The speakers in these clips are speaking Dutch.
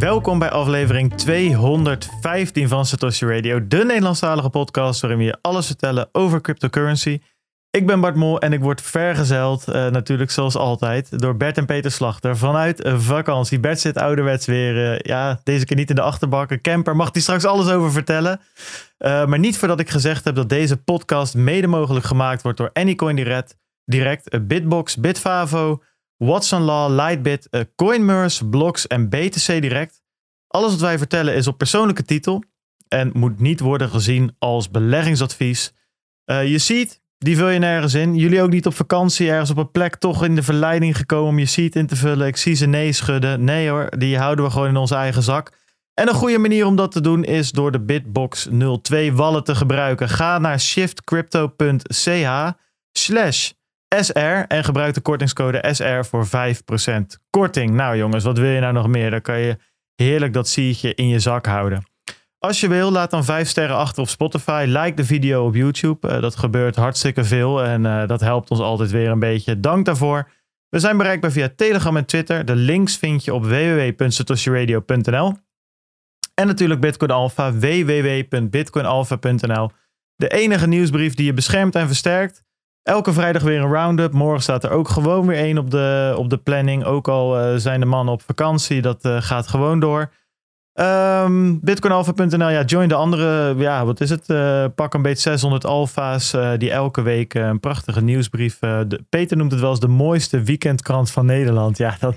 Welkom bij aflevering 215 van Satoshi Radio, de Nederlandstalige podcast waarin we je alles vertellen over cryptocurrency. Ik ben Bart Mol en ik word vergezeld, uh, natuurlijk zoals altijd, door Bert en Peter Slachter vanuit vakantie. Bert zit ouderwets weer, uh, ja, deze keer niet in de achterbak, een camper. Mag hij straks alles over vertellen. Uh, maar niet voordat ik gezegd heb dat deze podcast mede mogelijk gemaakt wordt door Anycoin Direct, direct Bitbox, Bitfavo, Watson Law, Lightbit, CoinMers, Blocks en BTC Direct. Alles wat wij vertellen is op persoonlijke titel en moet niet worden gezien als beleggingsadvies. Uh, je ziet, die vul je nergens in. Jullie ook niet op vakantie, ergens op een plek toch in de verleiding gekomen om je seat in te vullen. Ik zie ze nee schudden. Nee hoor, die houden we gewoon in onze eigen zak. En een goede manier om dat te doen is door de Bitbox 02 wallet te gebruiken. Ga naar shiftcrypto.ch slash SR en gebruik de kortingscode SR voor 5% korting. Nou jongens, wat wil je nou nog meer? Dan kan je heerlijk dat sietje in je zak houden. Als je wil, laat dan 5 sterren achter op Spotify. Like de video op YouTube. Uh, dat gebeurt hartstikke veel en uh, dat helpt ons altijd weer een beetje. Dank daarvoor. We zijn bereikbaar via Telegram en Twitter. De links vind je op www.satoshiradio.nl. En natuurlijk Bitcoin Alpha, www.bitcoinalpha.nl. De enige nieuwsbrief die je beschermt en versterkt. Elke vrijdag weer een roundup. Morgen staat er ook gewoon weer één op de, op de planning. Ook al uh, zijn de mannen op vakantie. Dat uh, gaat gewoon door. Um, Bitcoinalpha.nl, ja, join de andere, ja, wat is het? Uh, pak een beetje 600 alfa's die elke week een prachtige nieuwsbrief. Peter noemt het wel eens de mooiste weekendkrant van Nederland. Ja, dat,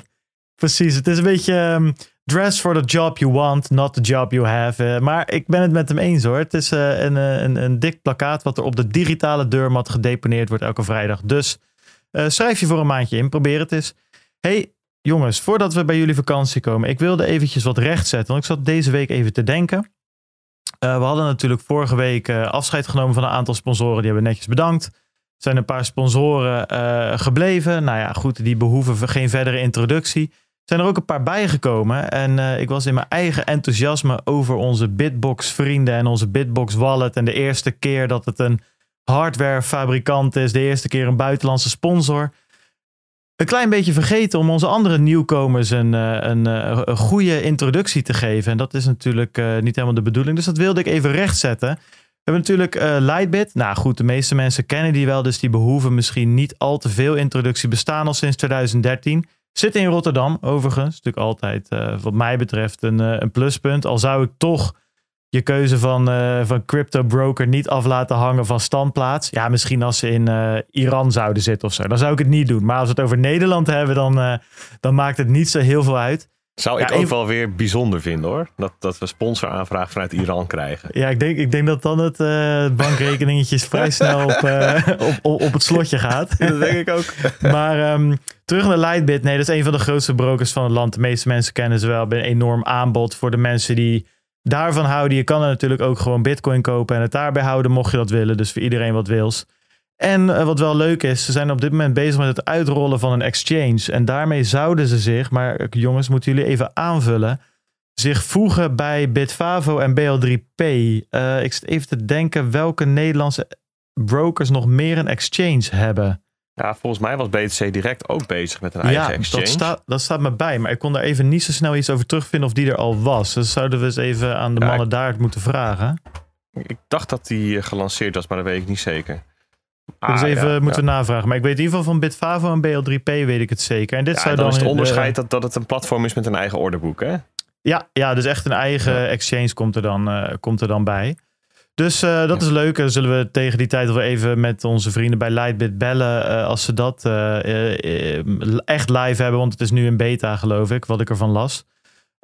precies. Het is een beetje um, dress for the job you want, not the job you have. maar ik ben het met hem eens hoor. Het is een, een, een dik plakkaat wat er op de digitale deurmat gedeponeerd wordt elke vrijdag. Dus schrijf je voor een maandje in, probeer het eens. Hey, jongens, voordat we bij jullie vakantie komen, ik wilde eventjes wat rechtzetten. Want ik zat deze week even te denken. We hadden natuurlijk vorige week afscheid genomen van een aantal sponsoren. Die hebben netjes bedankt. Er zijn een paar sponsoren gebleven. Nou ja, goed, die behoeven geen verdere introductie. Zijn er ook een paar bijgekomen. En ik was in mijn eigen enthousiasme over onze Bitbox vrienden en onze Bitbox wallet. En de eerste keer dat het een hardwarefabrikant is. De eerste keer een buitenlandse sponsor een klein beetje vergeten om onze andere nieuwkomers een, een, een goede introductie te geven. En dat is natuurlijk niet helemaal de bedoeling. Dus dat wilde ik even rechtzetten. We hebben natuurlijk Lightbit. Nou goed, de meeste mensen kennen die wel, dus die behoeven misschien niet al te veel introductie. Bestaan al sinds 2013. Zit in Rotterdam, overigens. Natuurlijk altijd, uh, wat mij betreft, een, een pluspunt. Al zou ik toch je keuze van, uh, van crypto broker niet af laten hangen van standplaats. Ja, misschien als ze in Iran zouden zitten of zo. Dan zou ik het niet doen. Maar als we het over Nederland hebben, dan, dan maakt het niet zo heel veel uit. Zou ik ook even... wel weer bijzonder vinden hoor. Dat, dat we sponsoraanvraag vanuit Iran krijgen. Ja, ik denk, ik denk dat dan het bankrekeningetje vrij snel op, op, op, op, het slotje gaat. dat denk ik ook. maar um, terug naar Lightbit. Nee, dat is een van de grootste brokers van het land. De meeste mensen kennen ze wel. Een enorm aanbod voor de mensen die daarvan houden. Je kan er natuurlijk ook gewoon bitcoin kopen en het daarbij houden mocht je dat willen. Dus voor iedereen wat wils. En uh, wat wel leuk is, ze zijn op dit moment bezig met het uitrollen van een exchange. En daarmee zouden ze zich, maar jongens, moeten jullie even aanvullen, zich voegen bij Bitfavo en BL3P. Uh, ik zit even te denken welke Nederlandse brokers nog meer een exchange hebben. Ja, volgens mij was BTC Direct ook bezig met een eigen ja, exchange. Dat staat, dat staat me bij, maar ik kon daar even niet zo snel iets over terugvinden of die er al was. Dus zouden we eens even aan de ja, mannen ik, daar moeten vragen. Ik dacht dat die eh, gelanceerd was, maar dat weet ik niet zeker. Ah, dus even ja, moeten ja. we navragen. Maar ik weet in ieder geval van Bitfavo en BL3P weet ik het zeker. En dit ja, zou dan, dan is het onderscheid de... dat, dat het een platform is met een eigen orderboek, hè? Ja, ja dus echt een eigen exchange komt er dan, uh, komt er dan bij. Dus uh, dat is leuk. Dan zullen we tegen die tijd wel even met onze vrienden bij Lightbit bellen. Uh, als ze dat echt live hebben. Want het is nu in beta, geloof ik, wat ik ervan las.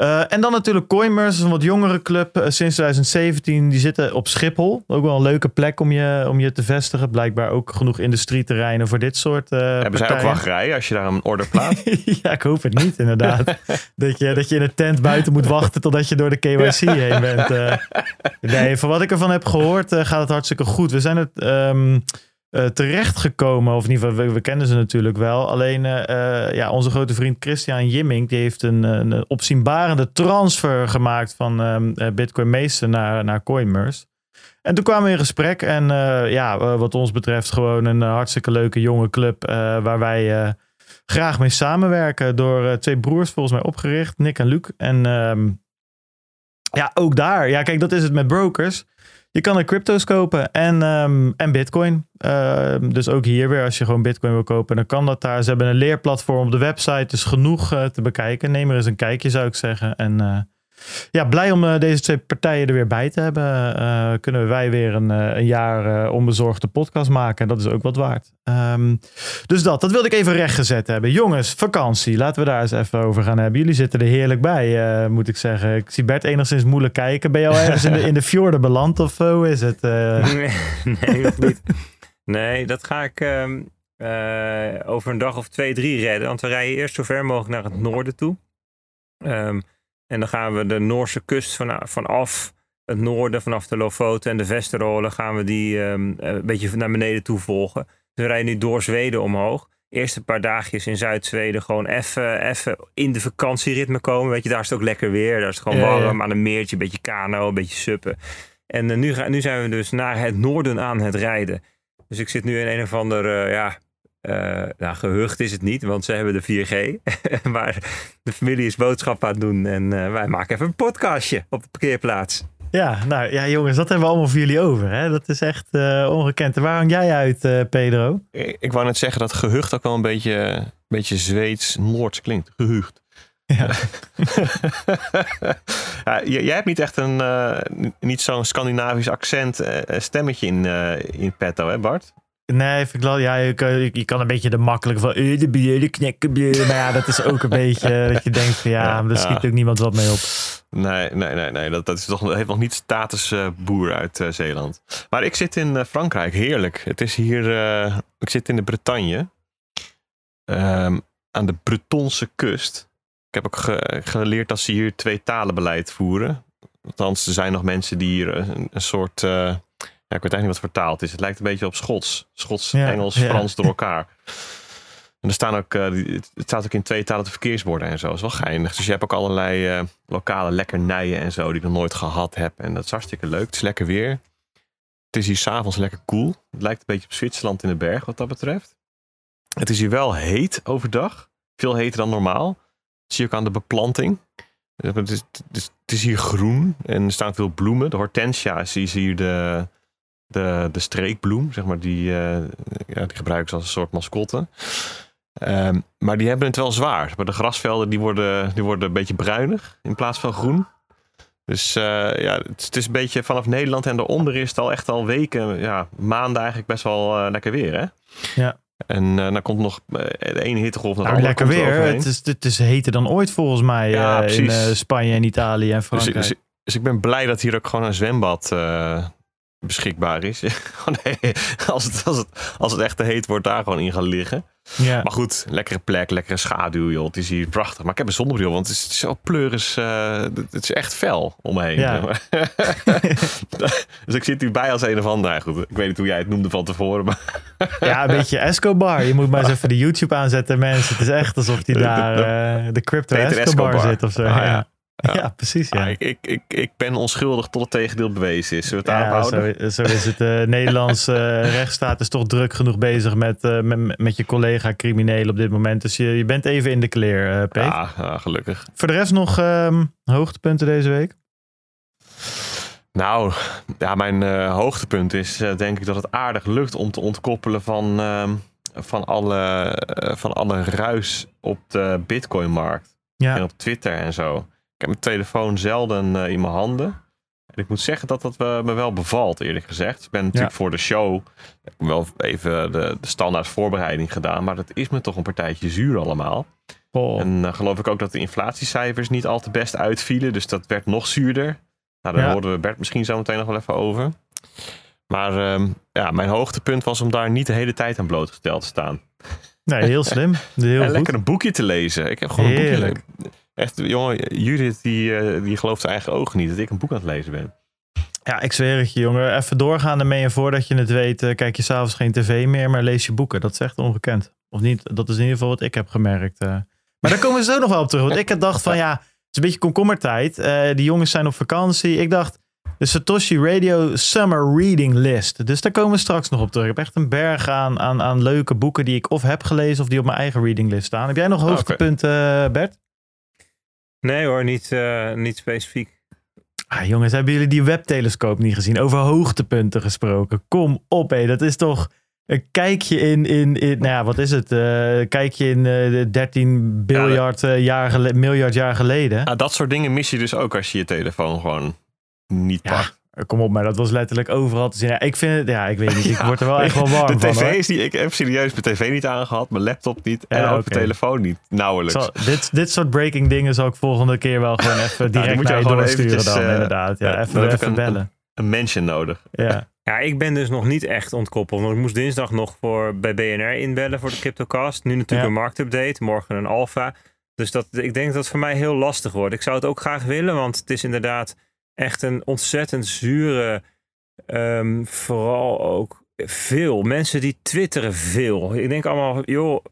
En dan natuurlijk Coinmers, een wat jongere club sinds 2017. Die zitten op Schiphol. Ook wel een leuke plek om je, om je te vestigen. Blijkbaar ook genoeg industrieterreinen voor dit soort Hebben partijen. zij ook wachtrij als je daar een order plaatst? ja, ik hoop het niet inderdaad. dat, je, dat je in een tent buiten moet wachten totdat je door de KYC heen bent. nee, van wat ik ervan heb gehoord gaat het hartstikke goed. We zijn het... Um, uh, terechtgekomen. Of in ieder geval, we, kennen ze natuurlijk wel. Alleen uh, uh, ja, onze grote vriend Christian Jimming, die heeft een, een opzienbarende transfer gemaakt van um, Bitcoin Meester naar, naar Coinmers. En toen kwamen we in gesprek. En ja, wat ons betreft gewoon een hartstikke leuke jonge club waar wij graag mee samenwerken. Door eh, twee broers volgens mij opgericht, Nick en Luc. En ehm, ja, ook daar. Ja, kijk, dat is het met brokers. Je kan er crypto's kopen en, ehm, en bitcoin. Ehm, dus ook hier weer, als je gewoon bitcoin wil kopen, dan kan dat daar. Ze hebben een leerplatform op de website, dus genoeg eh, te bekijken. Neem er eens een kijkje, zou ik zeggen. En eh, ja, blij om eh, deze twee partijen er weer bij te hebben. Eh, kunnen wij weer een, eh, een jaar onbezorgde podcast maken. Dat is ook wat waard. Ehm, dus dat, dat wilde ik even rechtgezet hebben. Jongens, vakantie. Laten we daar eens even over gaan hebben. Jullie zitten er heerlijk bij, moet ik zeggen. Ik zie Bert enigszins moeilijk kijken. Ben je al ergens in de, in de fjorden beland of eh, hoe is het? Nee, nee, nog niet. Nee, dat ga ik ehm, eh, over een dag of twee, drie redden. Want we rijden eerst zo ver mogelijk naar het noorden toe. Ehm, en dan gaan we de Noorse kust van, vanaf het noorden, vanaf de Lofoten en de Vesterolen, gaan we die ehm, een beetje naar beneden toe volgen. Dus we rijden nu door Zweden omhoog. Eerst een paar dagjes in Zuid-Zweden gewoon even even in de vakantieritme komen. Weet je, daar is het ook lekker weer. Daar is het gewoon Ja, ja. warm aan een meertje, een beetje kano, een beetje suppen. En eh, nu, ga, nu zijn we dus naar het noorden aan het rijden. Dus ik zit nu in een of ander, eh, ja, eh, nou, gehucht is het niet, want ze hebben de 4G. maar de familie is boodschap aan het doen en eh, wij maken even een podcastje op de parkeerplaats. ja, nou ja, jongens, dat hebben we allemaal voor jullie over. Hè? Dat is echt eh, ongekend. En Waar hang jij uit, eh, Pedro? Ik, ik wou net zeggen dat gehucht ook wel een beetje, een beetje Zweeds-Noords klinkt. Gehucht. Ja. ja, jij hebt niet echt een, eh, niet zo'n Scandinavisch accent eh, stemmetje in, eh, in petto, hè Bart? Nee, vind ik wel. Ja, je kan, je kan een beetje de makkelijke van. eh, de bier, de knekken, bier. Maar ja, dat is ook een beetje dat je denkt van ja, Ja, daar schiet ook niemand wat mee op. Nee, nee, nee, nee. Dat, dat is toch, dat heeft nog niet status eh, boer uit eh, Zeeland. Maar ik zit in Frankrijk, heerlijk. Het is hier, ik zit in de Bretagne. Ehm, aan de Bretonse kust. Ik heb ook ge- geleerd dat ze hier twee talenbeleid voeren. Althans, er zijn nog mensen die hier een, een soort... eh, ja, ik weet eigenlijk niet wat vertaald is. Het lijkt een beetje op Schots. Schots, Ja, Engels, ja. Frans door elkaar. En er staan ook, eh, het staat ook in twee talen de verkeersborden en zo. Dat is wel geinig. Dus je hebt ook allerlei eh, lokale lekkernijen en zo die ik nog nooit gehad heb. En dat is hartstikke leuk. Het is lekker weer. Het is hier s'avonds lekker koel. Het lijkt een beetje op Zwitserland in de berg wat dat betreft. Het is hier wel heet overdag. Veel heter dan normaal. Dat zie je ook aan de beplanting. Het is, het is, het is hier groen en er staan veel bloemen. De hortensia is hier de, de, de streekbloem, zeg maar. Die, eh, ja, die gebruiken ze als een soort mascotte. Ehm, maar die hebben het wel zwaar. Maar de grasvelden die worden, die worden een beetje bruinig in plaats van groen. Dus eh, ja, het, is- het is een beetje vanaf Nederland en daaronder is het al echt al weken, ja, maanden eigenlijk best wel eh, lekker weer. Hè? Ja. En eh, dan komt nog de ene hittegolf naar de Nou, andere. lekker er weer. Het is, het is heter dan ooit volgens mij Ja, in Spanje en Italië en Dus, Frankrijk. dus, dus ik ben blij dat hier ook gewoon een zwembad beschikbaar is. Nee, als, het, als, het, als het echt te heet wordt, daar gewoon in gaan liggen. ja. Maar goed, lekkere plek, lekkere schaduw, joh. Het is hier prachtig. Maar ik heb een zonnebril, want het is zo pleuris. eh, het is echt fel om me heen. Ja. dus ik zit hierbij als een of ander. Nou, goed, ik weet niet hoe jij het noemde van tevoren. Maar ja, een beetje Escobar. Je moet maar eens even de YouTube aanzetten, mensen. Het is echt alsof hij de- daar de- eh, de crypto Escobar. zit of zo. Ah, ja. Ja. Ja. precies. Ja. ah, ik, ik, ik, ben onschuldig tot het tegendeel bewezen is. Zullen we het Ja, daarop houden? zo, zo is het. De Nederlandse eh, rechtsstaat is toch druk genoeg bezig met, eh, met, met je collega criminelen op dit moment. Dus je, je bent even in de clear, eh Peet. Ja, ah, gelukkig. Voor de rest nog ehm, hoogtepunten deze week? Nou, ja, mijn eh, hoogtepunt is eh, denk ik dat het aardig lukt om te ontkoppelen van, ehm, van, alle, eh, van alle ruis op de bitcoinmarkt. Ja. En op Twitter en zo. Ik heb mijn telefoon zelden eh, in mijn handen. En ik moet zeggen dat dat eh, me wel bevalt, eerlijk gezegd. Ik ben natuurlijk Ja. voor de show wel even de, de standaard voorbereiding gedaan. Maar dat is me toch een partijtje zuur allemaal. Oh. En uh, geloof ik ook dat de inflatiecijfers niet al te best uitvielen. Dus dat werd nog zuurder. Nou, daar Ja. hoorden we Bert misschien zo meteen nog wel even over. Maar ehm, ja, mijn hoogtepunt was om daar niet de hele tijd aan blootgesteld te staan. Nee, heel slim. Heel en goed. lekker een boekje te lezen. Ik heb gewoon een boekje. Echt, jongen, Judith die, eh, die gelooft zijn eigen ogen niet dat ik een boek aan het lezen ben. Ja, ik zweer het je, jongen. Even doorgaan ermee en voordat je het weet, eh, kijk je s'avonds geen tv meer, maar lees je boeken. Dat is echt ongekend. Of niet? Dat is in ieder geval wat ik heb gemerkt. eh. Maar daar komen we zo nog wel op terug. Want ik had dacht van ja, het is een beetje komkommertijd. Die jongens zijn op vakantie. Ik dacht, De Satoshi Radio Summer Reading List. Dus daar komen we straks nog op terug. Ik heb echt een berg aan, aan, aan leuke boeken die ik of heb gelezen of die op mijn eigen reading list staan. Heb jij nog hoogtepunten, okay. Bert? Nee hoor, niet, uh, niet specifiek. Ah, jongens, hebben jullie die webtelescoop niet gezien? Over hoogtepunten gesproken. Kom op, hé. Dat is toch een kijkje in, in, in nou ja, wat is het? Uh, kijkje in uh, 13 biljard, uh, jaar miljard jaar geleden. Ah, dat soort dingen mis je dus ook als je je telefoon gewoon niet Ja, pakt. Kom op, maar dat was letterlijk overal te zien. Ja, ik vind het, ja, ik weet niet. Ik word er wel echt wel warm De van. tv is niet, ik heb serieus mijn tv niet aangehad, mijn laptop niet en Ja, ook mijn telefoon niet. Nauwelijks. Zal- dit, dit soort breaking dingen zal ik volgende keer wel gewoon even die direct moet je naar je doorsturen eventjes, dan, eh, inderdaad. Ja, ja, even, even een- bellen. Een mention nodig. Ja. Ja, ik ben dus nog niet echt ontkoppeld. Want ik moest dinsdag nog voor, bij BNR inbellen voor de CryptoCast. Nu natuurlijk Ja. een marktupdate, morgen een alpha. Dus dat, ik denk dat het voor mij heel lastig wordt. Ik zou het ook graag willen, want het is inderdaad echt een ontzettend zure... ehm, vooral ook veel. Mensen die twitteren veel. Ik denk allemaal, joh...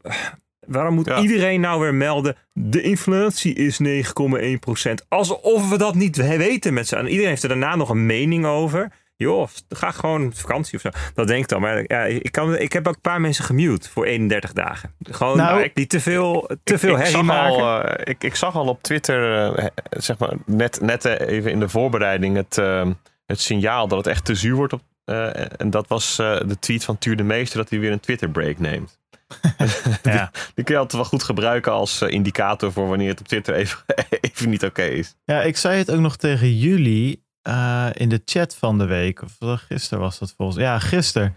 Waarom moet Ja. iedereen nou weer melden... de inflatie is 9,1%. Alsof we dat niet weten met z'n. Iedereen heeft er daarna nog een mening over. Joh, ga gewoon op vakantie of zo. Dat denk ik dan. Maar ja, ik, kan, ik heb ook een paar mensen gemute voor 31 dagen. Gewoon Nou, nou, die te veel, te veel ik, herrie zag maken. al, eh, ik, ik zag al op Twitter, eh, zeg maar, net, net eh, even in de voorbereiding het, eh, het signaal dat het echt te zuur wordt. Op, eh, en dat was eh, de tweet van Tuur de Meester dat hij weer een Twitter break neemt. Ja. Die kun je altijd wel goed gebruiken als indicator voor wanneer het op Twitter even, even niet oké is. ja, ik zei het ook nog tegen jullie eh, in de chat van de week. Of gisteren was dat volgens Ja, gisteren.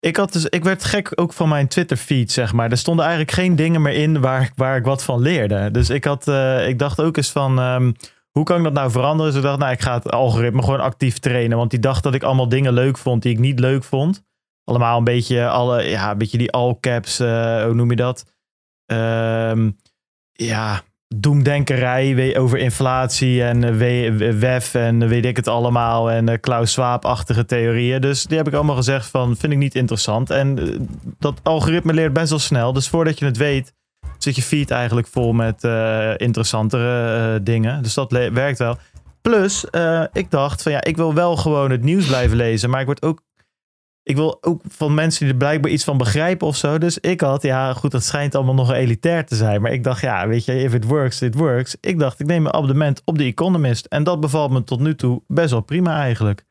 Ik, had dus, ik werd gek ook van mijn Twitter feed, zeg maar. Er stonden eigenlijk geen dingen meer in waar, waar ik wat van leerde. Dus ik, had, eh, ik dacht ook eens van... ehm, hoe kan ik dat nou veranderen? Dus ik dacht, nou, ik ga het algoritme gewoon actief trainen. Want die dacht dat ik allemaal dingen leuk vond die ik niet leuk vond. Allemaal een beetje, alle, ja, een beetje die all caps, eh, hoe noem je dat? Ehm, ja, doemdenkerij over inflatie en eh, we- WEF en weet ik het allemaal. En eh, Klaus Schwab-achtige theorieën. Dus die heb ik allemaal gezegd van, vind ik niet interessant. En eh, dat algoritme leert best wel snel. Dus voordat je het weet, zit je feed eigenlijk vol met eh, interessantere eh, dingen. Dus dat werkt wel. Plus, eh, ik dacht van ja, ik wil wel gewoon het nieuws blijven lezen. Maar ik word ook. Ik wil ook van mensen die er blijkbaar iets van begrijpen of zo. Dus ik had, ja, goed, dat schijnt allemaal nog elitair te zijn. Maar ik dacht, ja, weet je, if it works, it works. Ik dacht, ik neem een abonnement op The Economist. En dat bevalt me tot nu toe best wel prima eigenlijk.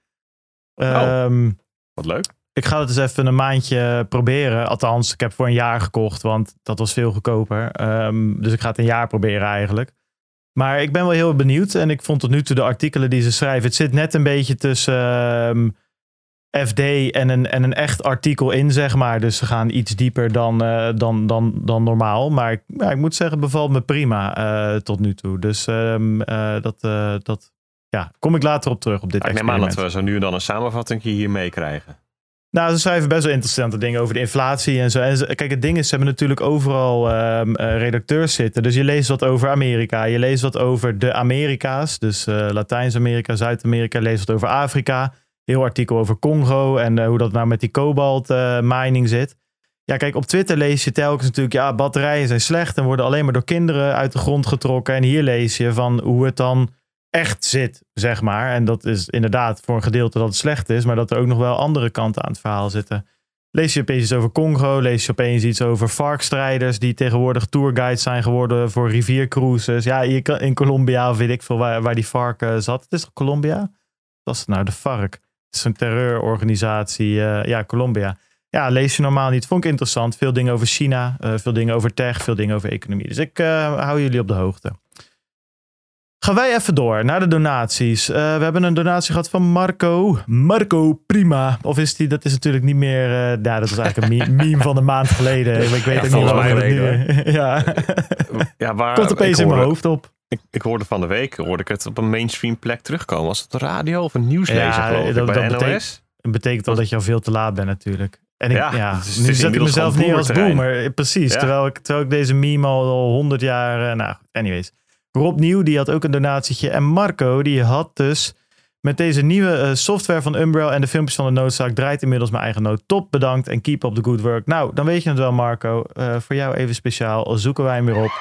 Ehm, Wat leuk. ik ga het eens even een maandje proberen. Althans, ik heb voor een jaar gekocht, want dat was veel goedkoper. Ehm, dus ik ga het een jaar proberen eigenlijk. Maar ik ben wel heel benieuwd. En ik vond tot nu toe de artikelen die ze schrijven. Het zit net een beetje tussen ehm, FD en een, en een echt artikel in, zeg maar. Dus ze gaan iets dieper dan, eh, dan, dan, dan normaal. Maar ik, ja, ik moet zeggen, bevalt me prima eh, tot nu toe. Dus eh, dat, dat ja, kom ik later op terug op dit Ja, ik neem aan experiment. dat we zo nu en dan een samenvatting hier meekrijgen. Nou, ze schrijven best wel interessante dingen over de inflatie en zo. En ze- kijk, het ding is, ze hebben natuurlijk overal ehm, eh, redacteurs zitten. Dus je leest wat over Amerika. Je leest wat over de Amerika's. Dus Latijns-Amerika, Zuid-Amerika. Leest wat over Afrika. Heel artikel over Congo en eh, hoe dat nou met die kobalt eh, mining zit. Ja, kijk, op Twitter lees je telkens natuurlijk... ja, batterijen zijn slecht en worden alleen maar door kinderen uit de grond getrokken. En hier lees je van hoe het dan echt zit, zeg maar. En dat is inderdaad voor een gedeelte dat het slecht is, maar dat er ook nog wel andere kanten aan het verhaal zitten. Lees je opeens iets over Congo, lees je opeens iets over varkstrijders die tegenwoordig tourguides zijn geworden voor riviercruises. Ja, in Colombia weet ik veel waar, waar die vark eh, zat. Het is toch Colombia? Was het nou? De vark. Het is een terreurorganisatie. eh, ja, Colombia. Ja, lees je normaal niet. Vond ik interessant. Veel dingen over China, eh, veel dingen over tech, veel dingen over economie. Dus ik eh, hou jullie op de hoogte. Gaan wij even door naar de donaties. We hebben een donatie gehad van Marco. Marco Prima. Of is die, dat is natuurlijk niet meer... ja, dat was eigenlijk een me- meme van een maand geleden. Ik, weet Ja, ook niet mij het nu... ja, Ja, waar, komt opeens in mijn hoofd op. Ik, ik hoorde van de week hoorde ik het op een mainstream plek terugkomen. Was het radio of een nieuwslezer Ja, geloof ik, dat- bij dat NOS? betekent- al dat je al veel te laat bent natuurlijk. En ik, ja, Ja, het is- het nu zet ik mezelf neer als boomer. Eh, Precies, Ja. terwijl, ik, terwijl ik deze meme al honderd jaar... nou, anyways. Rob Nieuw, die had ook een donatietje. En Marco, die had dus met deze nieuwe eh, software van Umbrel en de filmpjes van de noodzaak draait inmiddels mijn eigen nood. Top, bedankt en keep up the good work. Nou, dan weet je het wel Marco. Eh, voor jou even speciaal, zoeken wij hem weer op.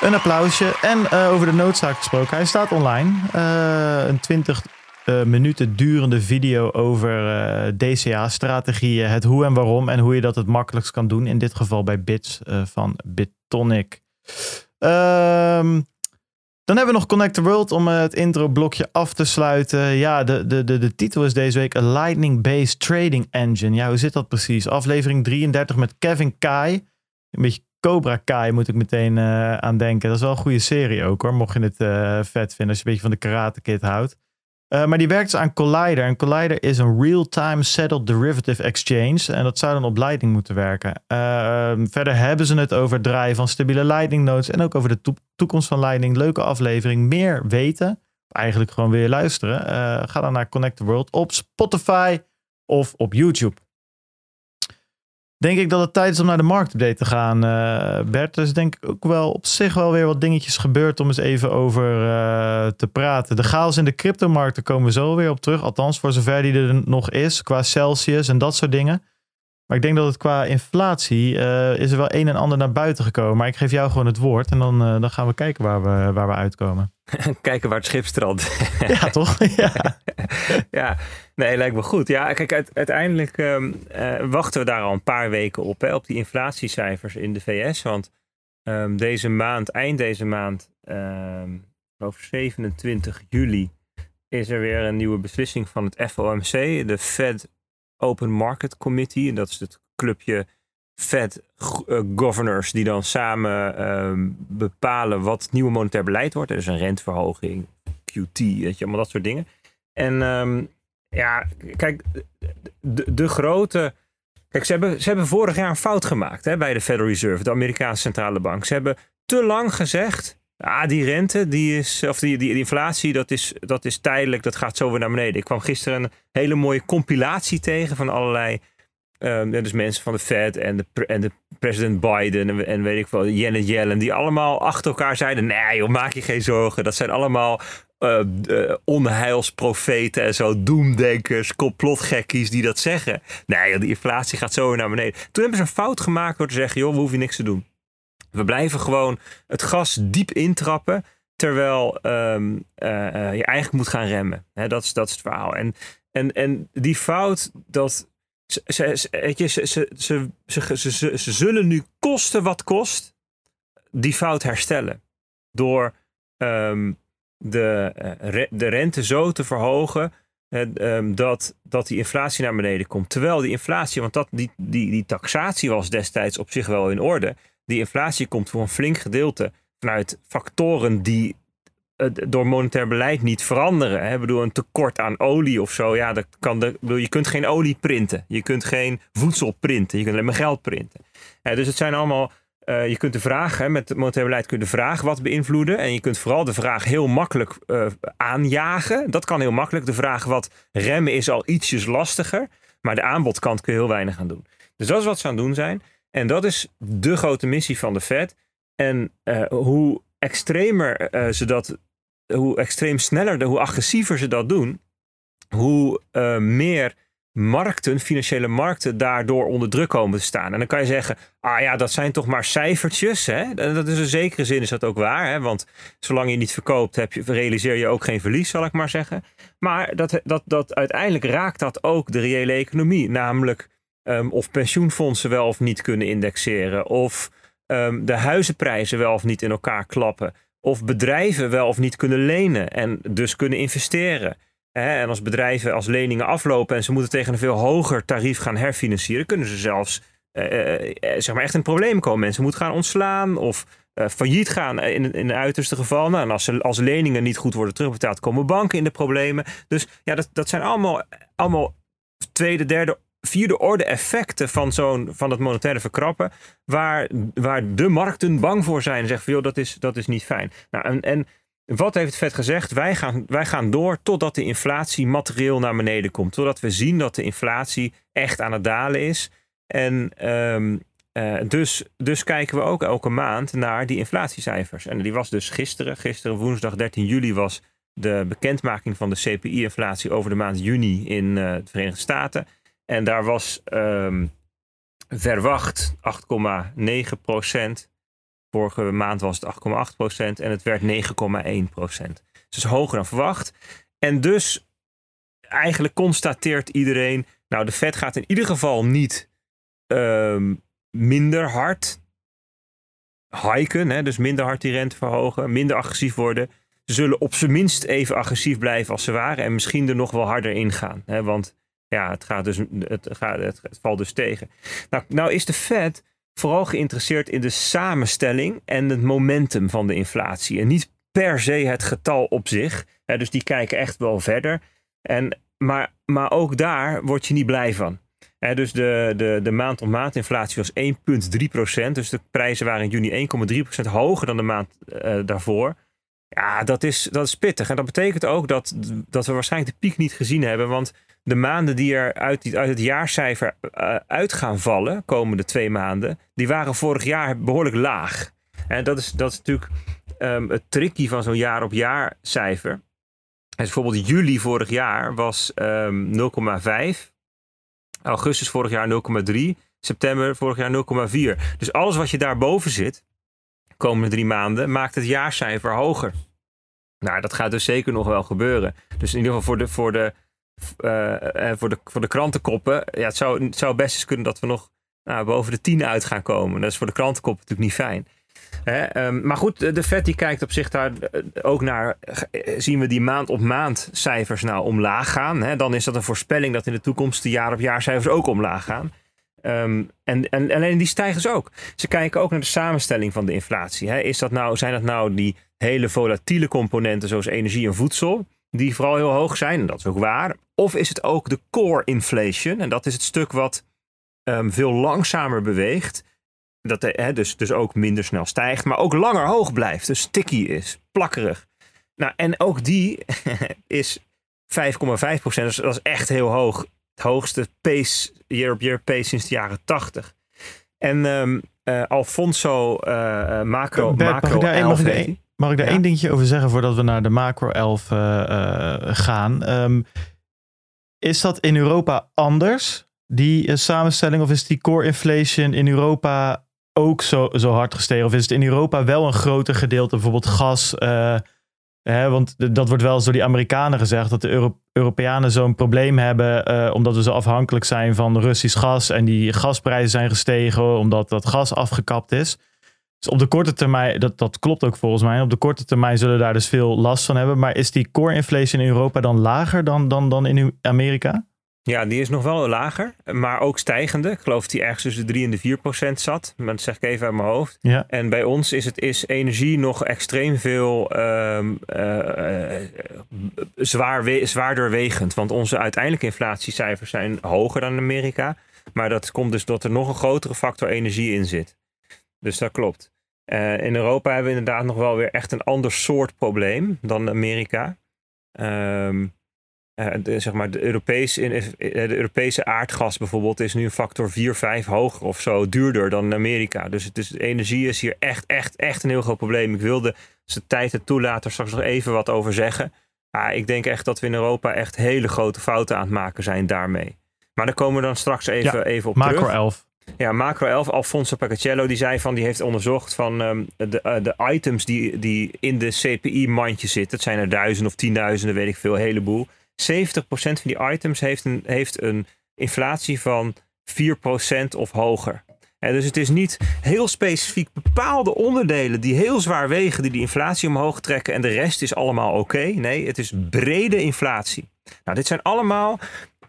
Een applausje. En eh, over de noodzaak gesproken. Hij staat online. Uh, een 20 uh, minuten durende video over DCA-strategieën. Het hoe en waarom. En hoe je dat het makkelijkst kan doen. In dit geval bij Bits van Bitonic. Ehm dan hebben we nog Connect the World om het intro-blokje af te sluiten. Ja, de, de, de, de titel is deze week A Lightning-Based Trading Engine. Ja, hoe zit dat precies? Aflevering 33 met Kevin Kai. Een beetje Cobra Kai moet ik meteen uh, aan denken. Dat is wel een goede serie ook hoor, mocht je het uh, vet vinden als je een beetje van de Karate Kid houdt. Uh, maar die werkt dus aan Collider. En Collider is een real-time settled derivative exchange. En dat zou dan op Lightning moeten werken. Uh, verder hebben ze het over het draaien van stabiele Lightning nodes. En ook over de to toekomst van Lightning. Leuke aflevering. Meer weten. Eigenlijk gewoon weer luisteren. Ga dan naar Connect the World op Spotify of op YouTube denk ik dat het tijd is om naar de marktupdate te gaan, uh, Bert. Dus denk ik ook wel op zich wel weer wat dingetjes gebeurd om eens even over uh, te praten. De chaos in de cryptomarkten komen we zo weer op terug. Althans, voor zover die er nog is, qua Celsius en dat soort dingen. Maar ik denk dat het qua inflatie uh, is er wel een en ander naar buiten gekomen. Maar ik geef jou gewoon het woord en dan, dan gaan we kijken waar we, waar we uitkomen. kijken waar het schip strandt. ja, toch? ja. ja, nee, lijkt me goed. Ja, kijk, uiteindelijk um, uh, wachten we daar al een paar weken op, hè, op die inflatiecijfers in de VS. Want um, deze maand, eind deze maand, um, over 27 juli, is er weer een nieuwe beslissing van het FOMC, de Fed Open Market Committee. En dat is het clubje Fed uh, governors die dan samen uh, bepalen wat nieuwe monetair beleid wordt. Is een renteverhoging, QT, weet je, allemaal dat soort dingen. En um, ja, kijk, de, de, grote. Kijk, ze hebben, ze hebben vorig jaar een fout gemaakt hè, bij de Federal Reserve, de Amerikaanse centrale bank. Ze hebben te lang gezegd. Ah, die rente, die is, of die, die, inflatie, dat is, dat is tijdelijk, dat gaat zo weer naar beneden. Ik kwam gisteren een hele mooie compilatie tegen van allerlei Um, dus mensen van de Fed en de, en de president Biden en, en weet ik wel, Janet Yellen, die allemaal achter elkaar zeiden: Nee, joh, maak je geen zorgen. Dat zijn allemaal uh, onheilsprofeten en zo, doemdenkers, complotgekkies die dat zeggen. Nee, joh, die inflatie gaat zo weer naar beneden. Toen hebben ze een fout gemaakt door te zeggen: Joh, we hoeven niks te doen. We blijven gewoon het gas diep intrappen. Terwijl um, je eigenlijk moet gaan remmen. Dat, is, dat is het verhaal. En, en, en die fout, dat, ze, ze, ze, ze, ze, ze, zullen nu kosten wat kost die fout herstellen. Door um, de, uh, de rente zo te verhogen um, dat, dat die inflatie naar beneden komt. Terwijl die inflatie, want dat, die, die, die taxatie was destijds op zich wel in orde. Die inflatie komt voor een flink gedeelte vanuit factoren die door monetair beleid niet veranderen. Hè? Bedoel, een tekort aan olie of zo. Ja, dat kan de, je kunt geen olie printen. Je kunt geen voedsel printen. Je kunt alleen maar geld printen. dus het zijn allemaal. Uh, je kunt de vraag, hè, met monetair beleid kun je de vraag wat beïnvloeden. En je kunt vooral de vraag heel makkelijk uh, aanjagen. Dat kan heel makkelijk. De vraag wat remmen is al ietsjes lastiger. Maar de aanbodkant kun je heel weinig aan doen. Dus dat is wat ze aan het doen zijn. En dat is de grote missie van de Fed. En uh, hoe extremer ze dat hoe extreem sneller, hoe agressiever ze dat doen, hoe uh, meer markten, financiële markten, daardoor onder druk komen te staan. En dan kan je zeggen, ah ja, dat zijn toch maar cijfertjes. Hè? Dat is in zekere zin is dat ook waar. Hè? Want zolang je niet verkoopt, heb je, realiseer je ook geen verlies, zal ik maar zeggen. Maar dat, dat, dat, uiteindelijk raakt dat ook de reële economie. Namelijk um, of pensioenfondsen wel of niet kunnen indexeren. Of um, de huizenprijzen wel of niet in elkaar klappen of bedrijven wel of niet kunnen lenen en dus kunnen investeren. En als bedrijven als leningen aflopen en ze moeten tegen een veel hoger tarief gaan herfinancieren, kunnen ze zelfs eh, eh, eh, zeg maar echt in problemen komen. Mensen moeten gaan ontslaan of failliet gaan in, in het uiterste geval. Nou, en als, ze, als leningen niet goed worden terugbetaald, komen banken in de problemen. Dus ja, dat, dat zijn allemaal, allemaal tweede, derde vierde orde effecten van, zo'n, van het monetaire verkrappen, waar, waar de markten bang voor zijn en zeggen van dat is, dat is niet fijn. Nou, en, en wat heeft het vet gezegd? Wij gaan, wij gaan door totdat de inflatie materieel naar beneden komt. Totdat we zien dat de inflatie echt aan het dalen is. En um, uh, dus, dus kijken we ook elke maand naar die inflatiecijfers. En die was dus gisteren, gisteren woensdag 13 juli was de bekendmaking van de CPI-inflatie over de maand juni in uh, de Verenigde Staten. En daar was um, verwacht 8,9 procent. Vorige maand was het 8,8% en het werd 9,1%. Dus hoger dan verwacht. En dus eigenlijk constateert iedereen, nou de Fed gaat in ieder geval niet ehm, minder hard hiken, hè, dus minder hard die rente verhogen, minder agressief worden. Ze zullen op zijn minst even agressief blijven als ze waren en misschien er nog wel harder ingaan. Hè, want ja, het, gaat dus, het, gaat, het, valt dus tegen. Nou, nou is de Fed vooral geïnteresseerd in de samenstelling en het momentum van de inflatie. En niet per se het getal op zich. Hè, dus die kijken echt wel verder. En, maar, maar ook daar word je niet blij van. Hè, dus de, de, de maand-op-maand inflatie was 1,3%. Dus de prijzen waren in juni 1,3% hoger dan de maand uh, daarvoor. Ja, dat is, dat is pittig. En dat betekent ook dat, dat we waarschijnlijk de piek niet gezien hebben. Want de maanden die er uit, uit het jaarcijfer uh, uit gaan vallen, komende twee maanden, die waren vorig jaar behoorlijk laag. En dat is, dat is natuurlijk um, het tricky van zo'n jaar-op-jaar cijfer. En bijvoorbeeld juli vorig jaar was um, 0,5. Augustus vorig jaar 0,3. September vorig jaar 0,4. Dus alles wat je daarboven zit, komende drie maanden, maakt het jaarcijfer hoger. Nou, dat gaat dus zeker nog wel gebeuren. Dus in ieder geval voor de, voor de, uh, voor de, voor de krantenkoppen. Ja, het, zou, het zou best eens kunnen dat we nog nou, boven de 10 uit gaan komen. Dat is voor de krantenkoppen natuurlijk niet fijn. Hè? Um, maar goed, de Fed die kijkt op zich daar eh, ook naar. Zien we die maand op maand cijfers nou omlaag gaan? Hè? Dan is dat een voorspelling dat in de toekomst de jaar op jaar cijfers ook omlaag gaan. Um, en, en alleen die stijgen ze ook. Ze kijken ook naar de samenstelling van de inflatie. Hè? Is dat nou, zijn dat nou die hele volatiele componenten zoals energie en voedsel? Die vooral heel hoog zijn, en dat is ook waar. Of is het ook de core inflation? En dat is het stuk wat um, veel langzamer beweegt. Dat hè, dus, dus ook minder snel stijgt, maar ook langer hoog blijft. Dus sticky is, plakkerig. Nou, en ook die is 5,5 procent. Dus dat is echt heel hoog. Het hoogste pace, year-op-year pace sinds de jaren 80. En um, uh, Alfonso uh, macro, Bert, macro mag ik daar, 11 mag ik mag ik daar Ja. één dingetje over zeggen voordat we naar de macro 11 eh, eh, gaan? Ehm, is dat in Europa anders, die eh, samenstelling? Of is die core inflation in Europa ook zo, zo hard gestegen? Of is het in Europa wel een groter gedeelte, bijvoorbeeld gas? hè, want dat wordt wel eens door die Amerikanen gezegd, dat de Euro- Europeanen zo'n probleem hebben, omdat we zo afhankelijk zijn van Russisch gas. En die gasprijzen zijn gestegen, omdat dat gas afgekapt is. Dus op de korte termijn, dat, dat klopt ook volgens mij. Op de korte termijn zullen we daar dus veel last van hebben. Maar is die core inflation in Europa dan lager dan, dan, dan in Amerika? Ja, die is nog wel lager, maar ook stijgende. Ik geloof dat die ergens tussen de 3 en de 4 procent zat. Maar dat zeg ik even uit mijn hoofd. Ja. En bij ons is, het, is energie nog extreem veel ehm, eh, zwaar we- zwaarder wegend. Want onze uiteindelijke inflatiecijfers zijn hoger dan in Amerika. Maar dat komt dus dat er nog een grotere factor energie in zit. Dus dat klopt. Eh, in Europa hebben we inderdaad nog wel weer echt een ander soort probleem dan Amerika. Ehm, eh, de, zeg maar de, Europese, eh, de Europese aardgas bijvoorbeeld is nu een factor 4, 5 hoger of zo duurder dan in Amerika. Dus, het is, energie is hier echt, echt, echt een heel groot probleem. Ik wilde, als de tijd het toelaat, er straks nog even wat over zeggen. Maar ik denk echt dat we in Europa echt hele grote fouten aan het maken zijn daarmee. Maar daar komen we dan straks even, Ja, even op Macro terug. 11. Ja, Macro 11, Alfonso Pacacello, die zei van, die heeft onderzocht van ehm, de, eh, de items die, die in de CPI-mandje zitten. Het zijn er duizenden of tienduizenden, weet ik veel, een heleboel. 70% van die items heeft een, heeft een inflatie van 4% of hoger. En dus het is niet heel specifiek bepaalde onderdelen die heel zwaar wegen, die die inflatie omhoog trekken en de rest is allemaal oké. Nee, het is brede inflatie. Nou, dit zijn allemaal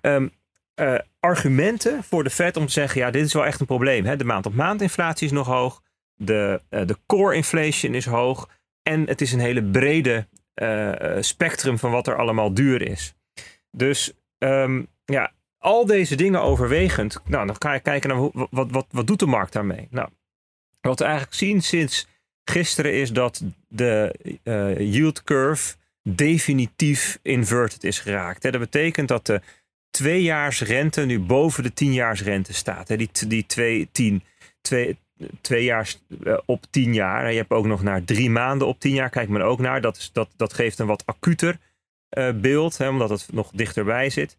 ehm, eh, argumenten voor de Fed om te zeggen, ja, dit is wel echt een probleem. Hè? De maand-op-maand inflatie is nog hoog, de, eh, de core inflation is hoog en het is een hele brede eh, spectrum van wat er allemaal duur is. Dus ehm, ja, al deze dingen overwegend, nou, dan ga je kijken naar hoe, wat, wat, wat doet de markt daarmee. Nou, wat we eigenlijk zien sinds gisteren is dat de yield curve definitief inverted is geraakt. Dat betekent dat de tweejaarsrente nu boven de tienjaarsrente staat. Hè. Die, die twee, tien, twee, tweejaars eh, op tien jaar. Je hebt ook nog naar drie maanden op tien jaar. Kijkt men ook naar. Dat, is, dat, dat geeft een wat acuter eh, beeld, hè, omdat het nog dichterbij zit.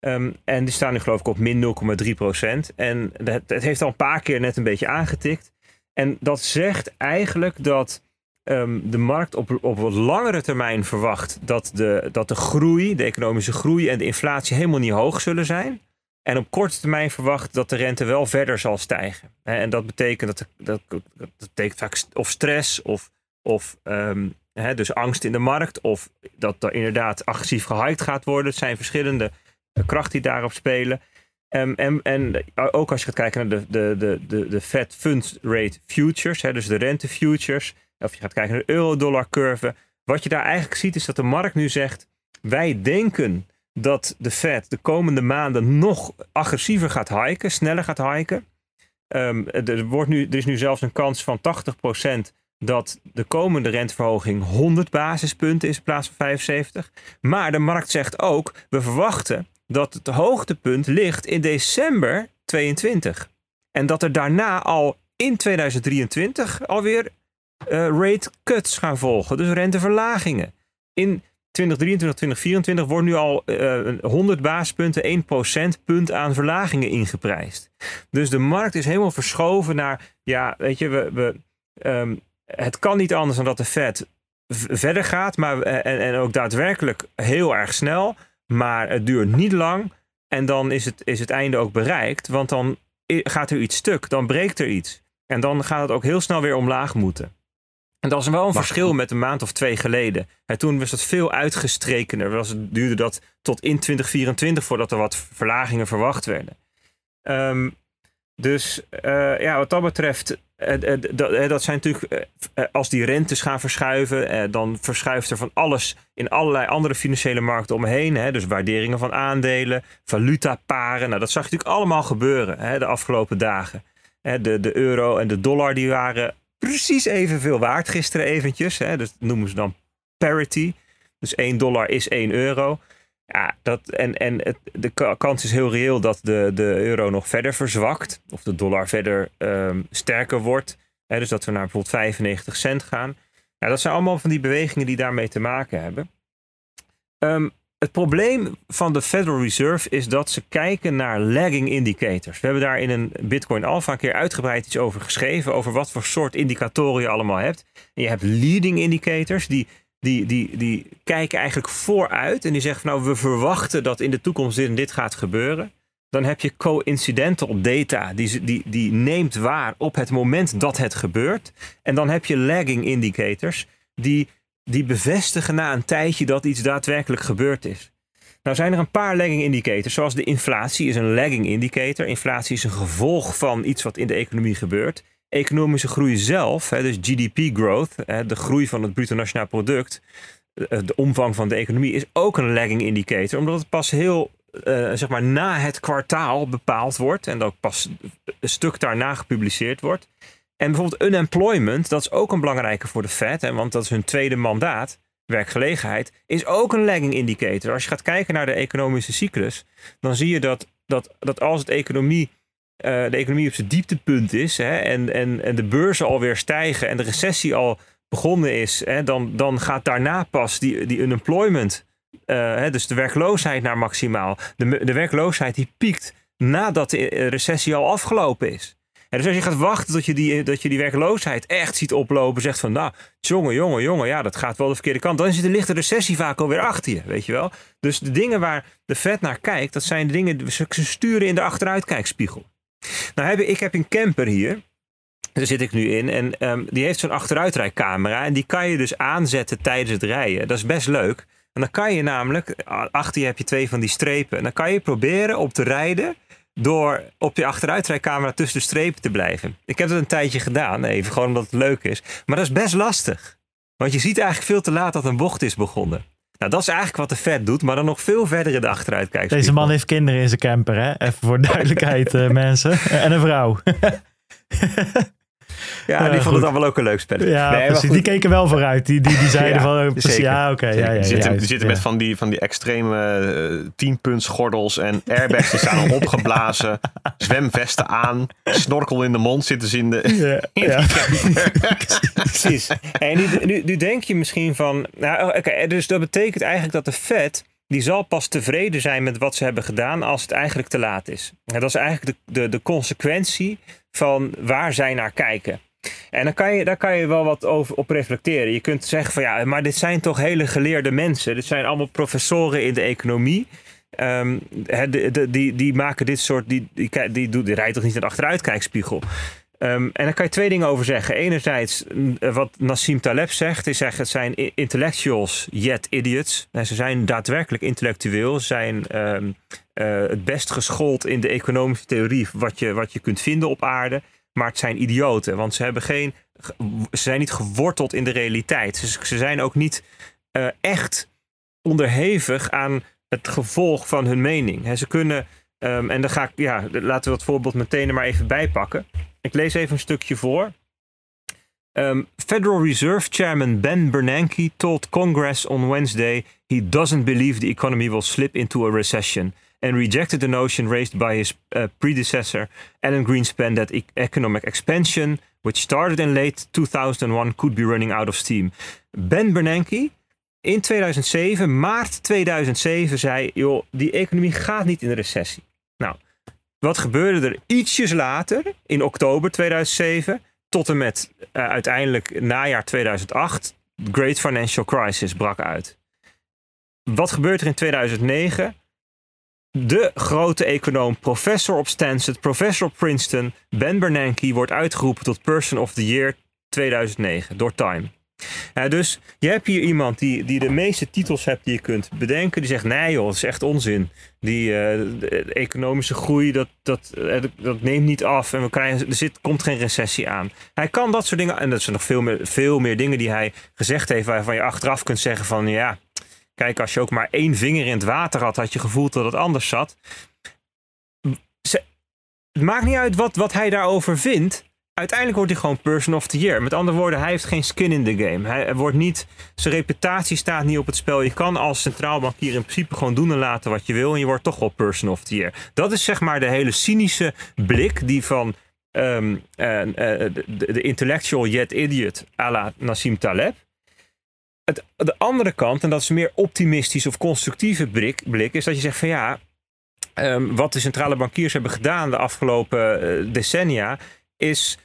Ehm, en die staan nu geloof ik op min 0,3 procent. En het, het heeft al een paar keer net een beetje aangetikt. En dat zegt eigenlijk dat ehm, de markt op, op wat langere termijn verwacht dat de, dat de groei, de economische groei en de inflatie helemaal niet hoog zullen zijn. En op korte termijn verwacht dat de rente wel verder zal stijgen. En dat betekent, dat, dat, dat betekent vaak of stress of, of um, dus angst in de markt. Of dat er inderdaad agressief gehiked gaat worden. Het zijn verschillende krachten die daarop spelen. Um, en, en ook als je gaat kijken naar de, de, de, de, de Fed Funds Rate Futures, hè, dus de rente futures. Of je gaat kijken naar de euro-dollar curve. Wat je daar eigenlijk ziet is dat de markt nu zegt, wij denken dat de Fed de komende maanden nog agressiever gaat hiken, sneller gaat hiken. Um, er, wordt nu, er is nu zelfs een kans van 80% dat de komende renteverhoging 100 basispunten is in plaats van 75. Maar de markt zegt ook, we verwachten dat het hoogtepunt ligt in december 22. En dat er daarna al in 2023 alweer uh, rate cuts gaan volgen, dus renteverlagingen. In 2023, 2024 wordt nu al uh, eh, 100 basispunten, 1 procentpunt aan verlagingen ingeprijsd. Dus de markt is helemaal verschoven naar, ja, weet je, we, we, um, het kan niet anders dan dat de Fed verder gaat, maar, eh, en, en ook daadwerkelijk heel erg snel. Maar het duurt niet lang en dan is het, is het einde ook bereikt, want dan gaat er iets stuk, dan breekt er iets. En dan gaat het ook heel snel weer omlaag moeten. En dat is wel een verschil met een maand of twee geleden. toen was het veel uitgestrekener. Was het, duurde dat tot in 2024 voordat er wat verlagingen verwacht werden. Um, dus uh, ja, wat dat betreft, uh, dat, dat zijn natuurlijk, als die rentes gaan verschuiven, dan verschuift er van alles in allerlei andere financiële markten omheen. Hè, dus waarderingen van aandelen, valutaparen. Nou, dat zag je natuurlijk allemaal gebeuren hè, de afgelopen dagen. Hè, de, de euro en de dollar die waren precies evenveel waard gisteren eventjes. Hè, dus noemen ze dan parity. Dus 1 dollar is 1 euro. Ja, dat, en, en het, de kans is heel reëel dat de, de euro nog verder verzwakt. Of de dollar verder um, sterker wordt. Hè, dus dat we naar bijvoorbeeld 95 cent gaan. Ja, dat zijn allemaal van die bewegingen die daarmee te maken hebben. Um, het probleem van de Federal Reserve is dat ze kijken naar lagging indicators. We hebben daar in een Bitcoin Alpha een keer uitgebreid iets over geschreven. Over wat voor soort indicatoren je allemaal hebt. En je hebt leading indicators die die, die, die kijken eigenlijk vooruit en die zeggen van nou we verwachten dat in de toekomst dit en dit gaat gebeuren. Dan heb je coincidental data, die, die, die neemt waar op het moment dat het gebeurt. En dan heb je lagging indicators, die, die bevestigen na een tijdje dat iets daadwerkelijk gebeurd is. Nou zijn er een paar lagging indicators, zoals de inflatie is een lagging indicator. Inflatie is een gevolg van iets wat in de economie gebeurt economische groei zelf, dus GDP growth, de groei van het bruto nationaal product, eh, de omvang van de economie, is ook een lagging indicator, omdat het pas heel uh, zeg maar na het kwartaal bepaald wordt en ook pas een stuk daarna gepubliceerd wordt. En bijvoorbeeld unemployment, dat is ook een belangrijke voor de Fed, hè, want dat is hun tweede mandaat. Werkgelegenheid is ook een lagging indicator. Als je gaat kijken naar de economische cyclus, dan zie je dat, dat, dat als het economie uh, de economie op zijn dieptepunt is hè, en, en, en de beurzen alweer stijgen en de recessie al begonnen is, hè, dan, dan gaat daarna pas die, die unemployment, uh, hè, dus de werkloosheid naar maximaal. De, de werkloosheid die piekt nadat de recessie al afgelopen is. Dus als je gaat wachten tot je, die, dat je die werkloosheid echt ziet oplopen, zegt van nou, jongen, jongen, jongen, ja, dat gaat wel de verkeerde kant. Dan zit de lichte recessie vaak alweer achter je, weet je wel. Dus de dingen waar de Fed naar kijkt, dat zijn de dingen, ze sturen in de achteruitkijkspiegel. Nou, heb, ik heb een camper hier. Daar zit ik nu in. En um, die heeft zo'n achteruitrijcamera. En die kan je dus aanzetten tijdens het rijden. Dat is best leuk. En dan kan je namelijk, achter je heb je twee van die strepen. En dan kan je proberen op te rijden door op je achteruitrijcamera tussen de strepen te blijven. Ik heb dat een tijdje gedaan, even gewoon omdat het leuk is. Maar dat is best lastig. Want je ziet eigenlijk veel te laat dat een bocht is begonnen. Nou, dat is eigenlijk wat de vet doet, maar dan nog veel verder in de achteruit kijkt. Deze man heeft kinderen in zijn camper, hè? Even voor duidelijkheid, uh, mensen. En een vrouw. Ja, die vonden het allemaal ook een leuk spel. Ja, nee, precies. Die keken wel vooruit. Die, die, die zeiden van, oh, precies, ja, oké. Okay, ja, ja, die zitten, die zitten met van die, van die extreme uh, tienpuntsgordels en airbags die staan al opgeblazen. zwemvesten aan, snorkel in de mond zitten ze in de... Ja, ja. precies. En nu, nu, nu, denk je misschien van... Nou, oké, dus dat betekent eigenlijk dat de Fed die zal pas tevreden zijn met wat ze hebben gedaan als het eigenlijk te laat is. En dat is eigenlijk de, de, de consequentie van waar zij naar kijken. En dan kan je, daar kan je wel wat over op reflecteren. Je kunt zeggen van ja, maar dit zijn toch hele geleerde mensen. Dit zijn allemaal professoren in de economie. De, die, die maken dit soort. Die, die, die, die, die rijdt toch niet een achteruitkijkspiegel. Um, en daar kan je twee dingen over zeggen. Enerzijds, wat Nassim Taleb zegt, is zeggen het zijn intellectuals yet idiots. En ze zijn daadwerkelijk intellectueel, zijn um, uh, het best geschoold in de economische theorie wat je, wat je kunt vinden op aarde. Maar het zijn idioten, want ze, hebben geen, ze zijn niet geworteld in de realiteit. Ze, ze zijn ook niet uh, echt onderhevig aan het gevolg van hun mening. He, ze kunnen, um, en dan ga ik, ja, laten we dat voorbeeld meteen er maar even bij pakken. Ik lees even een stukje voor. Um, Federal Reserve Chairman Ben Bernanke told Congress on Wednesday he doesn't believe the economy will slip into a recession and rejected the notion raised by his uh, predecessor Alan Greenspan that e economic expansion, which started in late 2001, could be running out of steam. Ben Bernanke in 2007, maart 2007, zei: joh, die economie gaat niet in de recessie. Wat gebeurde er ietsjes later, in oktober 2007, tot en met uh, uiteindelijk najaar 2008, de Great Financial Crisis brak uit. Wat gebeurt er in 2009? De grote econoom, professor op Stanford, professor op Princeton, Ben Bernanke, wordt uitgeroepen tot Person of the Year 2009 door Time. Dus je hebt hier iemand die, die de meeste titels hebt die je kunt bedenken. Die zegt, nee joh, dat is echt onzin. Die uh, economische groei, dat, dat, uh, dat neemt niet af. En we krijgen, er zit, komt geen recessie aan. Hij kan dat soort dingen, en dat zijn nog veel meer, veel meer dingen die hij gezegd heeft... waarvan je achteraf kunt zeggen van, ja... Kijk, als je ook maar één vinger in het water had, had je gevoeld dat het anders zat. Het maakt niet uit wat, wat hij daarover vindt uiteindelijk wordt hij gewoon person of the year. Met andere woorden, hij heeft geen skin in the game. Hij wordt niet, zijn reputatie staat niet op het spel. Je kan als centraal bankier in principe gewoon doen en laten wat je wil. En je wordt toch wel person of the year. Dat is zeg maar de hele cynische blik die van um, uh, uh, de, de, intellectual yet idiot à la Nassim Taleb. Het, de andere kant, en dat is meer optimistisch of constructieve blik, is dat je zegt van ja, um, wat de centrale bankiers hebben gedaan de afgelopen uh, decennia, is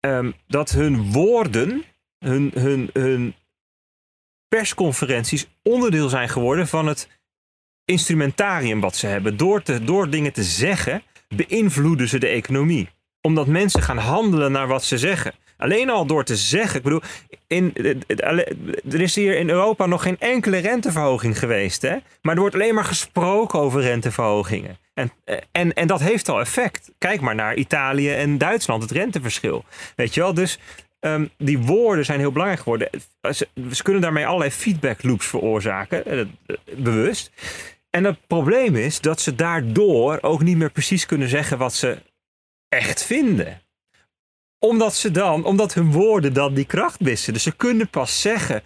um, dat hun woorden, hun, hun, hun persconferenties onderdeel zijn geworden van het instrumentarium wat ze hebben. Door, te, door dingen te zeggen, beïnvloeden ze de economie. Omdat mensen gaan handelen naar wat ze zeggen. Alleen al door te zeggen. Ik bedoel, in, er is hier in Europa nog geen enkele renteverhoging geweest. Hè? Maar er wordt alleen maar gesproken over renteverhogingen. En, en, en dat heeft al effect. Kijk maar naar Italië en Duitsland, het renteverschil. Weet je wel, dus um, die woorden zijn heel belangrijk geworden. Ze, kunnen daarmee allerlei feedback loops veroorzaken, bewust. En het probleem is dat ze daardoor ook niet meer precies kunnen zeggen wat ze echt vinden omdat ze dan, omdat hun woorden dan die kracht missen. Dus ze kunnen pas zeggen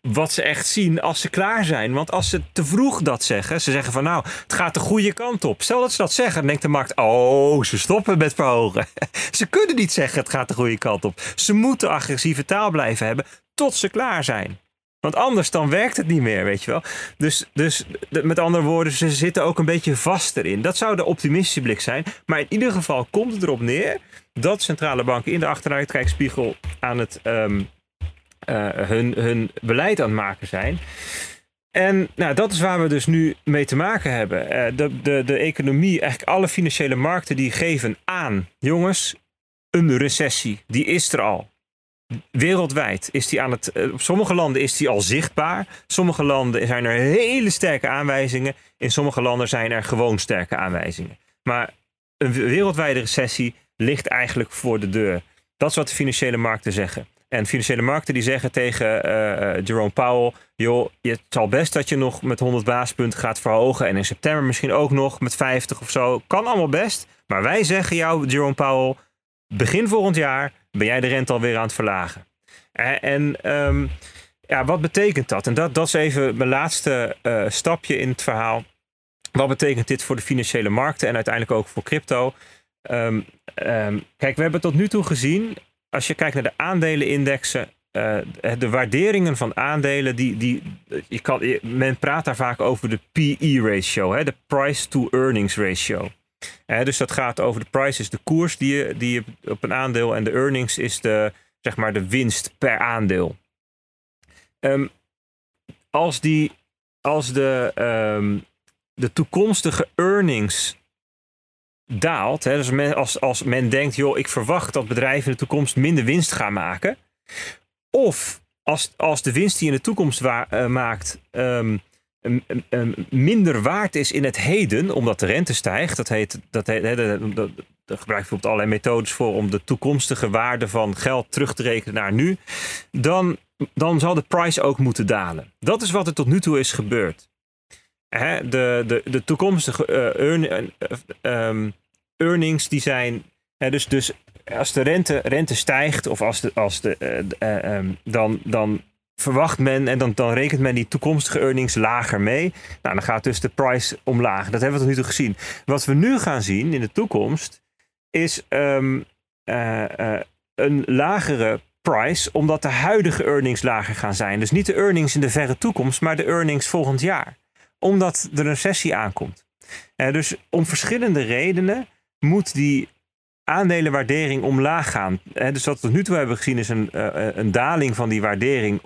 wat ze echt zien als ze klaar zijn. Want als ze te vroeg dat zeggen, ze zeggen van nou, het gaat de goede kant op. Stel dat ze dat zeggen, dan denkt de markt, oh, ze stoppen met verhogen. ze kunnen niet zeggen het gaat de goede kant op. Ze moeten agressieve taal blijven hebben tot ze klaar zijn. Want anders dan werkt het niet meer, weet je wel. Dus, dus met andere woorden, ze zitten ook een beetje vast erin. Dat zou de optimistische blik zijn. Maar in ieder geval komt het erop neer dat centrale banken in de achteruitkijkspiegel aan het um, uh, hun, hun beleid aan het maken zijn. En nou, dat is waar we dus nu mee te maken hebben. Uh, de, de, de economie, eigenlijk alle financiële markten, die geven aan, jongens, een recessie. Die is er al. Wereldwijd is die aan het. Uh, op sommige landen is die al zichtbaar. Sommige landen zijn er hele sterke aanwijzingen. In sommige landen zijn er gewoon sterke aanwijzingen. Maar een wereldwijde recessie ligt eigenlijk voor de deur. Dat is wat de financiële markten zeggen. En financiële markten die zeggen tegen uh, Jerome Powell: joh, het zal best dat je nog met 100 basispunten gaat verhogen. En in september misschien ook nog met 50 of zo. Kan allemaal best. Maar wij zeggen jou, Jerome Powell, begin volgend jaar ben jij de rente alweer aan het verlagen. En um, ja, wat betekent dat? En dat, dat is even mijn laatste stapje in het verhaal. Wat betekent dit voor de financiële markten en uiteindelijk ook voor crypto? Um, um, kijk, we hebben tot nu toe gezien, als je kijkt naar de aandelenindexen, uh, de waarderingen van aandelen, die, die, je kan, men praat daar vaak over de PE ratio, hè, de price to earnings ratio. dus dat gaat over de price is de koers die je, die je op een aandeel en de earnings is de, zeg maar de winst per aandeel. Ehm, als, die, als de, ehm, de toekomstige earnings daalt, hè, dus men, als, als men denkt, joh, ik verwacht dat bedrijven in de toekomst minder winst gaan maken, of als, als de winst die je in de toekomst wa- uh, maakt um, minder waard is in het heden, omdat de rente stijgt, dat heet, dat heet, dat, daar gebruik je bijvoorbeeld allerlei methodes voor om de toekomstige waarde van geld terug te rekenen naar nu, dan, dan zal de price ook moeten dalen. Dat is wat er tot nu toe is gebeurd. Hè, de, de, de toekomstige uh, earn, uh, earnings die zijn. Hè, dus, dus als de rente, rente stijgt, of als de, als de, uh, dan, dan verwacht men en dan, dan rekent men die toekomstige earnings lager mee. Nou, dan gaat dus de price omlaag. Dat hebben we tot nu toe gezien. Wat we nu gaan zien in de toekomst is um, een lagere price, omdat de huidige earnings lager gaan zijn. Dus niet de earnings in de verre toekomst, maar de earnings volgend jaar. Omdat de recessie aankomt. dus om verschillende redenen moet die aandelenwaardering omlaag gaan. dus wat we tot nu toe hebben gezien is een, uh, een daling van die waardering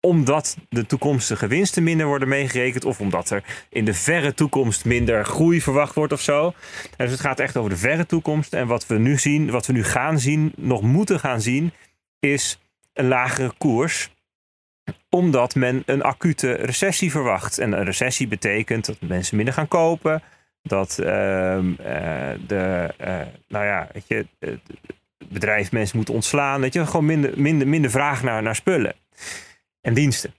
omdat de toekomstige winsten minder worden meegerekend of omdat er in de verre toekomst minder groei verwacht wordt of zo. Dus het gaat echt over de verre toekomst. En wat we nu zien, wat we nu gaan zien, nog moeten gaan zien, is een lagere koers omdat men een acute recessie verwacht. En een recessie betekent dat mensen minder gaan kopen, dat uh, uh, de, uh, nou ja, weet je, bedrijf mensen moeten ontslaan. Dat je gewoon minder, minder, minder vraag naar, naar spullen en diensten.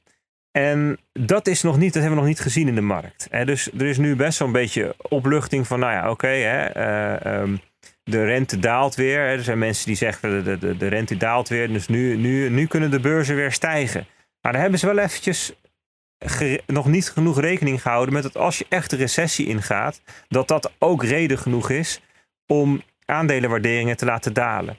En dat is nog niet, dat hebben we nog niet gezien in de markt. Dus er is nu best zo'n beetje opluchting van, nou ja, oké, okay, um, de rente daalt weer. Er zijn mensen die zeggen, de, de, de rente daalt weer, dus nu, nu, nu kunnen de beurzen weer stijgen. Maar daar hebben ze wel eventjes nog niet genoeg rekening gehouden met dat als je echt de recessie ingaat, dat dat ook reden genoeg is om aandelenwaarderingen te laten dalen.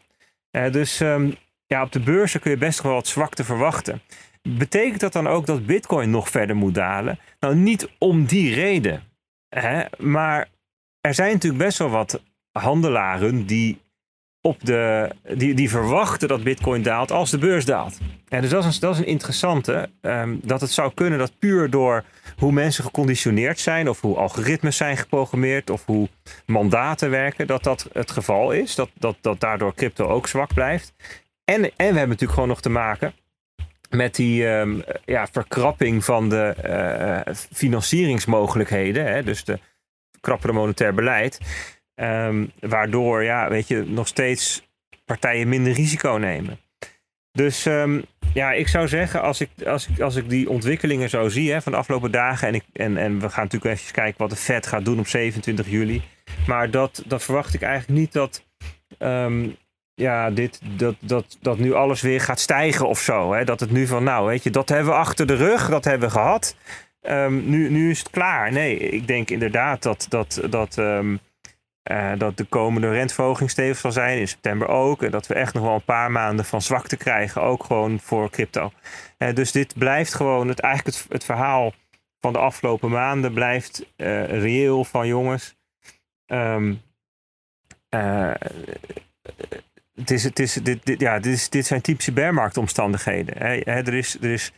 Uh, dus um, ja, op de beurzen kun je best wel wat zwakte verwachten. Betekent dat dan ook dat Bitcoin nog verder moet dalen? Nou, niet om die reden. Hè? Maar er zijn natuurlijk best wel wat handelaren die, op de, die, die verwachten dat Bitcoin daalt als de beurs daalt. En dus dat is een, dat is een interessante. Um, dat het zou kunnen dat puur door hoe mensen geconditioneerd zijn, of hoe algoritmes zijn geprogrammeerd, of hoe mandaten werken, dat dat het geval is. Dat, dat, dat daardoor crypto ook zwak blijft. En, en we hebben natuurlijk gewoon nog te maken met die um, ja, verkrapping van de uh, financieringsmogelijkheden. Hè, dus de krappere monetair beleid. Um, waardoor, ja, weet je, nog steeds partijen minder risico nemen. Dus um, ja, ik zou zeggen, als ik, als ik, als ik die ontwikkelingen zo zie hè, van de afgelopen dagen. En, ik, en, en we gaan natuurlijk even kijken wat de Fed gaat doen op 27 juli. Maar dat, dat verwacht ik eigenlijk niet dat ja, dit, dat, dat, dat nu alles weer gaat stijgen of zo. Hè? Dat het nu van, nou, weet je, dat hebben we achter de rug, dat hebben we gehad. Um, nu, nu is het klaar. Nee, ik denk inderdaad dat, dat, dat, um, uh, dat de komende renteverhoging stevig zal zijn, in september ook. En dat we echt nog wel een paar maanden van zwakte krijgen, ook gewoon voor crypto. Uh, dus dit blijft gewoon, het, eigenlijk het, het verhaal van de afgelopen maanden blijft uh, reëel van jongens. Um, het is, het is, dit, dit, ja, dit, is, dit zijn typische bearmarktomstandigheden. Hè. Er, is, er, is,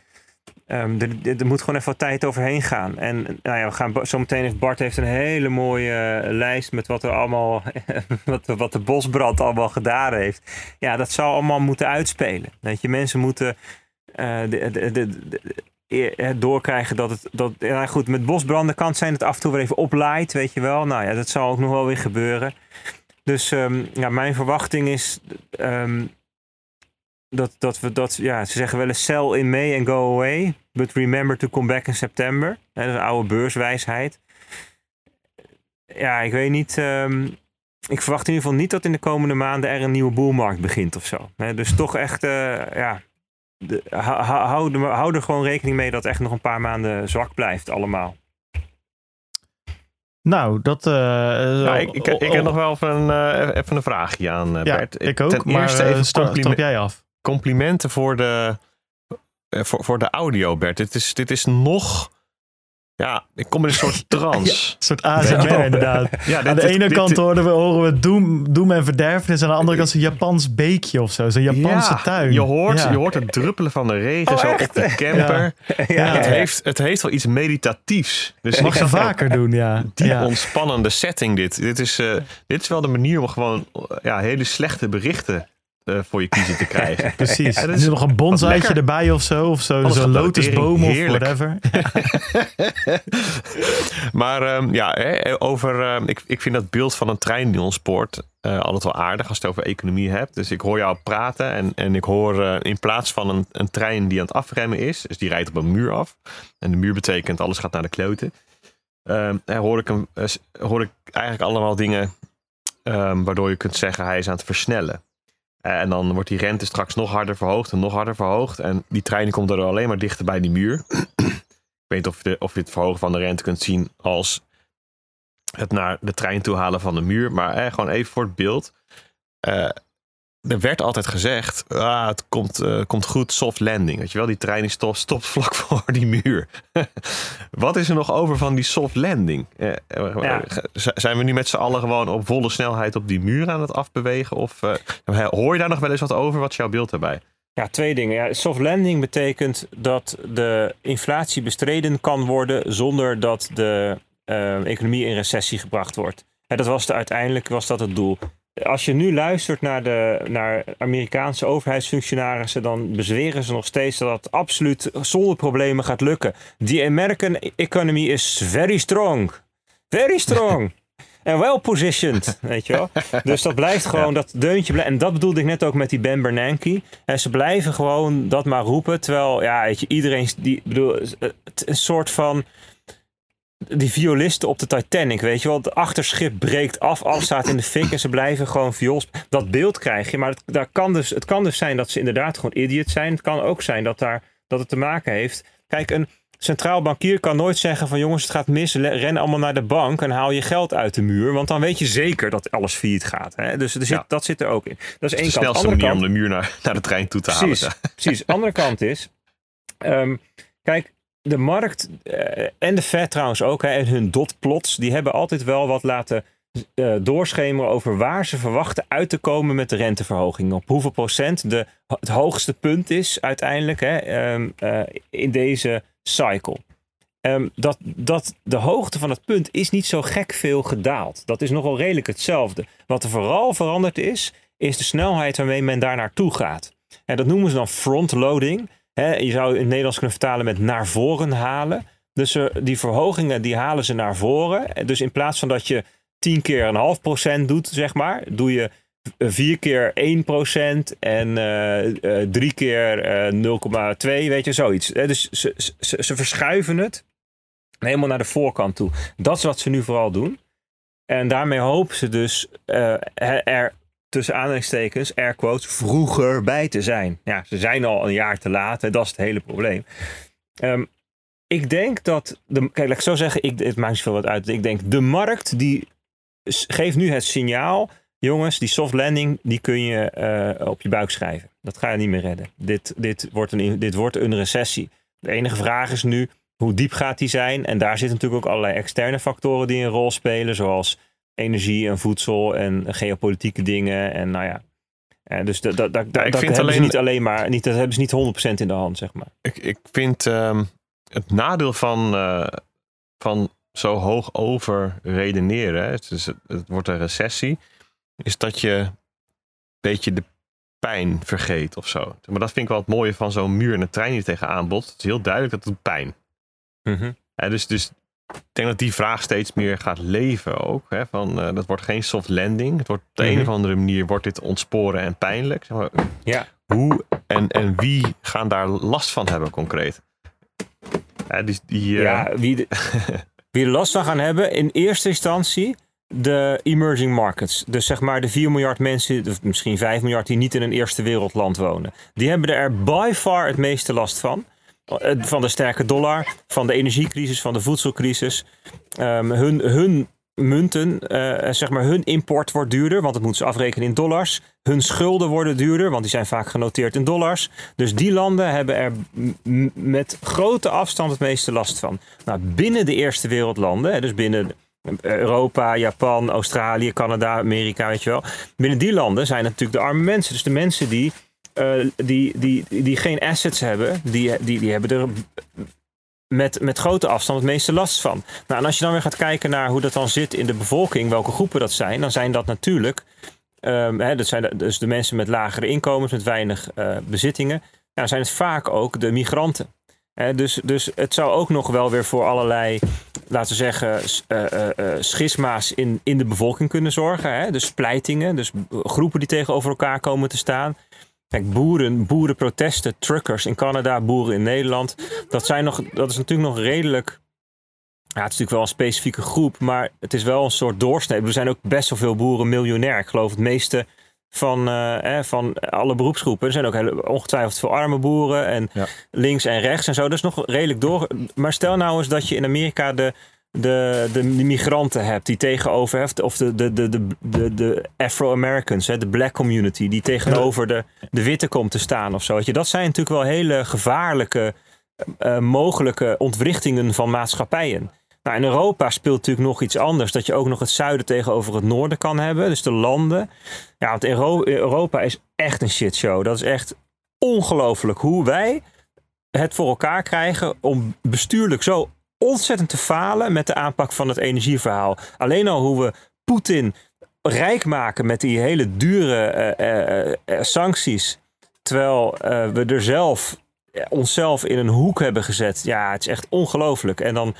um, er, er, moet gewoon even wat tijd overheen gaan. En nou ja, we gaan zo meteen Bart heeft een hele mooie uh, lijst met wat er allemaal, wat, wat de bosbrand allemaal gedaan heeft. Ja, dat zal allemaal moeten uitspelen. Weet je, mensen moeten uh, de, de, de, doorkrijgen dat het. Dat, ja, goed, met bosbranden kan het zijn dat het af en toe weer even oplaait, weet je wel. Nou ja, dat zal ook nog wel weer gebeuren. Dus um, ja, mijn verwachting is um, dat, dat we dat, ja, ze zeggen wel eens sell in May and go away, but remember to come back in September. Dat is een oude beurswijsheid. Ja, ik weet niet. Um, ik verwacht in ieder geval niet dat in de komende maanden er een nieuwe boelmarkt begint of zo. Dus toch echt, uh, ja, de, hou, hou er gewoon rekening mee dat het echt nog een paar maanden zwak blijft allemaal. Nou, dat... Uh, nou, ik, ik, ik heb nog wel even een, uh, even een vraagje aan uh, ja, Bert. ik ook, Ten maar eerste even stap, stap jij af. Complimenten voor de, voor, voor de audio, Bert. Dit is, dit is nog Ja, ik kom in een soort trance. Een soort ASMR inderdaad. Ja, aan de dit- ene dit- kant horen we, horen we doem, doem en verderfenis. En aan de andere kant een Japans beekje of zo. Zo'n Japanse ja, tuin. Je hoort, Ja. je hoort het druppelen van de regen Oh, zo echt? op de camper. ja, Het, ja. heeft, het heeft wel iets meditatiefs. Dus Mag ze vaker doen, ja. diep ja. ontspannende setting dit. Dit is, eh, dit is wel de manier om gewoon eh, ja, hele slechte berichten eh, voor je kiezen te krijgen. Precies. Ja, Er is is nog een bonsaitje erbij of zo. Of zo, zo'n de lotusboom of whatever. maar ehm, ja, hè, over, ehm, ik, ik vind dat beeld van een trein die ons spoort eh, altijd wel aardig als je het over economie hebt. Dus ik hoor jou praten en, en ik hoor eh, in plaats van een, een trein die aan het afremmen is, dus die rijdt op een muur af. En de muur betekent alles gaat naar de kloten. Ehm, hè, hoor, ik hem, hoor ik eigenlijk allemaal dingen ehm, waardoor je kunt zeggen hij is aan het versnellen. Eh, en dan wordt die rente straks nog harder verhoogd en nog harder verhoogd. En die trein komt er alleen maar dichter bij die muur. Ik weet niet of je, of je het verhogen van de rente kunt zien als het naar de trein toe halen van de muur. Maar eh, gewoon even voor het beeld. Eh, er werd altijd gezegd, ah, het komt, eh, komt goed, soft landing. Weet je wel, die trein die stopt, stopt vlak voor die muur. Wat is er nog over van die soft landing? Eh, eh, Ja. Ja, twee dingen. Ja, soft landing betekent dat de inflatie bestreden kan worden zonder dat de economie in recessie gebracht wordt. En dat was de, uiteindelijk was dat het doel. Als je nu luistert naar, de, naar Amerikaanse overheidsfunctionarissen, dan bezweren ze nog steeds dat het absoluut zonder problemen gaat lukken. The American economy is very strong. Very strong. En well positioned, weet je wel. Dus dat blijft gewoon dat deuntje. En dat bedoelde ik net ook met die Ben Bernanke. En ze blijven gewoon dat maar roepen. Terwijl, ja, weet je, iedereen... Die, bedoel, het- een soort van... Die violisten op de Titanic, weet je wel. Het achterschip breekt af, alles staat in de fik en ze blijven gewoon viols. Dat beeld krijg je, maar het, daar kan dus, het kan dus zijn dat ze inderdaad gewoon idiots zijn. Het kan ook zijn dat, daar, dat het te maken heeft. Kijk, een centraal bankier kan nooit zeggen van jongens, het gaat mis, ren allemaal naar de bank en haal je geld uit de muur. Want dan weet je zeker dat alles failliet gaat. Hè? Dus er zit, Ja. dat zit er ook in. Dat is De één kant. snelste manier kant, om de muur naar, naar de trein toe te halen. Precies, precies. Andere kant is, ehm, kijk, de markt eh, en de Fed trouwens ook, hè, en hun dotplots, die hebben altijd wel wat laten eh, doorschemeren over waar ze verwachten uit te komen met de renteverhoging. Op hoeveel procent de, het hoogste punt is uiteindelijk hè, ehm, eh, in deze cycle. Ehm, dat, dat de hoogte van het punt is niet zo gek veel gedaald. Dat is nogal redelijk hetzelfde. Wat er vooral veranderd is, is de snelheid waarmee men daar naartoe gaat. En dat noemen ze dan frontloading. Je zou in het Nederlands kunnen vertalen met naar voren halen. Dus die verhogingen die halen ze naar voren. Dus in plaats van dat je 10 keer een half procent doet, zeg maar, doe je eh, vier keer 1 procent en eh, drie keer eh, 0,2, weet je, zoiets. Dus ze, ze, verschuiven het helemaal naar de voorkant toe. Dat is wat ze nu vooral doen. En daarmee hopen ze dus er tussen aanhalingstekens, air quotes, vroeger bij te zijn. Ja, ze zijn al een jaar te laat. Dat is het hele probleem. Ehm, ik denk dat, de, kijk, ik zo zeggen, ik, het maakt niet veel wat uit. Ik denk, de markt die geeft nu het signaal, jongens, die soft landing, die kun je eh, op je buik schrijven. Dat ga je niet meer redden. Dit, dit, wordt een, dit wordt een recessie. De enige vraag is nu, hoe diep gaat die zijn? En daar zitten natuurlijk ook allerlei externe factoren die een rol spelen, zoals energie en voedsel en geopolitieke dingen. En nou ja, en dus dat, dat, dat, ik dat hebben ze alleen- niet alleen maar, niet, dat hebben ze niet 100% in de hand, zeg maar. Ik, ik vind ehm, het nadeel van, eh, van zo hoog over redeneren, hè, het, is, het wordt een recessie, is dat je een beetje de pijn vergeet of zo. Maar dat vind ik wel het mooie van zo'n muur en een trein die tegenaan botst. Het is heel duidelijk dat het pijn. Ja, dus, dus ik denk dat die vraag steeds meer gaat leven ook. Hè, van, eh, dat wordt geen soft landing. Het wordt op de Mhm. een of andere manier wordt dit ontsporen en pijnlijk. Zeg maar, Ja. Hoe en, en wie gaan daar last van hebben concreet? Ja, die, die, eh, Ja, wie, de, wie er last van gaan hebben, in eerste instantie de emerging markets. Dus zeg maar de 4 miljard mensen, of misschien 5 miljard, die niet in een eerste wereldland wonen. Die hebben er by far het meeste last van. Eh, Van de sterke dollar, van de energiecrisis, van de voedselcrisis. Ehm, hun, hun munten, eh, zeg maar, hun import wordt duurder, want het moeten ze afrekenen in dollars. Hun schulden worden duurder, want die zijn vaak genoteerd in dollars. Dus die landen hebben er met grote afstand het meeste last van. Nou, binnen de eerste wereldlanden, dus binnen Europa, Japan, Australië, Canada, Amerika, weet je wel. Binnen die landen zijn natuurlijk de arme mensen. Dus de mensen die, die, die, die geen assets hebben, die, die, die hebben er met, met grote afstand het meeste last van. Nou, en als je dan weer gaat kijken naar hoe dat dan zit in de bevolking, welke groepen dat zijn, dan zijn dat natuurlijk, um, hè, dat zijn dus de mensen met lagere inkomens, met weinig uh, bezittingen. Nou, dan zijn het vaak ook de migranten. dus, dus het zou ook nog wel weer voor allerlei, laten we zeggen, uh, schisma's in, in de bevolking kunnen zorgen. Hè? Dus splijtingen, dus groepen die tegenover elkaar komen te staan. Kijk, boeren, boerenprotesten, truckers in Canada, boeren in Nederland. Dat, zijn nog, dat is natuurlijk nog redelijk. Ja, het is natuurlijk wel een specifieke groep, maar het is wel een soort doorsnede. Er zijn ook best wel veel boeren miljonair. Ik geloof het meeste van, uh, van alle beroepsgroepen. Er zijn ook heel, ongetwijfeld veel arme boeren en links en rechts en zo. Dat is nog redelijk door. Maar stel nou eens dat je in Amerika de de, de, migranten hebt die tegenover heeft, of de, de, de, de, de Afro-Americans, de black community, die tegenover de, de witte komt te staan of zo. dat zijn natuurlijk wel hele gevaarlijke uh, mogelijke ontwrichtingen van maatschappijen. Nou, in Europa speelt natuurlijk nog iets anders. Dat je ook nog het zuiden tegenover het noorden kan hebben. Dus de landen. Ja, want Europa is echt een shitshow. Dat is echt ongelooflijk hoe wij het voor elkaar krijgen om bestuurlijk zo ontzettend te falen met de aanpak van het energieverhaal. Alleen al hoe we Poetin rijk maken met die hele dure uh, sancties. Terwijl we er zelf onszelf in een hoek hebben gezet. Ja, het is echt ongelooflijk. En dan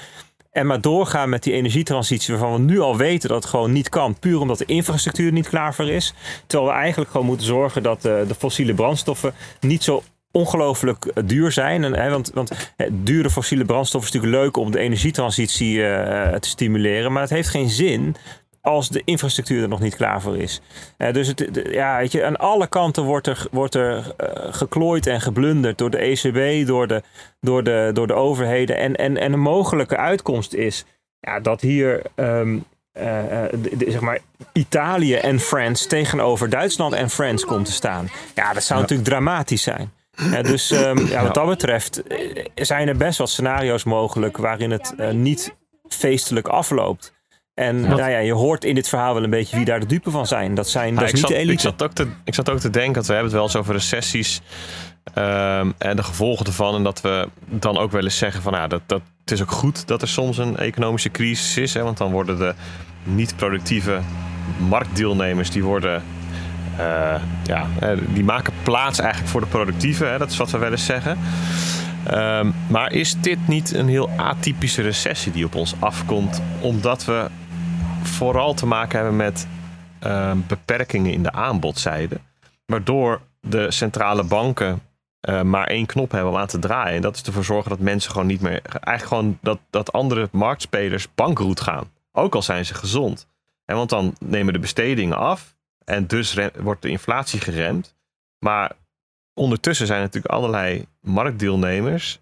en maar doorgaan met die energietransitie waarvan we nu al weten dat het gewoon niet kan. Puur omdat de infrastructuur niet klaar voor is. Terwijl we eigenlijk gewoon moeten zorgen dat de fossiele brandstoffen niet zo ongelooflijk duur zijn. En, hè, want, want dure fossiele brandstof is natuurlijk leuk om de energietransitie uh, te stimuleren. Maar het heeft geen zin als de infrastructuur er nog niet klaar voor is. Uh, dus het, ja, weet je, aan alle kanten wordt er, wordt er uh, geklooid en geblunderd door de ECB, door de, door de, door de overheden. En, en, en een mogelijke uitkomst is ja, dat hier um, zeg maar Italië en France tegenover Duitsland en France komt te staan. Ja, dat zou natuurlijk dramatisch zijn. Ja, dus um, ja, wat dat betreft eh, zijn er best wel scenario's mogelijk waarin het uh, niet feestelijk afloopt. En nou ja, je hoort in dit verhaal wel een beetje wie daar de dupe van zijn. Dat zijn dat is niet zat, de elite. Ik zat, ook te, ik zat ook te denken, dat we hebben het wel eens over recessies um, en de gevolgen ervan. En dat we dan ook wel eens zeggen van ja, dat, dat, het is ook goed dat er soms een economische crisis is. Hè, want dan worden de niet productieve marktdeelnemers die worden uh, ja, die maken plaats eigenlijk voor de productieve. Hè, dat is wat we wel eens zeggen. Um, maar is dit niet een heel atypische recessie die op ons afkomt, omdat we vooral te maken hebben met uh, beperkingen in de aanbodzijde, waardoor de centrale banken uh, maar één knop hebben om aan te draaien. En dat is ervoor zorgen dat mensen gewoon niet meer, eigenlijk gewoon dat, dat andere marktspelers bankroet gaan. Ook al zijn ze gezond. En want dan nemen de bestedingen af. En dus wordt de inflatie geremd. Maar ondertussen zijn er natuurlijk allerlei marktdeelnemers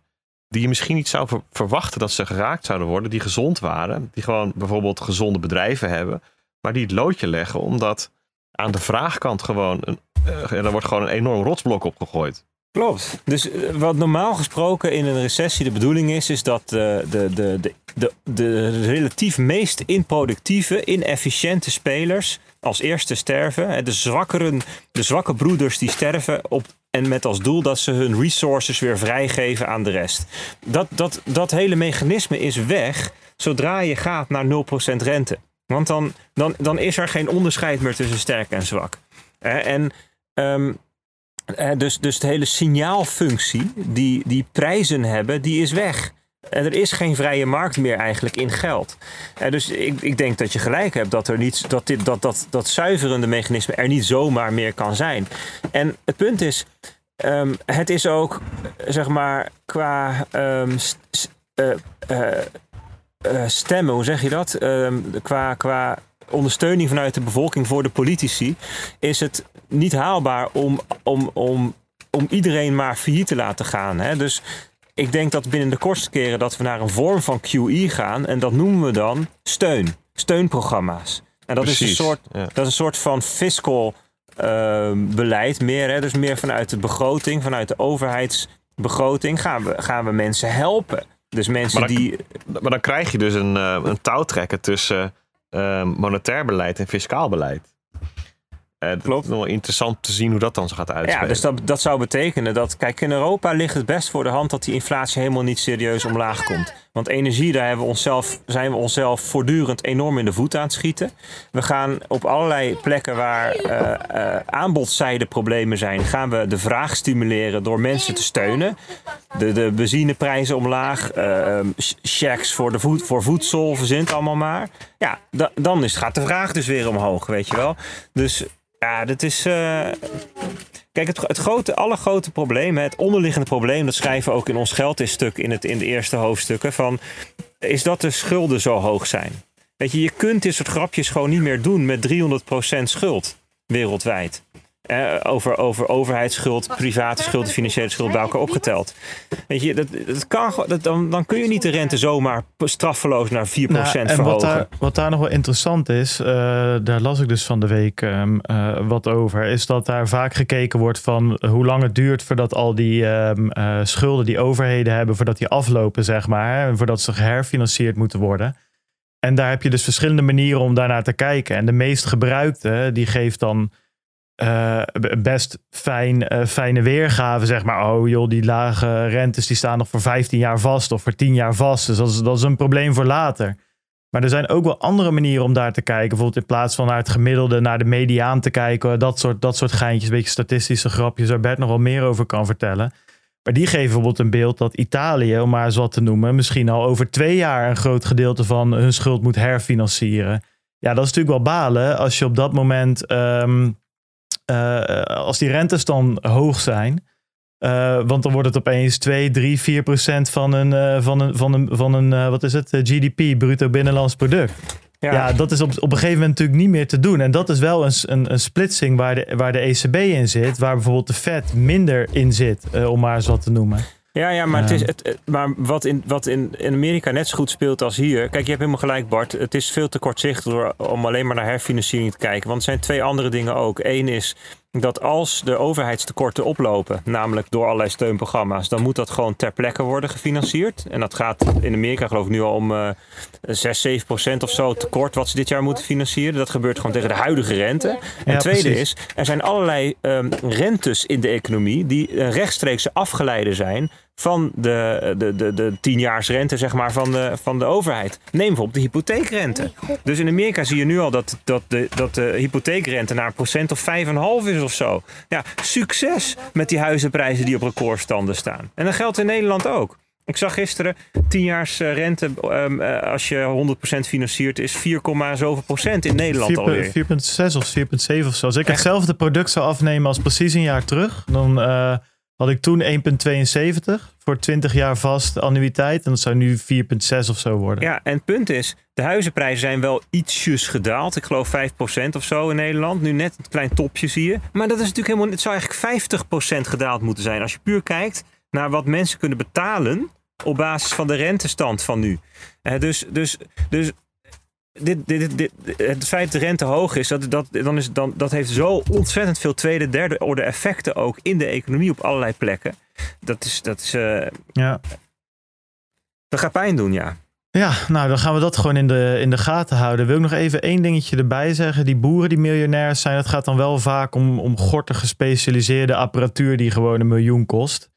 die je misschien niet zou verwachten dat ze geraakt zouden worden, die gezond waren, die gewoon bijvoorbeeld gezonde bedrijven hebben, maar die het loodje leggen omdat aan de vraagkant gewoon een, uh, er wordt gewoon een enorm rotsblok opgegooid. Klopt. Dus eh, wat normaal gesproken in een recessie de bedoeling is, is dat de, de, de, de, de, relatief meest improductieve, inefficiënte spelers als eerste sterven. De, zwakkeren, de zwakke broeders die sterven op, en met als doel dat ze hun resources weer vrijgeven aan de rest. Dat, dat, dat hele mechanisme is weg zodra je gaat naar 0% rente. Want dan, dan, dan is er geen onderscheid meer tussen sterk en zwak. En um, dus, dus de hele signaalfunctie die, die prijzen hebben, die is weg. En er is geen vrije markt meer eigenlijk in geld. En dus ik, ik denk dat je gelijk hebt dat, er niet, dat, dit, dat, dat, dat zuiverende mechanisme er niet zomaar meer kan zijn. En het punt is, um, het is ook zeg maar qua uh, uh, uh, stemmen, hoe zeg je dat? Um, qua, qua ondersteuning vanuit de bevolking voor de politici, is het niet haalbaar om, om, om, om iedereen maar failliet te laten gaan. Hè? Dus ik denk dat binnen de kortste keren dat we naar een vorm van QE gaan en dat noemen we dan steun. steunprogramma's. En dat is, een soort, dat is een soort van fiscal ehm, beleid meer. Hè? Dus meer vanuit de begroting, vanuit de overheidsbegroting gaan we, gaan we mensen helpen. Dus mensen maar dan, die. Maar dan krijg je dus een, uh, een touwtrekken tussen uh, monetair beleid en fiscaal beleid. Uh, Klopt. Het is wel interessant te zien hoe dat dan gaat uitspelen. Ja, dus dat, dat zou betekenen dat, kijk, in Europa ligt het best voor de hand dat die inflatie helemaal niet serieus omlaag komt. Want energie, daar hebben we onszelf, zijn we onszelf voortdurend enorm in de voet aan het schieten. We gaan op allerlei plekken waar uh, uh, aanbodzijde problemen zijn, gaan we de vraag stimuleren door mensen te steunen. De, de benzineprijzen omlaag, uh, checks voor, de voed, voor voedsel, verzint allemaal maar. Ja, da, dan is, gaat de vraag dus weer omhoog, weet je wel. Dus ja, dat is. Uh, kijk, het, het grote, allergrote probleem, het onderliggende probleem, dat schrijven we ook in ons geld is stuk in, het, in de eerste hoofdstukken, van, is dat de schulden zo hoog zijn. Weet je, je kunt dit soort grapjes gewoon niet meer doen met 300% schuld wereldwijd. Eh, over, over overheidsschuld, private schuld, financiële schuld bij elkaar opgeteld. Weet je, dat, dat kan, dat, dan, dan kun je niet de rente zomaar straffeloos naar 4% nou, en verhogen. Wat daar, wat daar nog wel interessant is, uh, daar las ik dus van de week um, uh, wat over, is dat daar vaak gekeken wordt van hoe lang het duurt voordat al die um, schulden die overheden hebben, voordat die aflopen, zeg maar, hè, voordat ze geherfinancierd moeten worden. En daar heb je dus verschillende manieren om daarnaar te kijken. En de meest gebruikte, die geeft dan uh, best fijn, uh, fijne weergave, zeg maar. Oh joh, die lage rentes die staan nog voor 15 jaar vast of voor 10 jaar vast. Dus dat is, dat is een probleem voor later. Maar er zijn ook wel andere manieren om daar te kijken. Bijvoorbeeld in plaats van naar het gemiddelde, naar de mediaan te kijken. Dat soort, dat soort geintjes, een beetje statistische grapjes waar Bert nog wel meer over kan vertellen. Maar die geven bijvoorbeeld een beeld dat Italië, om maar eens wat te noemen, misschien al over twee jaar een groot gedeelte van hun schuld moet herfinancieren. Ja, dat is natuurlijk wel balen als je op dat moment um, uh, als die rentes dan hoog zijn. Uh, want dan wordt het opeens 2, 3, 4 procent van een, uh, van een, van een, van een wat is het, GDP, bruto binnenlands product. Ja. ja, dat is op, op een gegeven moment natuurlijk niet meer te doen. En dat is wel een, een, een splitsing waar de, waar de ECB in zit, waar bijvoorbeeld de Fed minder in zit, om maar eens wat te noemen. Ja, ja maar, het is het, maar wat, in, wat in, in Amerika net zo goed speelt als hier. Kijk, je hebt helemaal gelijk, Bart. Het is veel te kortzichtig door, om alleen maar naar herfinanciering te kijken. Want er zijn twee andere dingen ook. Eén is dat als de overheidstekorten oplopen, namelijk door allerlei steunprogramma's, dan moet dat gewoon ter plekke worden gefinancierd. En dat gaat in Amerika geloof ik nu al om uh, 6, 7 procent of zo tekort wat ze dit jaar moeten financieren. Dat gebeurt gewoon tegen de huidige rente. En ja, tweede precies. is, er zijn allerlei um, rentes in de economie die uh, rechtstreeks afgeleide zijn van de, de, de, de tienjaarsrente zeg maar, van, de, van de overheid. Neem bijvoorbeeld de hypotheekrente. Dus in Amerika zie je nu al dat, dat, de, dat de hypotheekrente naar een procent of 5,5 is of zo. Ja, succes met die huizenprijzen die op recordstanden staan. En dat geldt in Nederland ook. Ik zag gisteren, 10 jaars rente, um, uh, als je 100% financiert, is 4, zoveel procent in Nederland 4, alweer. 4,6 of 4,7 of zo. Als ik Echt? hetzelfde product zou afnemen als precies een jaar terug, dan uh, had ik toen 1,72 voor 20 jaar vast annuïteit. En dat zou nu 4,6 of zo worden. Ja, en het punt is, de huizenprijzen zijn wel ietsjes gedaald. Ik geloof 5% of zo in Nederland. Nu net een klein topje zie je. Maar dat is natuurlijk helemaal, het zou eigenlijk 50% gedaald moeten zijn. Als je puur kijkt naar wat mensen kunnen betalen op basis van de rentestand van nu. Uh, dus, dus, dus dit, dit, dit, het feit dat de rente hoog is, dat, dat, dan is dan, dat heeft zo ontzettend veel tweede, derde orde effecten ook in de economie op allerlei plekken. Dat is. Dat, is, uh, ja. dat gaat pijn doen, ja. Ja, nou dan gaan we dat gewoon in de, in de gaten houden. Wil ik nog even één dingetje erbij zeggen. Die boeren die miljonairs zijn, het gaat dan wel vaak om, om gorte gespecialiseerde apparatuur die gewoon een miljoen kost.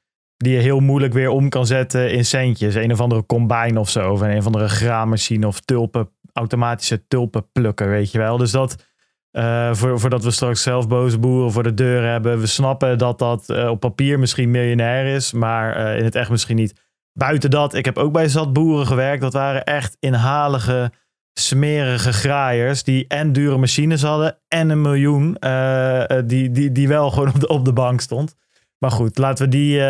Die je heel moeilijk weer om kan zetten in centjes. Een of andere combine of zo. Of een of andere graanmachine of tulpen, automatische tulpenplukker, weet je wel. Dus dat, uh, voor, voordat we straks zelf boze boeren voor de deur hebben. We snappen dat dat uh, op papier misschien miljonair is, maar uh, in het echt misschien niet. Buiten dat, ik heb ook bij zat boeren gewerkt. Dat waren echt inhalige, smerige graaiers die en dure machines hadden en een miljoen die, die, die wel gewoon op de, op de bank stond. Maar goed, laten we die uh,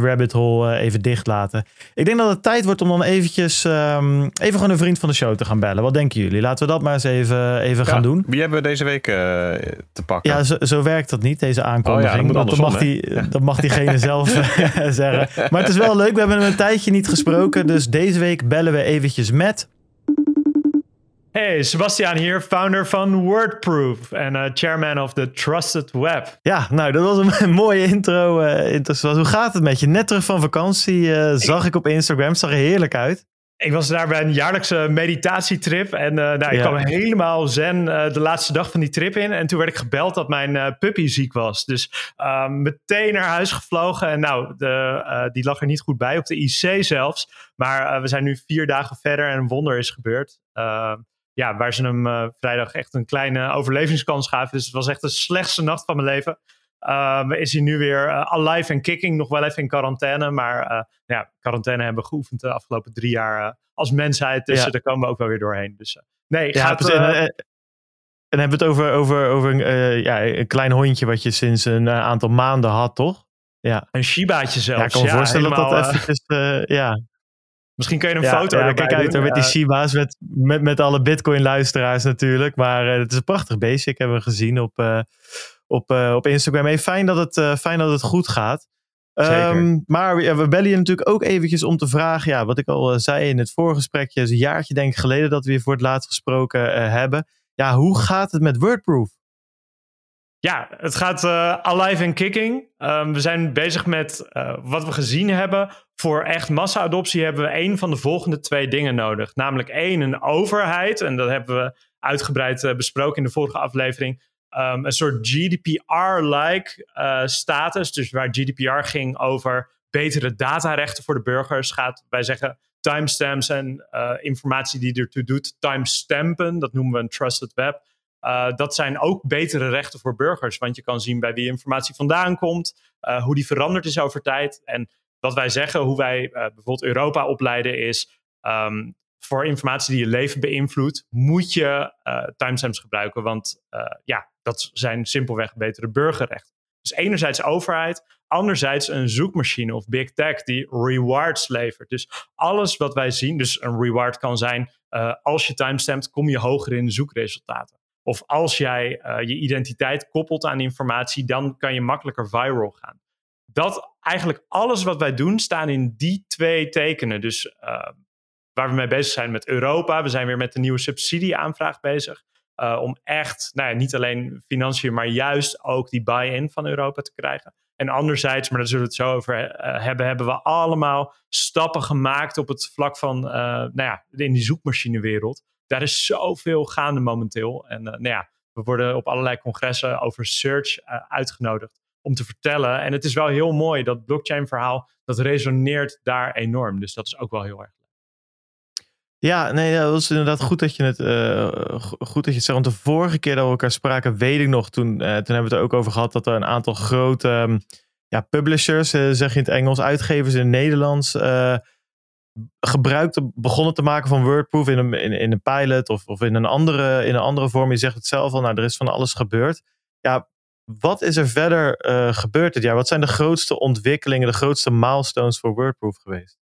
rabbit hole uh, even dicht laten. Ik denk dat het tijd wordt om dan eventjes um, even gewoon een vriend van de show te gaan bellen. Wat denken jullie? Laten we dat maar eens even, even ja, gaan doen. Wie hebben we deze week uh, te pakken? Ja, zo, zo, werkt dat niet, deze aankondiging. Oh ja, dat, mag die, ja. mag diegene zelf zeggen. Maar het is wel leuk, we hebben hem een tijdje niet gesproken. Dus deze week bellen we eventjes met... Hey, Sebastiaan hier, founder van Wordproof en uh, chairman of the Trusted Web. Ja, nou, dat was een, mooie intro. Uh, Hoe gaat het met je? Net terug van vakantie uh, zag ik op Instagram, zag er heerlijk uit. Ik was daar bij een jaarlijkse meditatietrip. En nou, ik kwam helemaal zen de laatste dag van die trip in. En toen werd ik gebeld dat mijn puppy ziek was. Dus ehm, meteen naar huis gevlogen. En nou, de, die lag er niet goed bij, op de IC zelfs. Maar we zijn nu vier dagen verder en een wonder is gebeurd. Ehm, ja, waar ze hem vrijdag echt een kleine overlevingskans gaven. Dus het was echt de slechtste nacht van mijn leven. Um, is hij nu weer uh, alive en kicking, nog wel even in quarantaine. Maar uh, ja, quarantaine hebben we geoefend de afgelopen drie jaar als mensheid. Dus daar komen we ook wel weer doorheen. Dus nee, ja, gaat... En, en hebben we het over, over, over ja, een klein hondje wat je sinds een aantal maanden had, toch? Ja. Een Shibaatje zelfs. Ja, ik kan me voorstellen dat dat eventjes, ja... Misschien kun je een foto ja, kijk uit met die Shiba's, met, met, met alle Bitcoin luisteraars natuurlijk. Maar het is een prachtig beestje. Ik heb hem gezien op op, uh, op Instagram. Hey, fijn, dat het, fijn dat het goed gaat. Um, maar we, we, bellen je natuurlijk ook eventjes om te vragen, ja, wat ik al zei in het voorgesprekje, is een jaartje denk ik geleden dat we je voor het laatst gesproken hebben. Ja, hoe gaat het met Wordproof? Ja, het gaat alive en kicking. Um, we zijn bezig met wat we gezien hebben. Voor echt massa-adoptie hebben we één van de volgende twee dingen nodig. Namelijk één, een overheid. En dat hebben we uitgebreid besproken in de vorige aflevering um, een soort GDPR-like status. Dus waar GDPR ging over betere datarechten voor de burgers, gaat wij zeggen timestamps en informatie die ertoe doet, timestampen. Dat noemen we een trusted web. Uh, dat zijn ook betere rechten voor burgers, want je kan zien bij wie informatie vandaan komt, hoe die veranderd is over tijd. En wat wij zeggen, hoe wij bijvoorbeeld Europa opleiden, is um, voor informatie die je leven beïnvloedt, moet je timestamps gebruiken. Want ja, dat zijn simpelweg betere burgerrechten. Dus enerzijds overheid, anderzijds een zoekmachine of big tech die rewards levert. Dus alles wat wij zien, dus een reward kan zijn, als je timestampt, kom je hoger in de zoekresultaten. Of als jij je identiteit koppelt aan informatie, dan kan je makkelijker viral gaan. Dat eigenlijk alles wat wij doen, staan in die twee tekenen. Dus waar we mee bezig zijn met Europa. We zijn weer met de nieuwe subsidieaanvraag bezig. Uh, om echt, nou ja, niet alleen financiën, maar juist ook die buy-in van Europa te krijgen. En anderzijds, maar daar zullen we het zo over uh, hebben, hebben we allemaal stappen gemaakt op het vlak van, nou ja, in die zoekmachinewereld. Daar is zoveel gaande momenteel. En nou ja, we worden op allerlei congressen over search uitgenodigd om te vertellen. En het is wel heel mooi, dat blockchain verhaal, dat resoneert daar enorm. Dus dat is ook wel heel erg ja, nee, dat was inderdaad goed dat je het, uh, goed dat je het zegt. Want de vorige keer dat we elkaar spraken, weet ik nog, toen, toen hebben we het er ook over gehad dat er een aantal grote um, ja, publishers, zeg je in het Engels, uitgevers in het Nederlands, gebruik te, begonnen te maken van WordProof in een, in, in een pilot of, of in, een andere, in een andere vorm. Je zegt het zelf al, nou, er is van alles gebeurd. Ja, wat is er verder gebeurd dit jaar? Wat zijn de grootste ontwikkelingen, de grootste milestones voor WordProof geweest?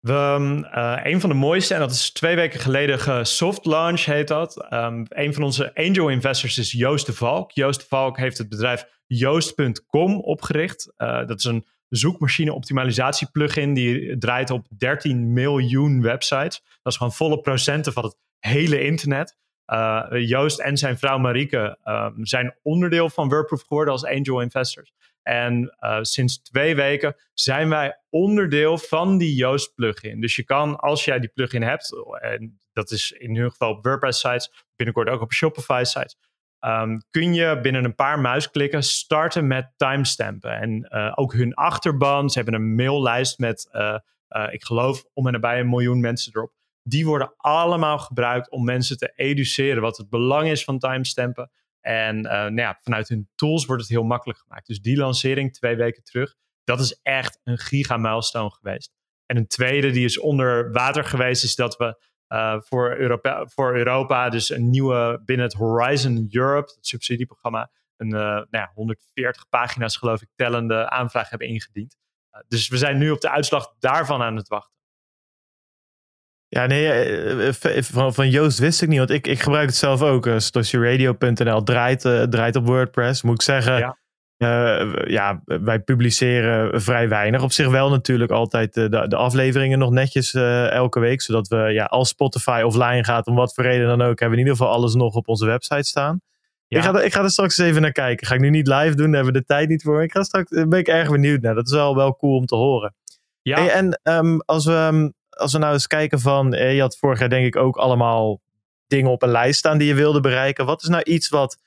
We, uh, een van de mooiste, en dat is twee weken geleden gesoft launch heet dat. Um, een van onze angel investors is Joost de Valk. Joost de Valk heeft het bedrijf Joost.com opgericht. Uh, dat is een zoekmachine optimalisatie plugin die draait op 13 miljoen websites. Dat is gewoon volle procenten van het hele internet. Uh, Joost en zijn vrouw Marieke um, zijn onderdeel van WordProof geworden als angel investors. En uh, sinds twee weken zijn wij onderdeel van die Yoast plugin. Dus je kan, als jij die plugin hebt, en dat is in ieder geval op WordPress sites, binnenkort ook op Shopify sites, um, kun je binnen een paar muisklikken starten met timestampen. En uh, ook hun achterban, ze hebben een maillijst met, uh, ik geloof, om en nabij een miljoen mensen erop. Die worden allemaal gebruikt om mensen te educeren wat het belang is van timestampen. En nou ja, vanuit hun tools wordt het heel makkelijk gemaakt. Dus die lancering twee weken terug, dat is echt een giga milestone geweest. En een tweede die is onder water geweest, is dat we uh, voor, Europa, voor Europa, dus een nieuwe binnen het Horizon Europe, het subsidieprogramma, een uh, nou ja, 140 pagina's geloof ik tellende aanvraag hebben ingediend. dus we zijn nu op de uitslag daarvan aan het wachten. Ja, nee, eh, eh, eh, van, van Joost wist ik niet, want ik, ik gebruik het zelf ook. Stosjeradio.nl draait, draait op WordPress, moet ik zeggen. Ja. Ja, wij publiceren vrij weinig. Op zich wel natuurlijk altijd de, de afleveringen nog netjes elke week. Zodat we, ja, als Spotify offline gaat, om wat voor reden dan ook, hebben we in ieder geval alles nog op onze website staan. Ik, ga er, ik ga er straks eens even naar kijken. Ga ik nu niet live doen, daar hebben we de tijd niet voor. Ik ga straks, daar ben ik erg benieuwd naar. Dat is wel, wel cool om te horen. Ja. en um, als, we, ehm, als we nou eens kijken van, eh, je had vorig jaar denk ik ook allemaal dingen op een lijst staan die je wilde bereiken. Wat is nou iets wat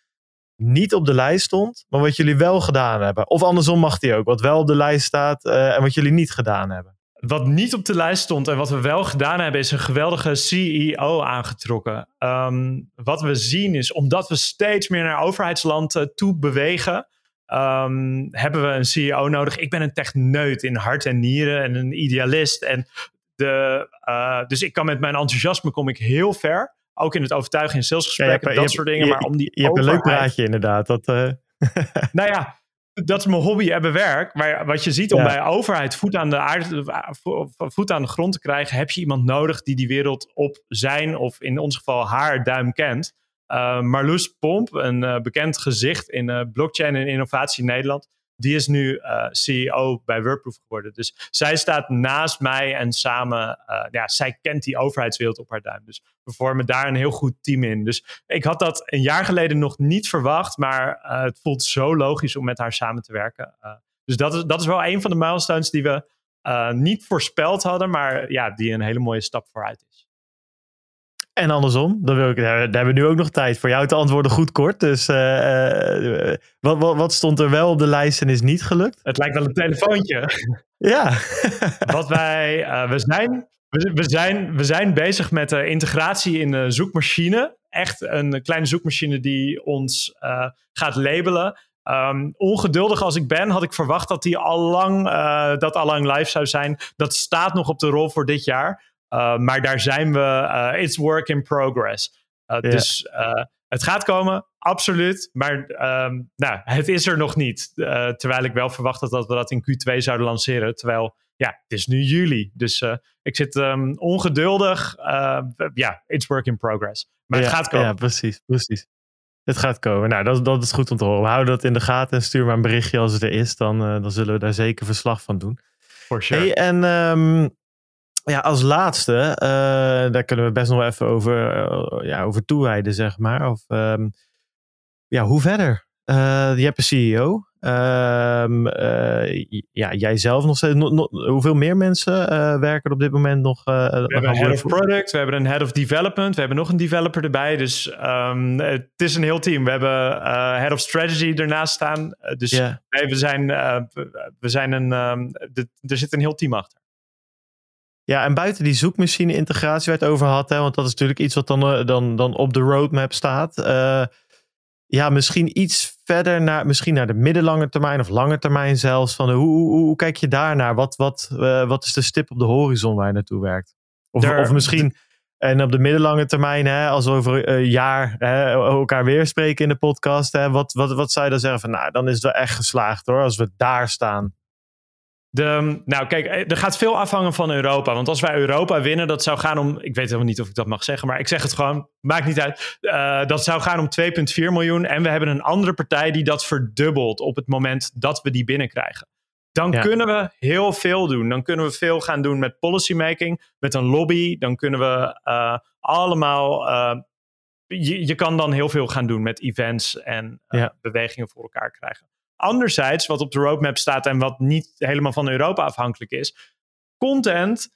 niet op de lijst stond, maar wat jullie wel gedaan hebben? Of andersom mag die ook, wat wel op de lijst staat uh, en wat jullie niet gedaan hebben. Wat niet op de lijst stond en wat we wel gedaan hebben, is een geweldige CEO aangetrokken. Um, wat we zien is, omdat we steeds meer naar overheidsland uh, toe bewegen, um, hebben we een CEO nodig. Ik ben een techneut in hart en nieren en een idealist. En de, uh, dus ik kan met mijn enthousiasme kom ik heel ver. Ook in het overtuigen in salesgesprekken, ja, dat soort dingen. maar om die je hebt een leuk praatje inderdaad. Dat, uh... nou ja, dat is mijn hobby en mijn werk. Maar wat je ziet om bij overheid voet aan, de aarde, voet aan de grond te krijgen, heb je iemand nodig die die wereld op zijn of in ons geval haar duim kent. Uh, Marloes Pomp, een uh, bekend gezicht in uh, blockchain en innovatie in Nederland, die is nu CEO bij Wordproof geworden. Dus zij staat naast mij en samen, ja, zij kent die overheidswereld op haar duim. Dus we vormen daar een heel goed team in. Dus ik had dat een jaar geleden nog niet verwacht, maar het voelt zo logisch om met haar samen te werken. dus dat is, dat is wel een van de milestones die we niet voorspeld hadden, maar ja, die een hele mooie stap vooruit is. En andersom, dan wil ik, daar hebben we nu ook nog tijd voor jou te antwoorden goed kort. Dus uh, wat, wat, wat, stond er wel op de lijst en is niet gelukt? Het lijkt wel een telefoontje. ja. wat wij, uh, we, zijn, we, we, zijn, we zijn bezig met de integratie in de zoekmachine. Echt een kleine zoekmachine die ons gaat labelen. Um, ongeduldig als ik ben, had ik verwacht dat die al lang, dat al lang live zou zijn. Dat staat nog op de rol voor dit jaar. Uh, maar daar zijn we, uh, it's work in progress. Uh, Dus het gaat komen, absoluut. Maar um, nou, het is er nog niet. terwijl ik wel verwacht had dat we dat in Q2 zouden lanceren. Terwijl, ja, het is nu juli. Dus ik zit um, ongeduldig. Ja, it's work in progress. Maar ja, het gaat komen. Ja, precies, precies. Het gaat komen. Nou, dat, dat is goed om te horen. We houden dat in de gaten en stuur maar een berichtje als het er is. Dan, dan zullen we daar zeker verslag van doen. For sure. Hey, en um, ja, als laatste, uh, daar kunnen we best nog even over, uh, ja, over toewijden, zeg maar. Of, um, ja, hoe verder? Uh, je hebt een CEO. Um, ja, jij zelf nog steeds. No, no, hoeveel meer mensen werken er op dit moment nog? we hebben een head of product, we hebben een head of development, we hebben nog een developer erbij. Dus um, het is een heel team. We hebben head of strategy ernaast staan. dus yeah. nee, we zijn, we zijn een. Er zit een heel team achter. Ja, en buiten die zoekmachine-integratie waar het over had, hè, want dat is natuurlijk iets wat dan, uh, dan, dan op de roadmap staat. Uh, ja, misschien iets verder naar, misschien naar de middellange termijn of lange termijn zelfs. Van, hoe, hoe, hoe kijk je daarnaar? Wat, wat, uh, wat is de stip op de horizon waar je naartoe werkt? Of, Daar, of misschien, en op de middellange termijn, hè, als we over een jaar hè, elkaar weer spreken in de podcast, hè, wat, wat, wat zou je dan zeggen? Van, nou, dan is het wel echt geslaagd hoor, als we daar staan. De, nou, kijk, eh, er gaat veel afhangen van Europa. Want als wij Europa winnen, dat zou gaan om. Ik weet helemaal niet of ik dat mag zeggen, maar ik zeg het gewoon. Maakt niet uit. Uh, dat zou gaan om 2,4 miljoen. En we hebben een andere partij die dat verdubbelt op het moment dat we die binnenkrijgen. Dan ja. kunnen we heel veel doen. Dan kunnen we veel gaan doen met policymaking, met een lobby. Dan kunnen we uh, allemaal. Uh, je, je, kan dan heel veel gaan doen met events en ja. bewegingen voor elkaar krijgen. Anderzijds, wat op de roadmap staat en wat niet helemaal van Europa afhankelijk is, content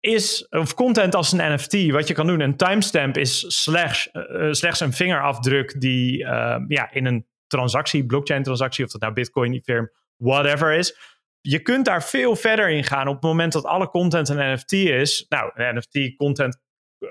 is, of content als een NFT, wat je kan doen. Een timestamp is slechts, uh, slechts een vingerafdruk die uh, ja, in een transactie, blockchain transactie, of dat nou Bitcoin, Ethereum, whatever is. Je kunt daar veel verder in gaan op het moment dat alle content een NFT is. Nou, een NFT content,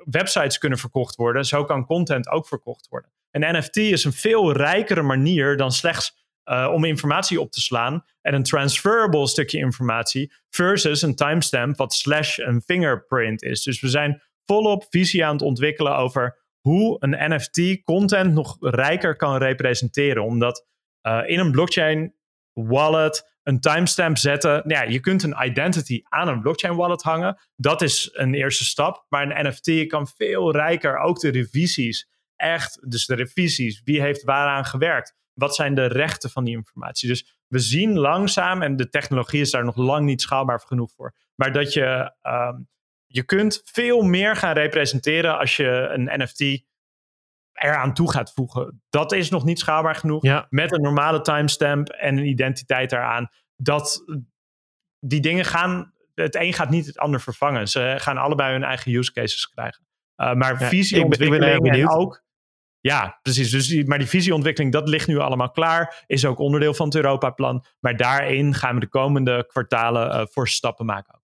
websites kunnen verkocht worden. Zo kan content ook verkocht worden. Een NFT is een veel rijkere manier dan slechts uh, om informatie op te slaan. En een transferable stukje informatie versus een timestamp wat slash een fingerprint is. Dus we zijn volop visie aan het ontwikkelen over hoe een NFT content nog rijker kan representeren. Omdat uh, in een blockchain wallet een timestamp zetten. Nou ja, je kunt een identity aan een blockchain wallet hangen. Dat is een eerste stap. Maar een NFT kan veel rijker ook de revisies. Echt, dus de revisies. Wie heeft waaraan gewerkt? Wat zijn de rechten van die informatie. Dus we zien langzaam, en de technologie is daar nog lang niet schaalbaar genoeg voor, maar dat je, ehm, je kunt veel meer gaan representeren als je een NFT eraan toe gaat voegen. Dat is nog niet schaalbaar genoeg. Ja. Met een normale timestamp en een identiteit daaraan. Dat die dingen gaan. Het een gaat niet het ander vervangen. Ze gaan allebei hun eigen use cases krijgen. Uh, maar Ja, ik ben- ik ben en ook. Ja, precies. Dus die, maar die visieontwikkeling, dat ligt nu allemaal klaar. Is ook onderdeel van het Europa-plan. Maar daarin gaan we de komende kwartalen eh forse stappen maken.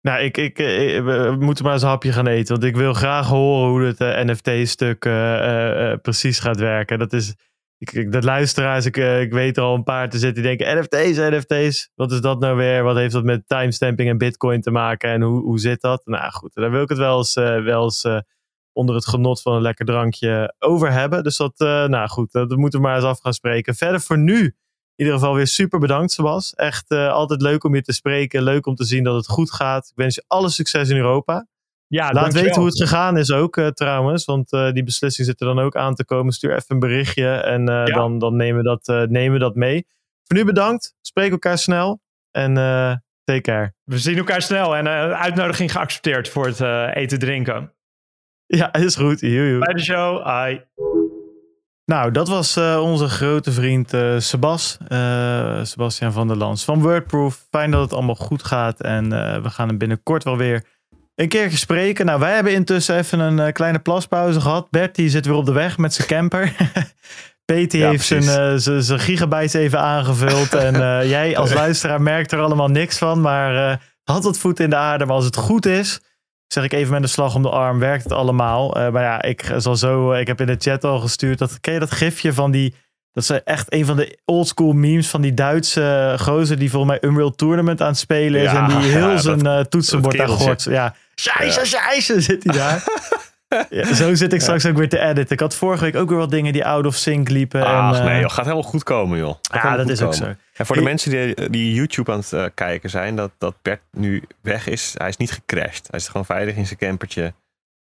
Nou, ik, ik, eh, we moeten maar eens een hapje gaan eten. Want ik wil graag horen hoe het eh, NFT-stuk eh, eh, precies gaat werken. Dat is. Ik, dat luisteraars, ik, eh, ik weet er al een paar te zitten die denken: NFT's, NFT's. Wat is dat nou weer? Wat heeft dat met timestamping en Bitcoin te maken? En hoe, hoe zit dat? Nou goed, daar wil ik het wel eens, eh, wel eens eh, onder het genot van een lekker drankje over hebben. Dus dat, eh, nou goed, dat moeten we maar eens af gaan spreken. Verder voor nu in ieder geval weer super bedankt, Sebas. Echt eh, altijd leuk om je te spreken. Leuk om te zien dat het goed gaat. Ik wens je alle succes in Europa. Ja, Laat dankjewel. weten hoe het gegaan is ook eh, trouwens. Want die beslissing zit er dan ook aan te komen. Stuur even een berichtje en Ja. dan, dan nemen, we dat, nemen we dat mee. Voor nu bedankt. Spreek elkaar snel. En take care. We zien elkaar snel en uitnodiging geaccepteerd voor het eten drinken. Ja, is goed. Joe, joe. Bij de show. Ai. Nou, dat was eh, onze grote vriend eh Sebas. eh, Sebastian van der Lans van Wordproof. Fijn dat het allemaal goed gaat. En eh, we gaan hem binnenkort wel weer een keer spreken. Nou, wij hebben intussen even een kleine plaspauze gehad. Bert die zit weer op de weg met zijn camper. Ja, heeft zijn, eh, zijn, zijn gigabytes even aangevuld. en eh, jij als luisteraar merkt er allemaal niks van. Maar eh, had wat voet in de aarde. Maar als het goed is, zeg ik even met een slag om de arm, werkt het allemaal. Eh, maar ja, ik zal zo, ik heb in de chat al gestuurd. Dat, ken je dat gifje van die, dat is echt een van de oldschool memes van die Duitse gozer die volgens mij Unreal Tournament aan het spelen is. Ja, en die heel ja, zijn dat- eh, toetsenbord dat daar kereltje. gort. Ja, scheisse, scheisse zit hij daar. Ja, zo zit ik straks ook weer te editen. Ik had vorige week ook weer wat dingen die out of sync liepen. Ach en, eh, nee, joh, gaat helemaal goed komen, joh. Gaat Ja, dat is ook zo. En voor de mensen die, die YouTube aan het eh, kijken zijn, dat, dat Bert nu weg is, hij is niet gecrashed. Hij is gewoon veilig in zijn campertje.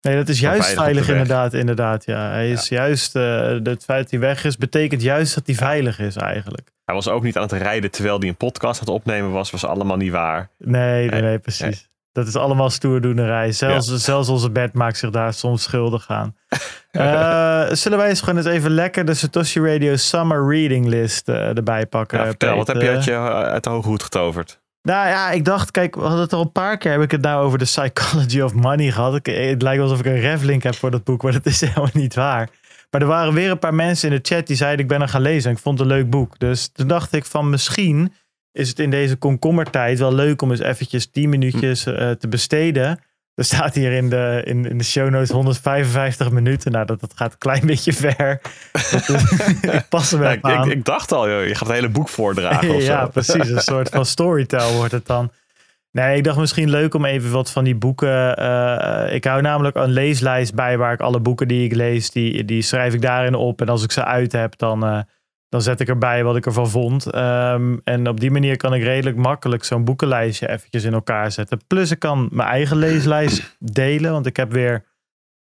Nee, dat is juist veilig inderdaad, inderdaad. Ja. Hij is juist, eh, het feit dat hij weg is, betekent juist dat hij veilig is eigenlijk. Hij was ook niet aan het rijden terwijl hij een podcast aan het opnemen was. Was allemaal niet waar. Nee, nee, precies. Dat is allemaal stoerdoenerij. Zelfs, zelfs onze bed maakt zich daar soms schuldig aan. Eh, zullen wij eens gewoon eens even lekker de Satoshi Radio Summer Reading List eh, erbij pakken? Ja, vertel, wat heb je uit, je uit de hoge hoed getoverd? Nou ja, ik dacht, kijk, we hadden het al een paar keer, heb ik het nou over de Psychology of Money gehad. Ik, het lijkt alsof ik een reflink heb voor dat boek, maar dat is helemaal niet waar. Maar er waren weer een paar mensen in de chat die zeiden, ik ben er gaan lezen en ik vond het een leuk boek. Dus toen dacht ik van, misschien is het in deze komkommertijd wel leuk om eens eventjes 10 minuutjes eh, te besteden. Er staat hier in de, in, in de show notes 155 minuten. Nou, dat, dat gaat een klein beetje ver. Dat is- ik pas hem Ja, even ik, aan. ik, ik dacht al, joh, je gaat het hele boek voordragen of ja, zo. precies. Een soort van storytell wordt het dan. Nee, ik dacht misschien leuk om even wat van die boeken. eh, ik hou namelijk een leeslijst bij waar ik alle boeken die ik lees, die, die schrijf ik daarin op. En als ik ze uit heb, dan, eh, dan zet ik erbij wat ik ervan vond. Ehm, en op die manier kan ik redelijk makkelijk zo'n boekenlijstje eventjes in elkaar zetten. Plus ik kan mijn eigen leeslijst delen, want ik heb weer...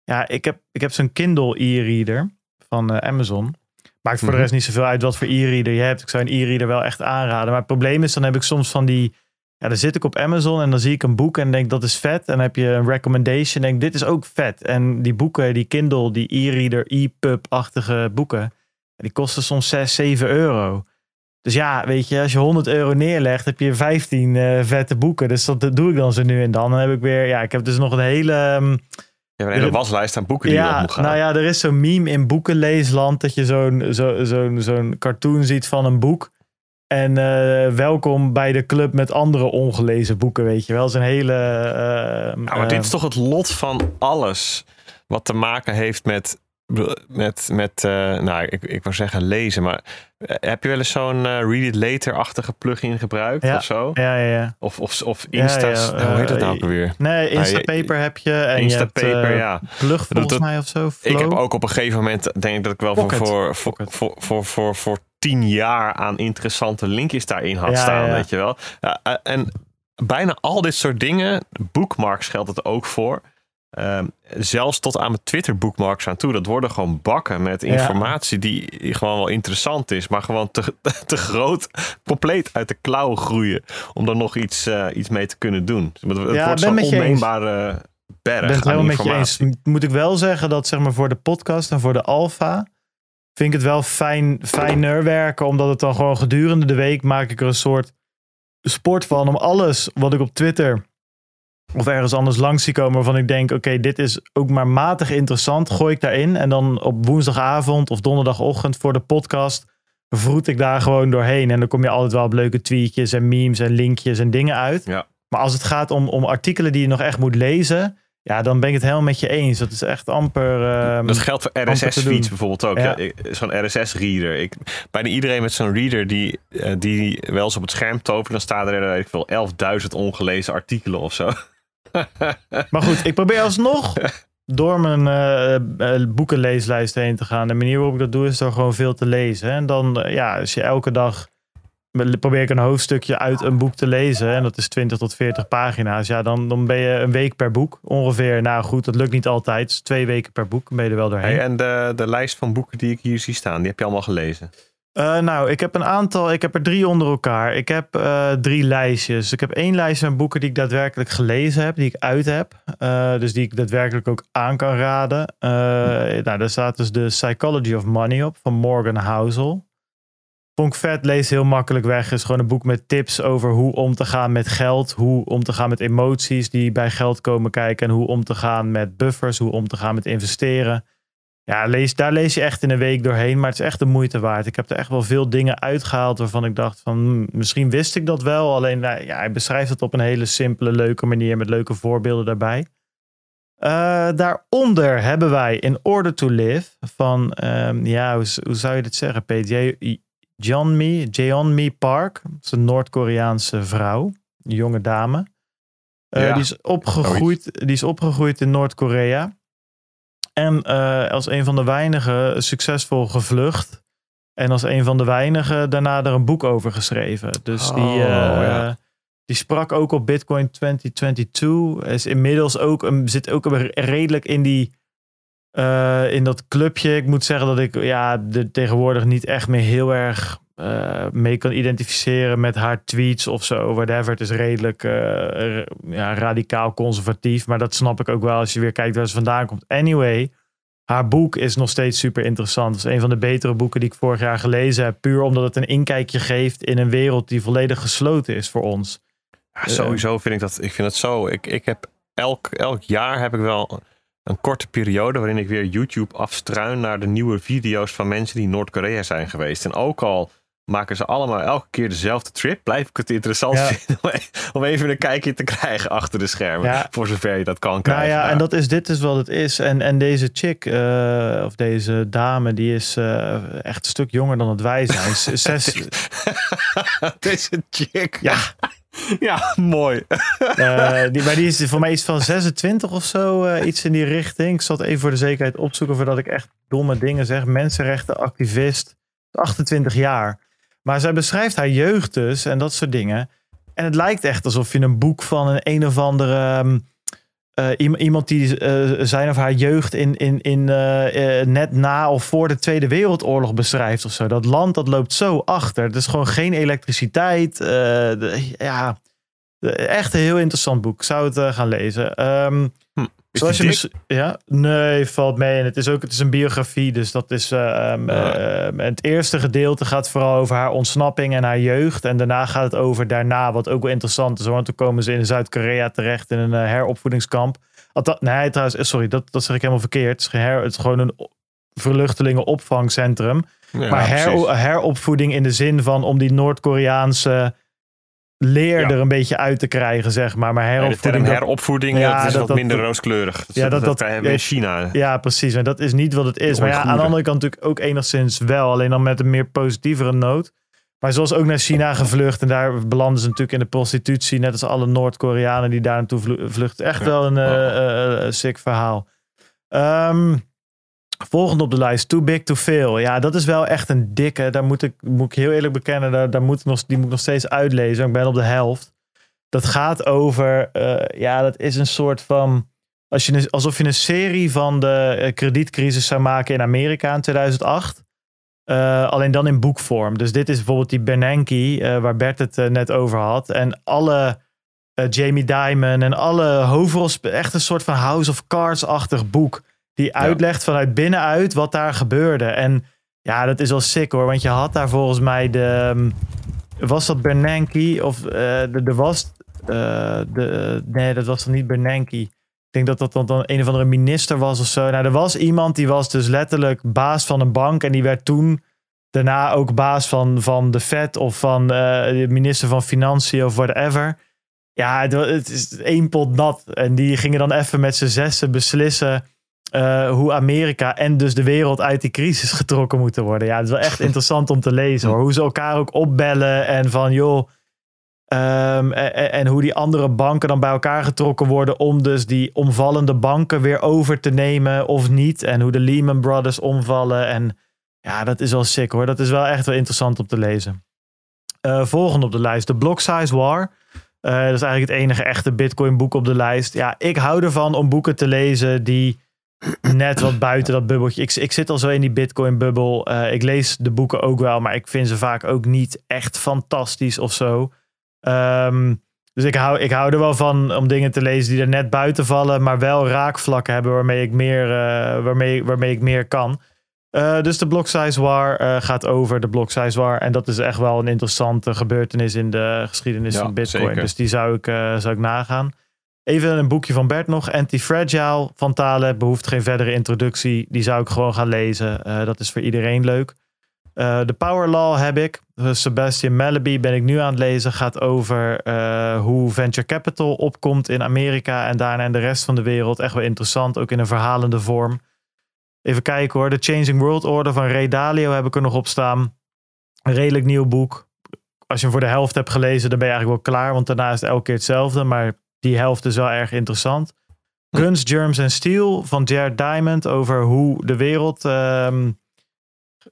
Ja, ik heb, ik heb zo'n Kindle e-reader van eh, Amazon. Maakt voor de Mhm. rest niet zoveel uit wat voor e-reader je hebt. Ik zou een e-reader wel echt aanraden. Maar het probleem is, dan heb ik soms van die... Ja, dan zit ik op Amazon en dan zie ik een boek en denk dat is vet. En dan heb je een recommendation en denk dit is ook vet. En die boeken, die Kindle, die e-reader, e-pub-achtige boeken... die kosten soms 6, 7 euro. Dus ja, weet je, als je 100 euro neerlegt, heb je 15 eh, vette boeken. Dus dat, dat doe ik dan zo nu en dan. Dan heb ik weer, ja, ik heb dus nog een hele... ehm, Je hebt een hele waslijst aan boeken die je ja, moet gaan. nou ja, er is zo'n meme in boekenleesland dat je zo'n zo, zo'n zo'n cartoon ziet van een boek. En eh, welkom bij de club met andere ongelezen boeken, weet je wel. Zo'n hele... Ja, maar dit is toch het lot van alles wat te maken heeft met, met, met eh, nou, ik, ik wou zeggen lezen, maar eh, heb je wel eens zo'n eh, Read It Later-achtige plugin gebruikt Ja. of zo? Ja, ja, ja. Of, of, of Insta's, ja, nou, hoe heet dat nou ook alweer? Nee, je- Instapaper heb je. En je hebt Instapaper, eh, ja. Plug volgens mij of zo. Ik Flow. heb ook op een gegeven moment, denk ik dat ik wel voor, Pocket. voor, voor, Pocket. voor, voor, voor, voor tien jaar aan interessante linkjes daarin had staan, weet je wel. En bijna al dit soort dingen, bookmarks geldt het ook voor. Ehm, zelfs tot aan mijn Twitter bookmarks aan toe. Dat worden gewoon bakken met Ja. informatie die gewoon wel interessant is. Maar gewoon te, te groot, compleet uit de klauwen groeien. Om er nog iets, eh, iets mee te kunnen doen. Het Ja, wordt zo'n onneembare berg Ik ben het aan helemaal met je eens. Moet ik wel zeggen dat zeg maar voor de podcast en voor de alfa vind ik het wel fijn, fijner werken. Omdat het dan gewoon gedurende de week maak ik er een soort sport van. Om alles wat ik op Twitter of ergens anders langs zie komen waarvan ik denk, oké, dit is ook maar matig interessant, gooi ik daarin. En dan op woensdagavond of donderdagochtend voor de podcast vroet ik daar gewoon doorheen. En dan kom je altijd wel op leuke tweetjes en memes en linkjes en dingen uit. Ja. Maar als het gaat om, om artikelen die je nog echt moet lezen, ja, dan ben ik het helemaal met je eens. Dat is echt amper. ehm, Dat geldt voor. RSS-feeds bijvoorbeeld ook. Ja. Zo'n RSS-reader. Bijna iedereen met zo'n reader die, eh, die wel eens op het scherm tovert, dan staan er ik veel 11.000 ongelezen artikelen of zo. Maar goed, ik probeer alsnog door mijn eh, eh, boekenleeslijst heen te gaan. De manier waarop ik dat doe is door gewoon veel te lezen. En dan, eh, ja, als je elke dag probeer ik een hoofdstukje uit een boek te lezen. En dat is 20 tot 40 pagina's. Ja, dan, dan ben je een week per boek ongeveer. Nou goed, dat lukt niet altijd. Dus twee weken per boek ben je er wel doorheen. Hey, en de, de lijst van boeken die ik hier zie staan, die heb je allemaal gelezen. Eh, nou, ik heb een aantal, ik heb er drie onder elkaar. Ik heb eh, drie lijstjes. Ik heb één lijstje met boeken die ik daadwerkelijk gelezen heb, die ik uit heb. Eh, dus die ik daadwerkelijk ook aan kan raden. Nou, daar staat dus de Psychology of Money op van Morgan Housel. Vond ik vet, lees heel makkelijk weg. Is gewoon een boek met tips over hoe om te gaan met geld. Hoe om te gaan met emoties die bij geld komen kijken. En hoe om te gaan met buffers. Hoe om te gaan met investeren. Ja, lees, daar lees je echt in een week doorheen. Maar het is echt de moeite waard. Ik heb er echt wel veel dingen uitgehaald waarvan ik dacht van... hmm, misschien wist ik dat wel. Alleen nou, ja, hij beschrijft het op een hele simpele, leuke manier. Met leuke voorbeelden daarbij. Eh, daaronder hebben wij In Order to Live van... ehm, ja, hoe, hoe zou je dit zeggen, Peter? Jeonmi, Jeonmi Park. Dat is een Noord-Koreaanse vrouw. Een jonge dame. Eh, Ja, die, is opgegroeid, die is opgegroeid in Noord-Korea. En eh, als een van de weinigen succesvol gevlucht. En als een van de weinigen daarna er een boek over geschreven. Dus die, Oh, eh, ja. die sprak ook op Bitcoin 2022. Is inmiddels ook, een- zit ook redelijk in die... eh, in dat clubje. Ik moet zeggen dat ik ja, er tegenwoordig niet echt meer heel erg eh, mee kan identificeren met haar tweets of zo. Whatever. Het is redelijk eh, ja, radicaal conservatief. Maar dat snap ik ook wel als je weer kijkt waar ze vandaan komt. Anyway, haar boek is nog steeds super interessant. Het is een van de betere boeken die ik vorig jaar gelezen heb. Puur omdat het een inkijkje geeft in een wereld die volledig gesloten is voor ons. Ja, sowieso vind ik dat. Ik vind het zo. Ik, ik heb elk, elk jaar heb ik wel een korte periode waarin ik weer YouTube afstruin naar de nieuwe video's van mensen die Noord-Korea zijn geweest. En ook al maken ze allemaal elke keer dezelfde trip, blijf ik het interessant Ja. vinden om e- om even een kijkje te krijgen achter de schermen. Ja. Voor zover je dat kan Nou krijgen. ja, Ja. en dat is, dit is wat het is. En, en deze chick, eh, of deze dame, die is eh, echt een stuk jonger dan dat wij zijn. Zes, Deze chick. ja, Ja, mooi. eh, die, maar die is voor mij iets van 26 of zo, iets in die richting. Ik zal het even voor de zekerheid opzoeken voordat ik echt domme dingen zeg. Mensenrechtenactivist, 28 jaar. Maar zij beschrijft haar jeugd dus en dat soort dingen. En het lijkt echt alsof je een boek van een een of andere... ehm, eh, iem- iemand die eh, zijn of haar jeugd in, in, in, eh, net na of voor de Tweede Wereldoorlog beschrijft of zo. Dat land dat loopt zo achter. Het is gewoon geen elektriciteit. ja, echt een heel interessant boek. Ik zou het gaan lezen. Ehm, Is zoals je ja, nee, valt mee. En het is ook het is een biografie, dus dat is. eh, ehm, Ja. eh, het eerste gedeelte gaat vooral over haar ontsnapping en haar jeugd. En daarna gaat het over daarna, wat ook wel interessant is. Want toen komen ze in Zuid-Korea terecht in een eh, heropvoedingskamp. Althans, nee, trouwens, eh, sorry, dat, dat zeg ik helemaal verkeerd. Het is, geen her, het is gewoon een vluchtelingenopvangcentrum. Ja, maar her, heropvoeding in de zin van om die Noord-Koreaanse leer Ja. er een beetje uit te krijgen, zeg maar. Maar heropvoeding. dat- heropvoeding Ja, dat is dat- wat dat- minder dat- rooskleurig. Dat, Ja, dat- dat, in China. Ja, precies. Maar dat is niet wat het is. Maar ja, aan de andere kant natuurlijk ook enigszins wel. Alleen dan met een meer positievere noot. Maar zoals ook naar China gevlucht. En daar belanden ze natuurlijk in de prostitutie. Net als alle Noord-Koreanen die daar naartoe vlu- vluchten. Echt wel een eh, Oh. eh, eh, sick verhaal. Ehm, volgende op de lijst. Too Big to Fail. Ja, dat is wel echt een dikke. Daar moet ik, moet ik heel eerlijk bekennen. Daar, daar moet nog, die moet ik nog steeds uitlezen. Ik ben op de helft. Dat gaat over... eh, ja, dat is een soort van als je, alsof je een serie van de eh, kredietcrisis zou maken in Amerika in 2008. Eh, alleen dan in boekvorm. Dus dit is bijvoorbeeld die Bernanke, waar Bert het net over had. En alle Jamie Dimon en alle hoofdrolsp echt een soort van House of Cards-achtig boek. Die uitlegt vanuit binnenuit wat daar gebeurde. En ja, dat is wel sick hoor. Want je had daar volgens mij de... ehm, Was dat Bernanke? Of eh, de- er was... eh, de, nee, dat was dan niet Bernanke. Ik denk dat dat dan, dan een of andere minister was of zo. Nou, er was iemand die was dus letterlijk baas van een bank. En die werd toen daarna ook baas van, van de Fed of van eh, de minister van Financiën of whatever. Ja, het is één pot nat. En die gingen dan even met z'n zessen beslissen eh, hoe Amerika en dus de wereld uit die crisis getrokken moeten worden. Ja, het is wel echt interessant om te lezen hoor. Hoe ze elkaar ook opbellen en van joh. ehm, en, en- en hoe die andere banken dan bij elkaar getrokken worden om dus die omvallende banken weer over te nemen of niet. En hoe de Lehman Brothers omvallen. En ja, dat is wel sick hoor. Dat is wel echt wel interessant om te lezen. Eh, volgende op de lijst, de Block Size War. Eh, dat is eigenlijk het enige echte Bitcoin boek op de lijst. Ja, ik hou ervan om boeken te lezen die net wat buiten dat bubbeltje. Ik, ik zit al zo in die Bitcoin bubbel. Eh, ik lees de boeken ook wel, maar ik vind ze vaak ook niet echt fantastisch of zo. Ehm, dus ik hou, ik hou er wel van om dingen te lezen die er net buiten vallen, maar wel raakvlakken hebben waarmee ik meer, eh, waarmee, waarmee ik meer kan. Eh, dus de Block Size War gaat over de Block Size War. En dat is echt wel een interessante gebeurtenis in de geschiedenis Ja, van Bitcoin. zeker. Dus die zou ik, zou ik nagaan. Even een boekje van Bert nog. Anti-Fragile van Taleb. Behoeft geen verdere introductie. Die zou ik gewoon gaan lezen. Eh, dat is voor iedereen leuk. Eh, de Power Law heb ik. Eh, Sebastian Mallaby ben ik nu aan het lezen. Gaat over hoe venture capital opkomt in Amerika en daarna in de rest van de wereld. Echt wel interessant. Ook in een verhalende vorm. Even kijken hoor. The Changing World Order van Ray Dalio heb ik er nog op staan. Een redelijk nieuw boek. Als je hem voor de helft hebt gelezen, dan ben je eigenlijk wel klaar. Want daarna is het elke keer hetzelfde. Maar die helft is wel erg interessant. Guns, Germs en Steel van Jared Diamond. Over hoe de wereld... ehm,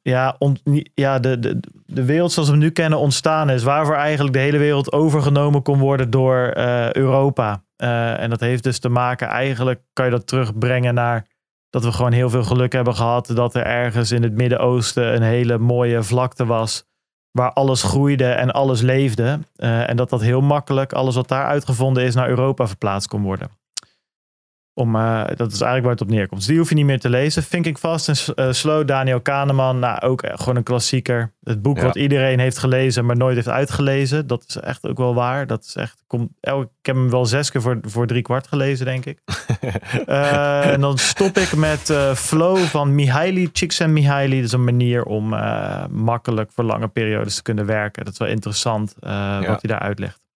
ja, ont- ja de, de, de wereld zoals we hem nu kennen ontstaan is. Waarvoor eigenlijk de hele wereld overgenomen kon worden door eh, Europa. Eh, en dat heeft dus te maken, eigenlijk kan je dat terugbrengen naar dat we gewoon heel veel geluk hebben gehad. Dat er ergens in het Midden-Oosten een hele mooie vlakte was. Waar alles groeide en alles leefde. Eh, en dat dat heel makkelijk, alles wat daar uitgevonden is, naar Europa verplaatst kon worden. Om, eh, dat is eigenlijk waar het op neerkomt. Dus die hoef je niet meer te lezen. Thinking Fast and eh, Slow, Daniel Kahneman. Nou, ook eh, gewoon een klassieker. Het boek Ja. wat iedereen heeft gelezen, maar nooit heeft uitgelezen. Dat is echt ook wel waar. Dat is echt, kom, elke, ik heb hem wel zes keer voor, voor drie kwart gelezen, denk ik. En dan stop ik met Flow van Mihaly, Csikszentmihalyi. Dat is een manier om makkelijk voor lange periodes te kunnen werken. Dat is wel interessant wat hij daar uitlegt.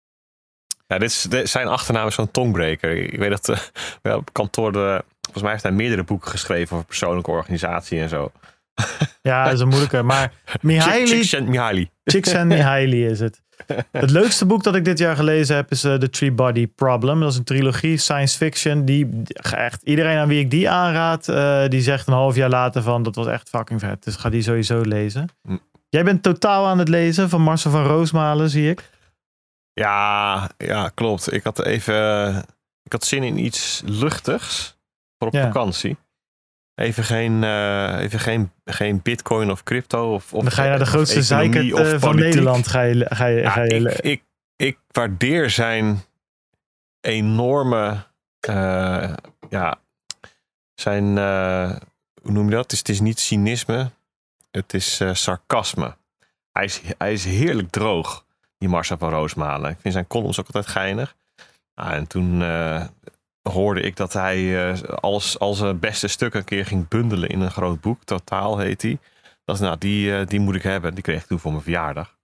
Ja, dit is, dit- zijn achternaam is zo'n tongbreker. Ik weet dat eh, wel op kantoor, de, volgens mij heeft hij meerdere boeken geschreven over persoonlijke organisatie en zo. Ja, dat is een moeilijke. Maar Mihaly, Csikszentmihalyi. Csikszentmihalyi is het. Het leukste boek dat ik dit jaar gelezen heb is eh, The Three Body Problem. Dat is een trilogie, science fiction. Die, echt, iedereen aan wie ik die aanraad, eh, die zegt een half jaar later van dat was echt fucking vet. Dus ga die sowieso lezen. Hm. Jij bent totaal aan het lezen van Marcel van Roosmalen, zie ik. Ja, ja, klopt. Ik had even ik had zin in iets luchtigs voor op Ja. vakantie. Even geen, eh, even geen, geen bitcoin of crypto. Of, of, Dan ga je naar de grootste of eh, van. Nederland. Ga je, ga je, Ja, ga je, ik, ik, ik waardeer zijn enorme, eh, ja, zijn, hoe noem je dat? Het is, het is niet cynisme, het is sarcasme. Hij is, hij is heerlijk droog, die Marcel van Roosmalen. Ik vind zijn columns ook altijd geinig. Ah, en toen eh, hoorde ik dat hij eh, alles, al zijn beste stukken een keer ging bundelen in een groot boek. Totaal heet hij. Dat is, nou, die, eh, die moet ik hebben. Die kreeg ik toen voor mijn verjaardag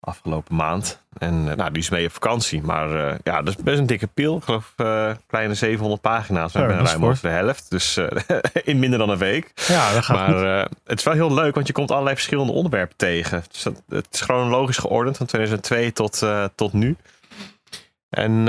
afgelopen maand. En eh, nou, die is mee op vakantie. Maar eh, ja, dat is best een dikke pil. Ik geloof eh, kleine 700 pagina's. We Zo, hebben ruim over de helft. Dus in minder dan een week. ja, dat gaat Maar het is wel heel leuk, want je komt allerlei verschillende onderwerpen tegen. Dus dat- het is chronologisch geordend van 2002 tot, tot nu. En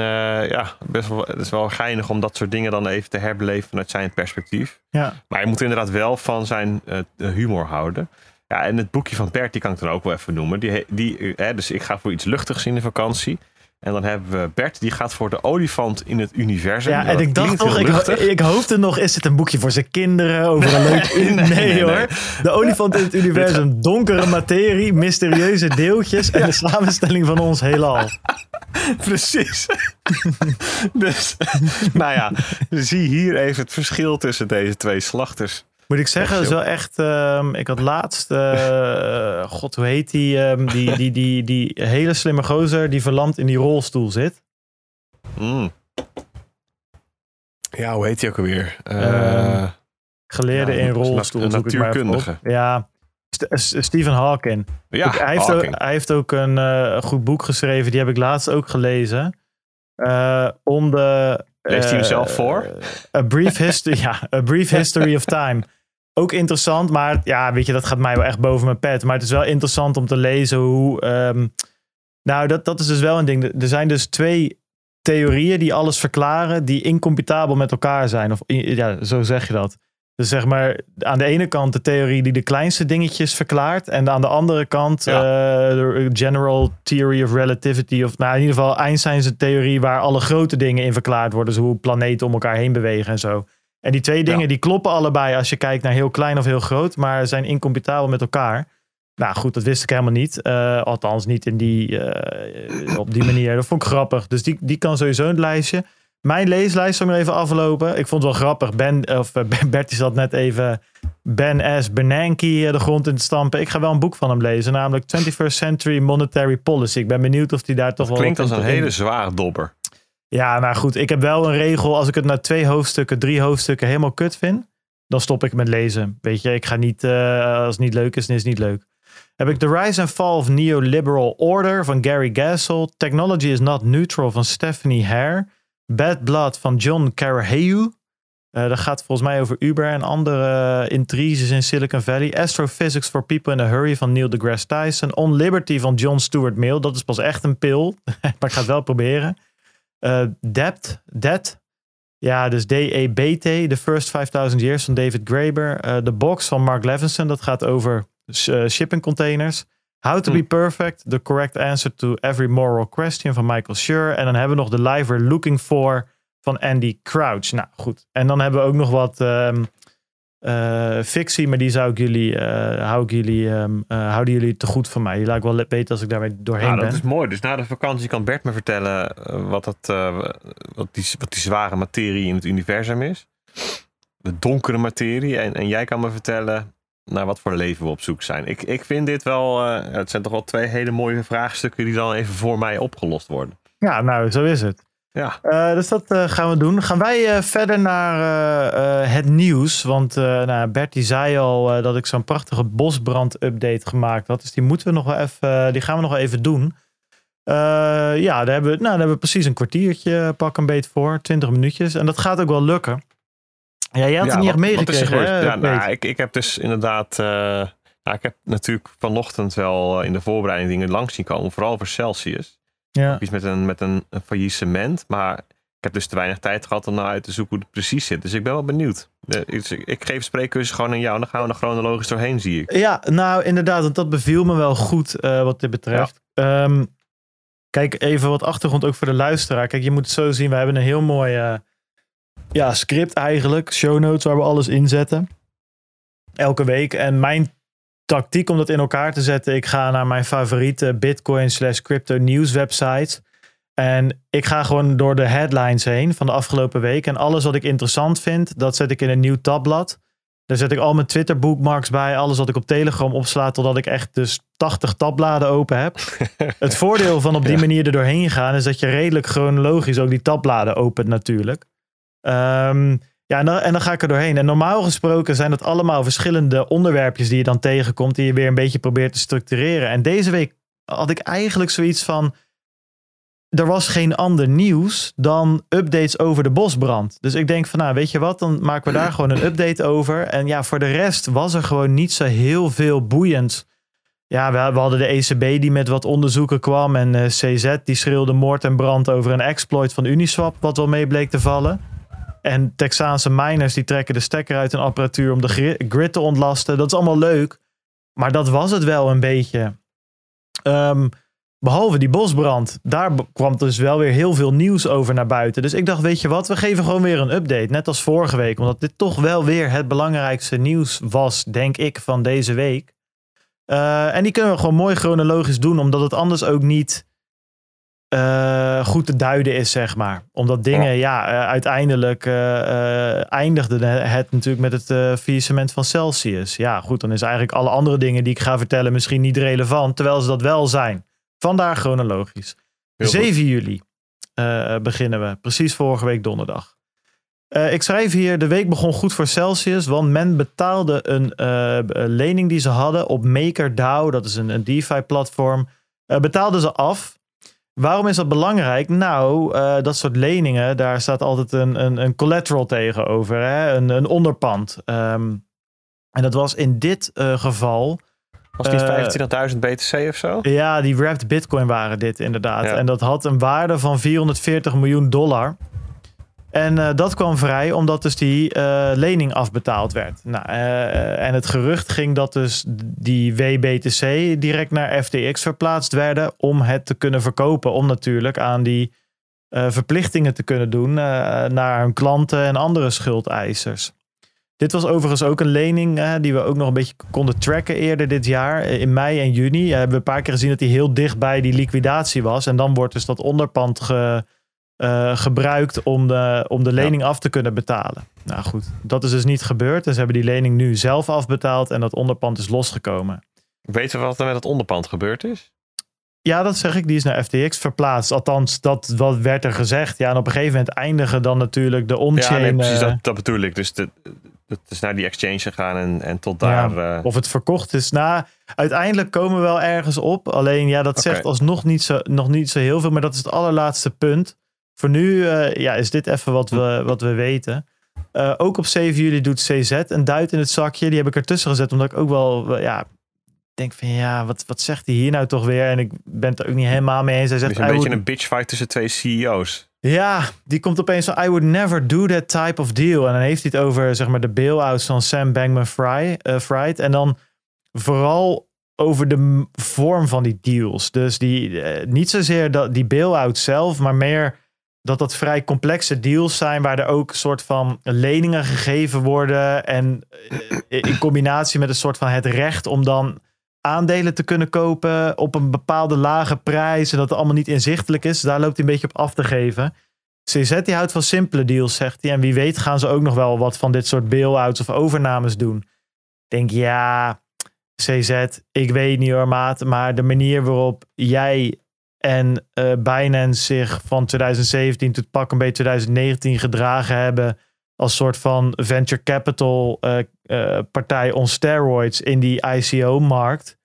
ja, best wel, het is wel geinig om dat soort dingen dan even te herbeleven vanuit zijn perspectief. Ja. Maar je moet inderdaad wel van zijn humor houden. Ja, en het boekje van Bert, die kan ik dan ook wel even noemen. Die, die, eh, dus ik ga voor iets luchtigs in de vakantie. En dan hebben we Bert, die gaat voor de olifant in het universum. Ja, en dat ik dacht heel ik, ik hoopte nog, is het een boekje voor zijn kinderen over een leuk... nee, Nee, nee, nee. hoor. De olifant in het universum, donkere materie, mysterieuze deeltjes en de samenstelling van ons heelal. Precies. dus, nou ja, zie hier even het verschil tussen deze twee slachters. Moet ik zeggen, dat is wel echt. ehm, ik had laatst. eh, God, hoe heet die, ehm, die, die, die? Die hele slimme gozer die verlamd in die rolstoel zit. Mm. Ja, hoe heet hij ook alweer? Eh, Ehm, Geleerde Ja, in rolstoel. natuurkundige. Ja. St- Stephen Hawking. ja, Ik- hij, heeft ook, hij heeft ook een eh, goed boek geschreven. Die heb ik laatst ook gelezen. Eh, om de. Leest hij hem eh, zelf voor? A Brief History. ja, A Brief History of Time. Ook interessant, maar ja, weet je, dat gaat mij wel echt boven mijn pet. Maar het is wel interessant om te lezen hoe. ehm, nou, dat, dat is dus wel een ding. Er zijn dus twee theorieën die alles verklaren, die incomputabel met elkaar zijn. Of ja, zo zeg je dat. Dus zeg maar, aan de ene kant de theorie die de kleinste dingetjes verklaart. En aan de andere kant Ja. eh, de General Theory of Relativity. Of nou, in ieder geval Einstein's theorie waar alle grote dingen in verklaard worden. Dus hoe planeten om elkaar heen bewegen en zo. En die twee dingen Ja. die kloppen allebei als je kijkt naar heel klein of heel groot. Maar zijn incomputabel met elkaar. Nou goed, dat wist ik helemaal niet. Eh, althans niet in die, eh, op die manier. Dat vond ik grappig. Dus die, die kan sowieso het lijstje. Mijn leeslijst zal ik nog even aflopen. Ik vond het wel grappig. Ben, of eh, Bertie zat net even Ben S. Bernanke de grond in te stampen. Ik ga wel een boek van hem lezen. Namelijk 21st Century Monetary Policy. Ik ben benieuwd of hij daar toch wel... Klinkt als een hele zware dobber. Ja, nou goed. Ik heb wel een regel. Als ik het na twee hoofdstukken, drie hoofdstukken helemaal kut vind... dan stop ik met lezen. Weet je, ik ga niet... eh, als het niet leuk is, dan is het niet leuk. Heb ik The Rise and Fall of Neoliberal Order van Gary Gassel. Technology is Not Neutral van Stephanie Hare. Bad Blood van John Caraheu. Eh, dat gaat volgens mij over Uber en andere eh, intriges in Silicon Valley. Astrophysics for People in a Hurry van Neil deGrasse Tyson. On Liberty van John Stuart Mill. Dat is pas echt een pil, maar ik ga het wel proberen. Eh Debt, Debt. Ja, dus D-E-B-T, The First 5000 Years van David Graeber. Eh The Box van Mark Levinson, dat gaat over eh, shipping containers. How to Hm. be perfect, the correct answer to every moral question van Michael Schur. En dan hebben we nog The Life We're Looking For van Andy Crouch. Nou goed, en dan hebben we ook nog wat ehm, eh, fictie, maar die zou ik jullie, eh, hou ik jullie, ehm, eh, houden jullie te goed van mij. Die laat ik wel weten als ik daarmee doorheen Nou, dat ben. is mooi. Dus na de vakantie kan Bert me vertellen wat, dat, wat, die, wat die zware materie in het universum is. De donkere materie. En, en jij kan me vertellen naar wat voor leven we op zoek zijn. Ik, ik vind dit wel, het zijn toch wel twee hele mooie vraagstukken die dan even voor mij opgelost worden. Ja, nou, zo is het. Ja, Eh, dus dat eh, gaan we doen. Gaan wij eh, verder naar het nieuws. Want nou, Bert die zei al dat ik zo'n prachtige bosbrand-update gemaakt had. Dus die moeten we nog wel even, die gaan we nog wel even doen. Ja, daar hebben, we, nou, daar hebben we precies een kwartiertje, pak een beet voor. 20 minuutjes. En dat gaat ook wel lukken. Ja, jij had ja, het niet echt wat- meegekregen, Ja, nou, ik, ik heb dus inderdaad... nou, ik heb natuurlijk vanochtend wel in de voorbereiding dingen langs zien komen. Vooral over Celsius. Ja. Iets met een, met een, een faillissement. Maar ik heb dus te weinig tijd gehad om nou uit te zoeken hoe het precies zit. Dus ik ben wel benieuwd. Eh, Ik, ik geef spreekcursus gewoon aan jou. En dan gaan we er chronologisch doorheen, zie ik. Ja, nou inderdaad, want dat beviel me wel goed uh, wat dit betreft. Ja. Um, kijk, even wat achtergrond ook voor de luisteraar. Kijk, je moet het zo zien. We hebben een heel mooi uh, ja, script eigenlijk. Show notes waar we alles inzetten. Elke week. En mijn tactiek om dat in elkaar te zetten. Ik ga naar mijn favoriete Bitcoin slash crypto nieuws websites. En ik ga gewoon door de headlines heen van de afgelopen week. En alles wat ik interessant vind, dat zet ik in een nieuw tabblad. Daar zet ik al mijn Twitter bookmarks bij. Alles wat ik op Telegram opsla. Totdat ik echt dus 80 tabbladen open heb. Het voordeel van op die manier er doorheen gaan. Is dat je redelijk chronologisch ook die tabbladen opent natuurlijk. Um, ja, en dan, ga ik er doorheen. En normaal gesproken zijn het allemaal verschillende onderwerpjes die je dan tegenkomt. Die je weer een beetje probeert te structureren. En deze week had ik eigenlijk zoiets van er was geen ander nieuws dan updates over de bosbrand. Dus ik denk van, nou, weet je wat, dan maken we daar gewoon een update over. En ja, voor de rest was er gewoon niet zo heel veel boeiend. Ja, we, hadden de ECB die met wat onderzoeken kwam. En uh, CZ die schreeuwde moord en brand over een exploit van Uniswap, wat wel mee bleek te vallen. En Texaanse miners die trekken de stekker uit hun apparatuur om de grid te ontlasten. Dat is allemaal leuk. Maar dat was het wel een beetje. Um, Behalve die bosbrand. Daar kwam dus wel weer heel veel nieuws over naar buiten. Dus ik dacht, weet je wat, we geven gewoon weer een update. Net als vorige week. Omdat dit toch wel weer het belangrijkste nieuws was, denk ik, van deze week. Eh, en die kunnen we gewoon mooi chronologisch doen. Omdat het anders ook niet eh, goed te duiden is, zeg maar. Omdat dingen, ja, eh, uiteindelijk eh, eindigde het natuurlijk met het faillissement van Celsius. Ja, goed, dan is eigenlijk alle andere dingen die ik ga vertellen misschien niet relevant. Terwijl ze dat wel zijn. Vandaar chronologisch. Heel goed. 7 juli beginnen we. Precies vorige week donderdag. Ik schrijf hier, de week begon goed voor Celsius, want men betaalde een lening die ze hadden op MakerDAO, dat is een, een DeFi-platform, betaalden ze af. Waarom is dat belangrijk? Nou, eh, dat soort leningen, daar staat altijd een, een, een collateral tegenover, hè? Een, een onderpand. Ehm, en dat was in dit eh, geval Was Eh, niet 25.000 BTC of zo? ja, die wrapped bitcoin waren dit inderdaad. Ja. En dat had een waarde van 440 miljoen dollar. En eh, dat kwam vrij omdat dus die eh, lening afbetaald werd. Nou, eh, en het gerucht ging dat dus die WBTC direct naar FTX verplaatst werden om het te kunnen verkopen. Om natuurlijk aan die verplichtingen te kunnen doen naar hun klanten en andere schuldeisers. Dit was overigens ook een lening die we ook nog een beetje konden tracken eerder dit jaar. In mei en juni hebben we een paar keer gezien dat die heel dicht bij die liquidatie was. En dan wordt dus dat onderpand ge, eh, gebruikt om de, om de lening af te kunnen betalen. Nou goed, dat is dus niet gebeurd. En ze hebben die lening nu zelf afbetaald en dat onderpand is losgekomen. Weten we wat er met het onderpand gebeurd is? Ja, dat zeg ik. Die is naar FTX verplaatst. Althans, dat wat werd er gezegd. Ja, en op een gegeven moment eindigen dan natuurlijk de Ja, on-chain... nee, precies, eh, dat, dat bedoel ik. Dus de- het is naar die exchange gegaan en, en tot Ja, daar... eh, Of het verkocht is. Nou, uiteindelijk komen we wel ergens op. Alleen ja, dat Oké. zegt alsnog niet zo, nog niet zo heel veel. Maar dat is het allerlaatste punt. Voor nu eh, ja, is dit even wat we, wat we weten. Eh, ook op 7 juli doet CZ een duit in het zakje. Die heb ik ertussen gezet. Omdat ik ook wel ja, denk van ja, wat, wat zegt hij hier nou toch weer? En ik ben het er ook niet helemaal mee eens. Hij het zegt, is een beetje would- een bitchfight tussen twee CEO's. ja, die komt opeens van I would never do that type of deal. En dan heeft hij het over zeg maar de bailouts van Sam Bankman-Fried. eh, Fried. En dan vooral over de vorm van die deals. Dus die, niet zozeer dat, die bailout zelf, maar meer dat dat vrij complexe deals zijn waar er ook een soort van leningen gegeven worden. En eh, in combinatie met een soort van het recht om dan aandelen te kunnen kopen op een bepaalde lage prijs en dat het allemaal niet inzichtelijk is. Daar loopt hij een beetje op af te geven. CZ die houdt van simpele deals, zegt hij. En wie weet gaan ze ook nog wel wat van dit soort bail-outs of overnames doen. Ik denk, ja, CZ, ik weet niet hoor, maat. Maar de manier waarop jij en eh Binance zich van 2017 tot pak een beetje 2019 gedragen hebben als soort van venture capital eh, eh, partij on steroids in die ICO-markt.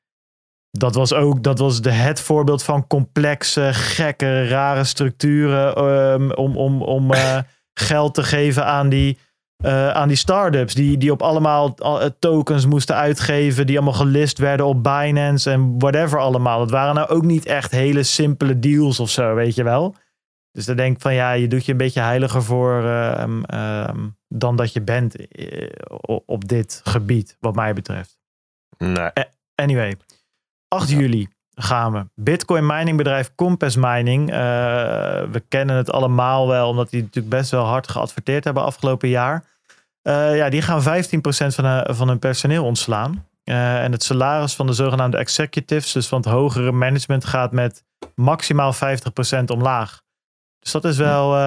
Dat was ook dat was de, het voorbeeld van complexe, gekke, rare structuren ehm, om, om, om geld te geven aan die, eh, aan die start-ups. Die, die op allemaal eh, tokens moesten uitgeven, die allemaal gelist werden op Binance en whatever allemaal. Het waren nou ook niet echt hele simpele deals of zo, weet je wel. Dus dan denk ik van ja, je doet je een beetje heiliger voor ehm, ehm, dan dat je bent eh, op dit gebied, wat mij betreft. Nee. Anyway, 8 juli gaan we. Bitcoin miningbedrijf Compass Mining. eh, we kennen het allemaal wel, omdat die natuurlijk best wel hard geadverteerd hebben afgelopen jaar. Eh, ja, die gaan 15% van, hun- van hun personeel ontslaan. Eh, en het salaris van de zogenaamde executives, dus van het hogere management, gaat met maximaal 50% omlaag. Dus dat is wel, eh,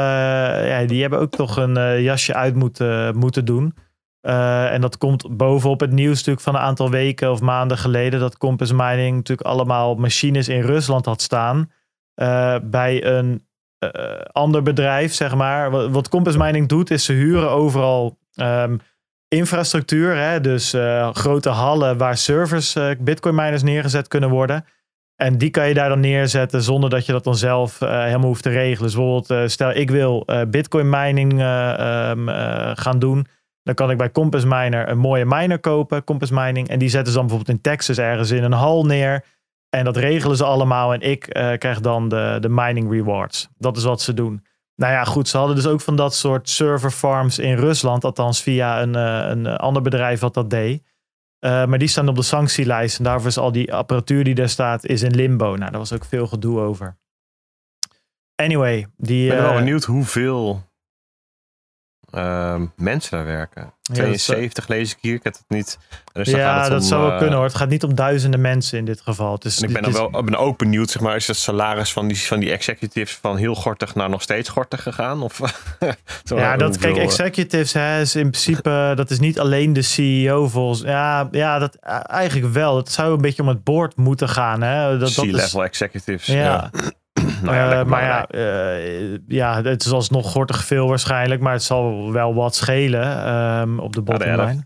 ja, die hebben ook toch een eh, jasje uit moeten, moeten doen. Eh, en dat komt bovenop het nieuws natuurlijk van een aantal weken of maanden geleden. Dat Compass Mining natuurlijk allemaal machines in Rusland had staan. eh, bij een eh, ander bedrijf, zeg maar. Wat, wat Compass Mining doet, is ze huren overal ehm, infrastructuur. Hè? Dus eh, grote hallen waar servers, eh, bitcoin miners neergezet kunnen worden. En die kan je daar dan neerzetten zonder dat je dat dan zelf eh, helemaal hoeft te regelen. Dus bijvoorbeeld, stel ik wil bitcoin mining eh, ehm, eh, gaan doen. Dan kan ik bij Compass Miner een mooie miner kopen, Compass Mining. En die zetten ze dan bijvoorbeeld in Texas ergens in een hal neer. En dat regelen ze allemaal. En ik krijg dan de, de mining rewards. Dat is wat ze doen. Nou ja, goed. Ze hadden dus ook van dat soort server farms in Rusland. Althans via een, eh, een ander bedrijf wat dat deed. Eh, maar die staan op de sanctielijst. En daarvoor is al die apparatuur die daar staat, is in limbo. Nou, daar was ook veel gedoe over. Anyway, die... Ik ben wel eh, benieuwd hoeveel ehm, mensen daar werken. dat is- 72 lees ik hier. Ik heb het niet. Dus ja, het dat om, zou wel eh, kunnen hoor. Het gaat niet om duizenden mensen in dit geval. Het is, En ik ben dit is- wel ben ook benieuwd, zeg maar, is het salaris van die, van die executives van heel gortig naar nog steeds gortig gegaan? Of, Ja, dat, kijk, executives hè, is in principe, dat is niet alleen de CEO volgens. Ja, ja dat, eigenlijk wel. Het zou een beetje om het board moeten gaan. Hè. Dat, dat is, C-level executives. ja. Ja. Nou ja, Eh, maar ja, eh, ja, het is alsnog gortig veel waarschijnlijk, maar het zal wel wat schelen ehm, op de Ja, de bottom helft. line.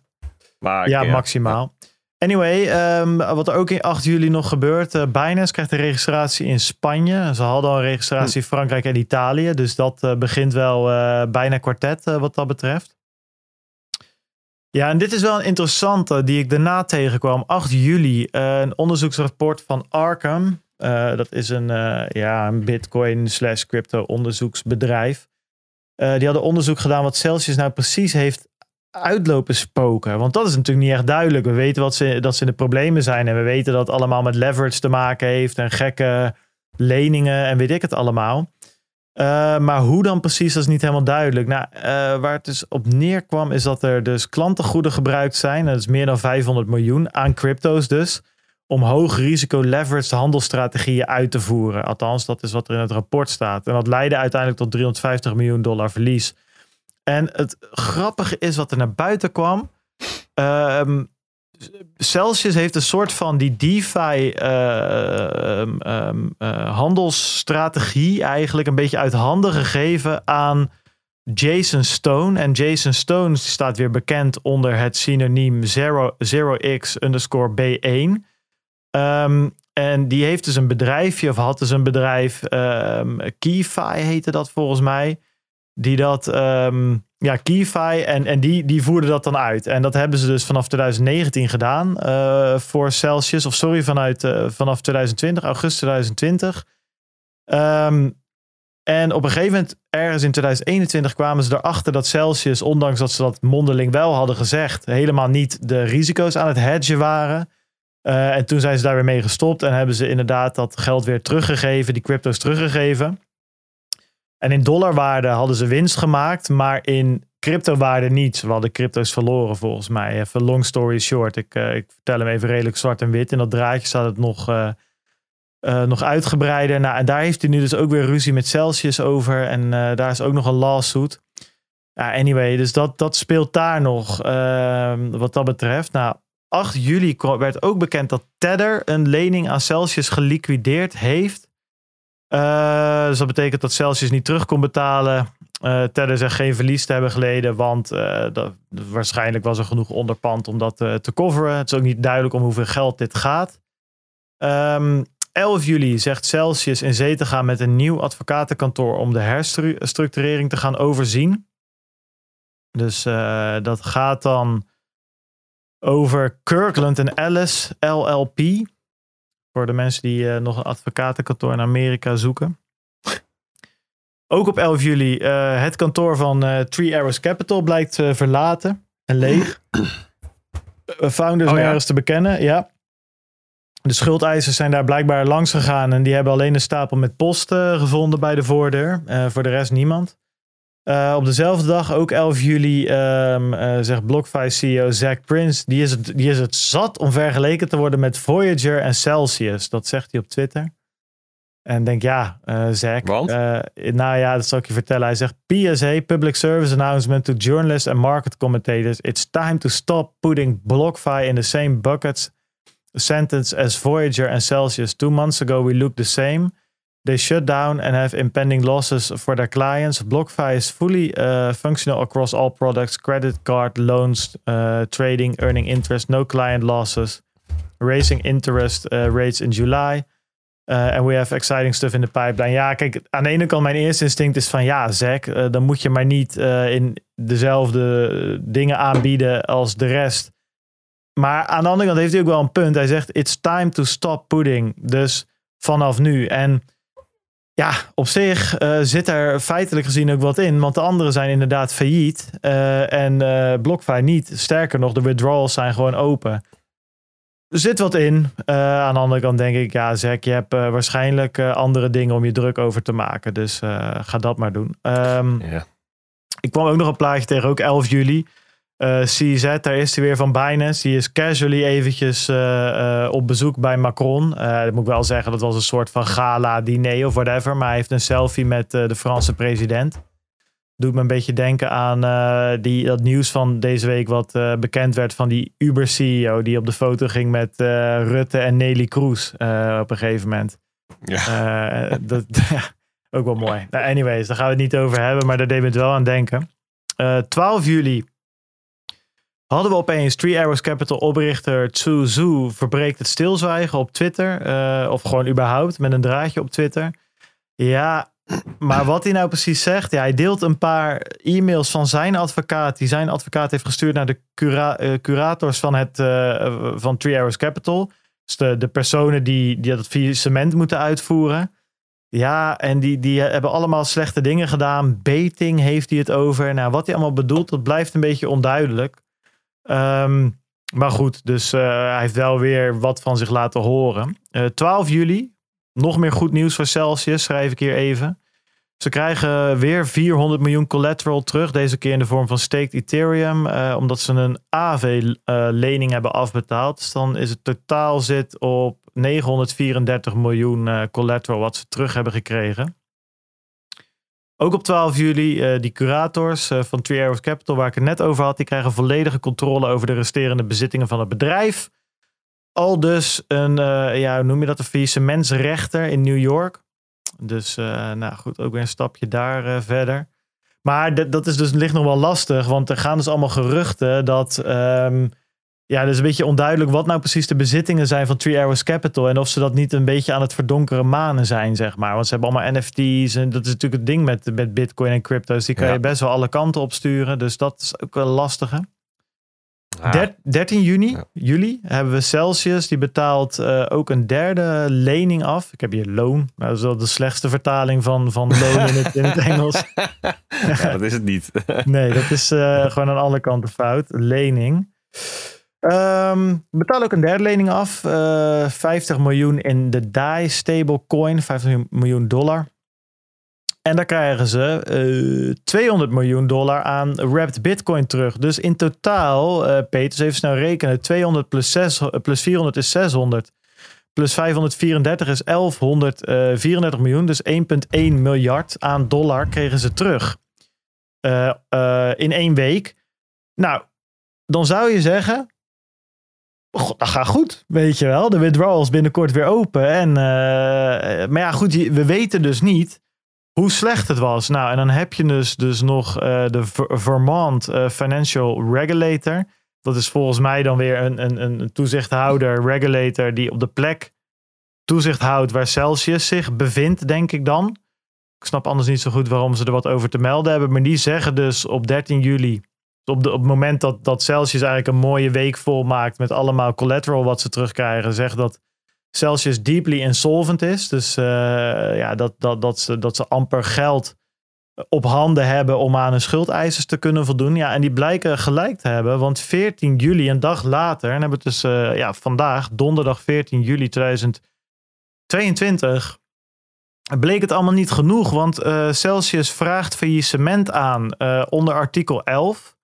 Maar Ja, ik, maximaal. Anyway, ehm, wat er ook in 8 juli nog gebeurt. eh Binance krijgt een registratie in Spanje. Ze hadden al een registratie in Frankrijk en Italië. Dus dat eh, begint wel eh, bijna kwartet eh, wat dat betreft. Ja, en dit is wel een interessante die ik daarna tegenkwam. 8 juli, eh, een onderzoeksrapport van Arkham. Eh, dat is een, eh, ja, een bitcoin slash crypto onderzoeksbedrijf. Eh, die hadden onderzoek gedaan wat Celsius nou precies heeft uitlopen spoken. Want dat is natuurlijk niet echt duidelijk. We weten wat ze, dat ze in de problemen zijn. En we weten dat het allemaal met leverage te maken heeft. En gekke leningen en weet ik het allemaal. Maar hoe dan precies, dat is niet helemaal duidelijk. Nou, waar het dus op neerkwam, is dat er dus klantengoeden gebruikt zijn. Dat is meer dan 500 miljoen aan crypto's dus. Om hoog risico leveraged handelsstrategieën uit te voeren. Althans, dat is wat er in het rapport staat. En dat leidde uiteindelijk tot 350 miljoen dollar verlies. En het grappige is wat er naar buiten kwam. Ehm, Celsius heeft een soort van die DeFi eh, ehm, ehm, eh, eigenlijk een beetje uit handen gegeven aan Jason Stone. En Jason Stone staat weer bekend onder het synoniem zero, 0x underscore B1. Ehm, en die heeft dus een bedrijfje, of had dus een bedrijf, um, Keyfi heette dat volgens mij. Die dat, ehm, ja, Keyfi, en, en die, die voerde dat dan uit. En dat hebben ze dus vanaf 2019 gedaan eh, voor Celsius. Of sorry, vanuit, eh, vanaf 2020, augustus 2020. Ehm, en op een gegeven moment, ergens in 2021, kwamen ze erachter dat Celsius, ondanks dat ze dat mondeling wel hadden gezegd, helemaal niet de risico's aan het hedgen waren. Uh, en toen zijn ze daar weer mee gestopt en hebben ze inderdaad dat geld weer teruggegeven, die crypto's teruggegeven. En in dollarwaarde hadden ze winst gemaakt, maar in cryptowaarde niet. Ze hadden crypto's verloren volgens mij. Even long story short. Ik, uh, ik vertel hem even redelijk zwart en wit. In dat draadje staat het nog, uh, nog uitgebreider. Nou, en daar heeft hij nu dus ook weer ruzie met Celsius over. En daar is ook nog een lawsuit. Ja, anyway, dus dat, dat speelt daar nog ehm, wat dat betreft. Nou, 8 juli werd ook bekend dat Tether een lening aan Celsius geliquideerd heeft. Uh, dus dat betekent dat Celsius niet terug kon betalen. Uh, Tether zegt geen verlies te hebben geleden, want dat, waarschijnlijk was er genoeg onderpand om dat te coveren. Het is ook niet duidelijk om hoeveel geld dit gaat. Um, 11 juli zegt Celsius in zee te gaan met een nieuw advocatenkantoor om de herstructurering te gaan overzien. Dus dat gaat dan over Kirkland en Ellis LLP. Voor de mensen die uh, nog een advocatenkantoor in Amerika zoeken. Ook op 11 juli uh, het kantoor van uh, Three Arrows Capital blijkt verlaten en leeg. founders Oh, ja. nergens te bekennen, ja. De schuldeisers zijn daar blijkbaar langs gegaan en die hebben alleen een stapel met posten gevonden bij de voordeur. voor de rest niemand. Uh, op dezelfde dag, ook 11 juli, um, uh, zegt BlockFi-CEO Zach Prince... Die is, het, die is het zat om vergeleken te worden met Voyager en Celsius. Dat zegt hij op Twitter. En denk, ja, uh, Zach... Want? nou ja, dat zal ik je vertellen. Hij zegt, PSA, Public Service Announcement to Journalists and Market Commentators. It's time to stop putting BlockFi in the same buckets sentence as Voyager and Celsius. Two months ago we looked the same... They shut down and have impending losses for their clients. BlockFi is fully uh, functional across all products, credit card, loans, uh, trading, earning interest, no client losses, raising interest uh, rates in July. and we have exciting stuff in the pipeline. Ja, kijk, aan de ene kant mijn eerste instinct is van ja, Zack, dan moet je maar niet in dezelfde dingen aanbieden als de rest. Maar aan de andere kant heeft hij ook wel een punt. Hij zegt, it's time to stop pudding. Dus vanaf nu. En ja, op zich uh, zit er feitelijk gezien ook wat in. Want de anderen zijn inderdaad failliet. Uh, en uh, BlockFi niet. Sterker nog, de withdrawals zijn gewoon open. er zit wat in. Aan de andere kant denk ik, ja, Zack, je hebt waarschijnlijk andere dingen om je druk over te maken. Dus ga dat maar doen. Um, Ja. Ik kwam ook nog een plaatje tegen, ook 11 juli. CZ, daar is hij weer van Binance. Die is casually eventjes op bezoek bij Macron. dat moet ik wel zeggen, dat was een soort van gala-diner of whatever. Maar hij heeft een selfie met de Franse president doet me een beetje denken aan die, dat nieuws van deze week wat bekend werd van die Uber-CEO die op de foto ging met Rutte en Nelly Kroes op een gegeven moment. Ja. dat, ook wel mooi. Nou, anyways, daar gaan we het niet over hebben, maar daar deed we het wel aan denken. 12 juli hadden we opeens Three Arrows Capital oprichter Tsu Zhu verbreekt het stilzwijgen op Twitter. of gewoon überhaupt met een draadje op Twitter. Ja, maar wat hij nou precies zegt, ja, hij deelt een paar e-mails van zijn advocaat, die zijn advocaat heeft gestuurd naar de cura uh, curators van, het, uh, van Three Arrows Capital. Dus de, de personen die, die dat faillissement moeten uitvoeren. Ja, en die, die hebben allemaal slechte dingen gedaan. Beting heeft hij het over. Nou, wat hij allemaal bedoelt, dat blijft een beetje onduidelijk. Um, maar goed, dus uh, hij heeft wel weer wat van zich laten horen. 12 juli, nog meer goed nieuws voor Celsius, schrijf ik hier even. Ze krijgen weer 400 miljoen collateral terug. Deze keer in de vorm van staked Ethereum. Uh, omdat ze een AV-lening hebben afbetaald. Dus dan is het totaal zit op 934 miljoen collateral wat ze terug hebben gekregen. Ook op 12 juli, die curators van Three Arrows Capital, waar ik het net over had, die krijgen volledige controle over de resterende bezittingen van het bedrijf. Al dus een, ja, hoe noem je dat, een faillissementsrechter in New York. Dus nou goed, ook weer een stapje daar verder. Maar dat is dus, ligt nog wel lastig, want er gaan dus allemaal geruchten dat. Um, ja, dus een beetje onduidelijk wat nou precies de bezittingen zijn van Three Arrows Capital. En of ze dat niet een beetje aan het verdonkeren manen zijn, zeg maar. Want ze hebben allemaal NFT's en dat is natuurlijk het ding met, met Bitcoin en crypto's. Die kan ja. je best wel alle kanten opsturen. Dus dat is ook wel lastige. Ah. 13 juni, Ja. juli hebben we Celsius. Die betaalt uh, ook een derde lening af. Ik heb hier loon. Nou, dat is wel de slechtste vertaling van, van loon in het, in het Engels. ja, dat is het niet. Nee, dat is uh, gewoon aan alle kanten fout. Lening. Um, betaal ook een derde lening af. Uh, 50 miljoen in de DAI stablecoin. 50 miljoen dollar. En daar krijgen ze uh, 200 miljoen dollar aan wrapped bitcoin terug. Dus in totaal, uh, Peters even snel rekenen, 200 plus, 6, plus 400 is 600. Plus 534 is 1134 miljoen. Dus 1,1 miljard aan dollar kregen ze terug. In één week. Nou, dan zou je zeggen... God, dat gaat goed, weet je wel. De withdrawals binnenkort weer open. En, uh, maar ja, goed, we weten dus niet hoe slecht het was. Nou, en dan heb je dus, dus nog uh, de Vermont uh, Financial Regulator. Dat is volgens mij dan weer een, een, een toezichthouder, regulator, die op de plek toezicht houdt waar Celsius zich bevindt, denk ik dan. Ik snap anders niet zo goed waarom ze er wat over te melden hebben. Maar die zeggen dus op 13 juli, op, de, op het moment dat, dat Celsius eigenlijk een mooie week volmaakt met allemaal collateral wat ze terugkrijgen, zegt dat Celsius deeply insolvent is. Dus uh, ja, dat, dat, dat, ze, dat ze amper geld op handen hebben om aan hun schuldeisers te kunnen voldoen. Ja, en die blijken gelijk te hebben. Want 14 juli, een dag later, en hebben we dus uh, ja, vandaag, donderdag 14 juli 2022, bleek het allemaal niet genoeg. Want uh, Celsius vraagt faillissement aan onder artikel 11.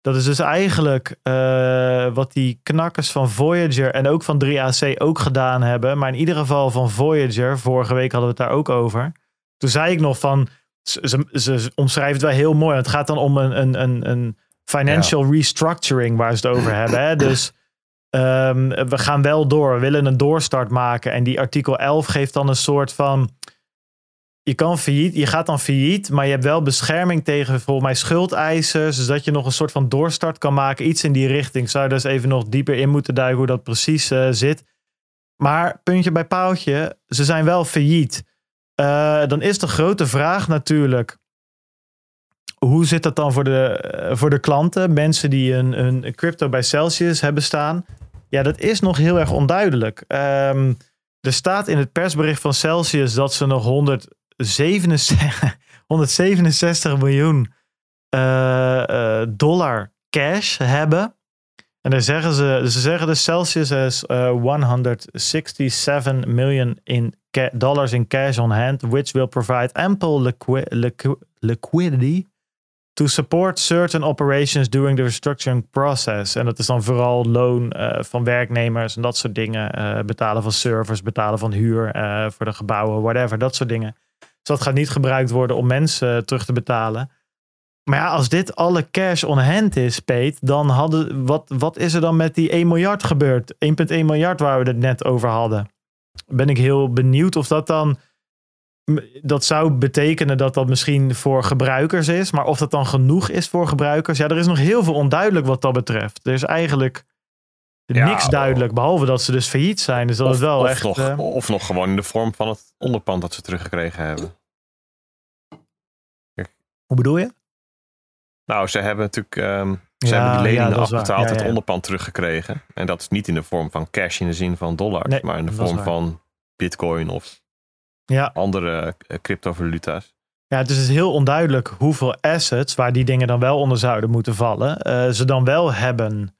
Dat is dus eigenlijk uh, wat die knakkers van Voyager en ook van 3AC ook gedaan hebben. Maar in ieder geval van Voyager, vorige week hadden we het daar ook over. Toen zei ik nog van, ze, ze, ze omschrijven het wel heel mooi. Het gaat dan om een, een, een, een financial ja. restructuring waar ze het over hebben. Hè? Dus um, we gaan wel door, we willen een doorstart maken. En die artikel 11 geeft dan een soort van je kan failliet, je gaat dan failliet, maar je hebt wel bescherming tegen volgens mij schuldeisers, dus dat je nog een soort van doorstart kan maken, iets in die richting. Zou je dus even nog dieper in moeten duiken hoe dat precies uh, zit. Maar puntje bij paaltje, ze zijn wel failliet. Uh, dan is de grote vraag natuurlijk, hoe zit dat dan voor de, uh, voor de klanten, mensen die een, een crypto bij Celsius hebben staan? Ja, dat is nog heel erg onduidelijk. Um, er staat in het persbericht van Celsius dat ze nog 100 67, 167 miljoen uh, uh, dollar cash hebben. En daar zeggen ze, ze zeggen de Celsius has uh, 167 million in dollars in cash on hand, which will provide ample liqui- liqui- liquidity to support certain operations during the restructuring process. En dat is dan vooral loon eh, van werknemers en dat soort dingen. eh, betalen van servers, betalen van huur eh, voor de gebouwen, whatever, dat soort dingen. Dus dat gaat niet gebruikt worden om mensen eh, terug te betalen. Maar ja, als dit alle cash on hand is, Peet, dan hadden, wat, wat is er dan met die 1 miljard gebeurd? 1,1 miljard waar we het net over hadden. Ben ik heel benieuwd of dat dan. Dat zou betekenen dat dat misschien voor gebruikers is. Maar of dat dan genoeg is voor gebruikers. Ja, er is nog heel veel onduidelijk wat dat betreft. Er is eigenlijk Ja, niks duidelijk. Behalve dat ze dus failliet zijn. Dus dat of, is wel of echt. nog, eh, of nog gewoon in de vorm van het onderpand dat ze teruggekregen hebben. Hoe bedoel je? Nou, ze hebben natuurlijk ehm, ze Ja, hebben die leningen ja, afbetaald, Ja, het onderpand teruggekregen. En dat is niet in de vorm van cash in de zin van dollars, Nee, maar in de vorm van bitcoin of Ja. andere eh, cryptovaluta's. Ja, dus het is heel onduidelijk hoeveel assets, waar die dingen dan wel onder zouden moeten vallen, eh, ze dan wel hebben.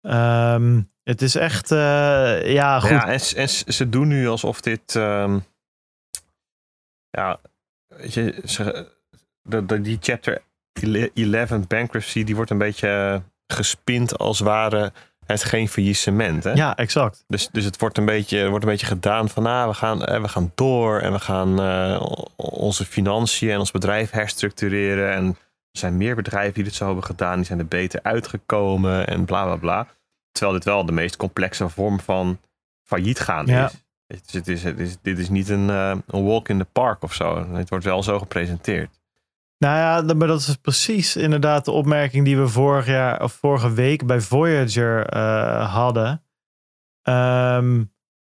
Ehm, het is echt, eh, ja, goed. Ja, en, en ze doen nu alsof dit. ehm, ja, weet je, ze, de, de, die chapter 11 bankruptcy, die wordt een beetje eh, gespind als ware het geen faillissement. Hè? Ja, exact. Dus, dus het wordt een beetje, wordt een beetje gedaan van nou, we, gaan, eh, we gaan door en we gaan eh, onze financiën en ons bedrijf herstructureren. En er zijn meer bedrijven die dit zo hebben gedaan, die zijn er beter uitgekomen en bla bla bla. Terwijl dit wel de meest complexe vorm van failliet gaan Ja. is. Dus het is, het is, dit is niet een, een walk in the park of zo. Het wordt wel zo gepresenteerd. Nou ja, dat- maar dat is precies inderdaad de opmerking die we vorig jaar of vorige week bij Voyager eh, hadden. Ehm,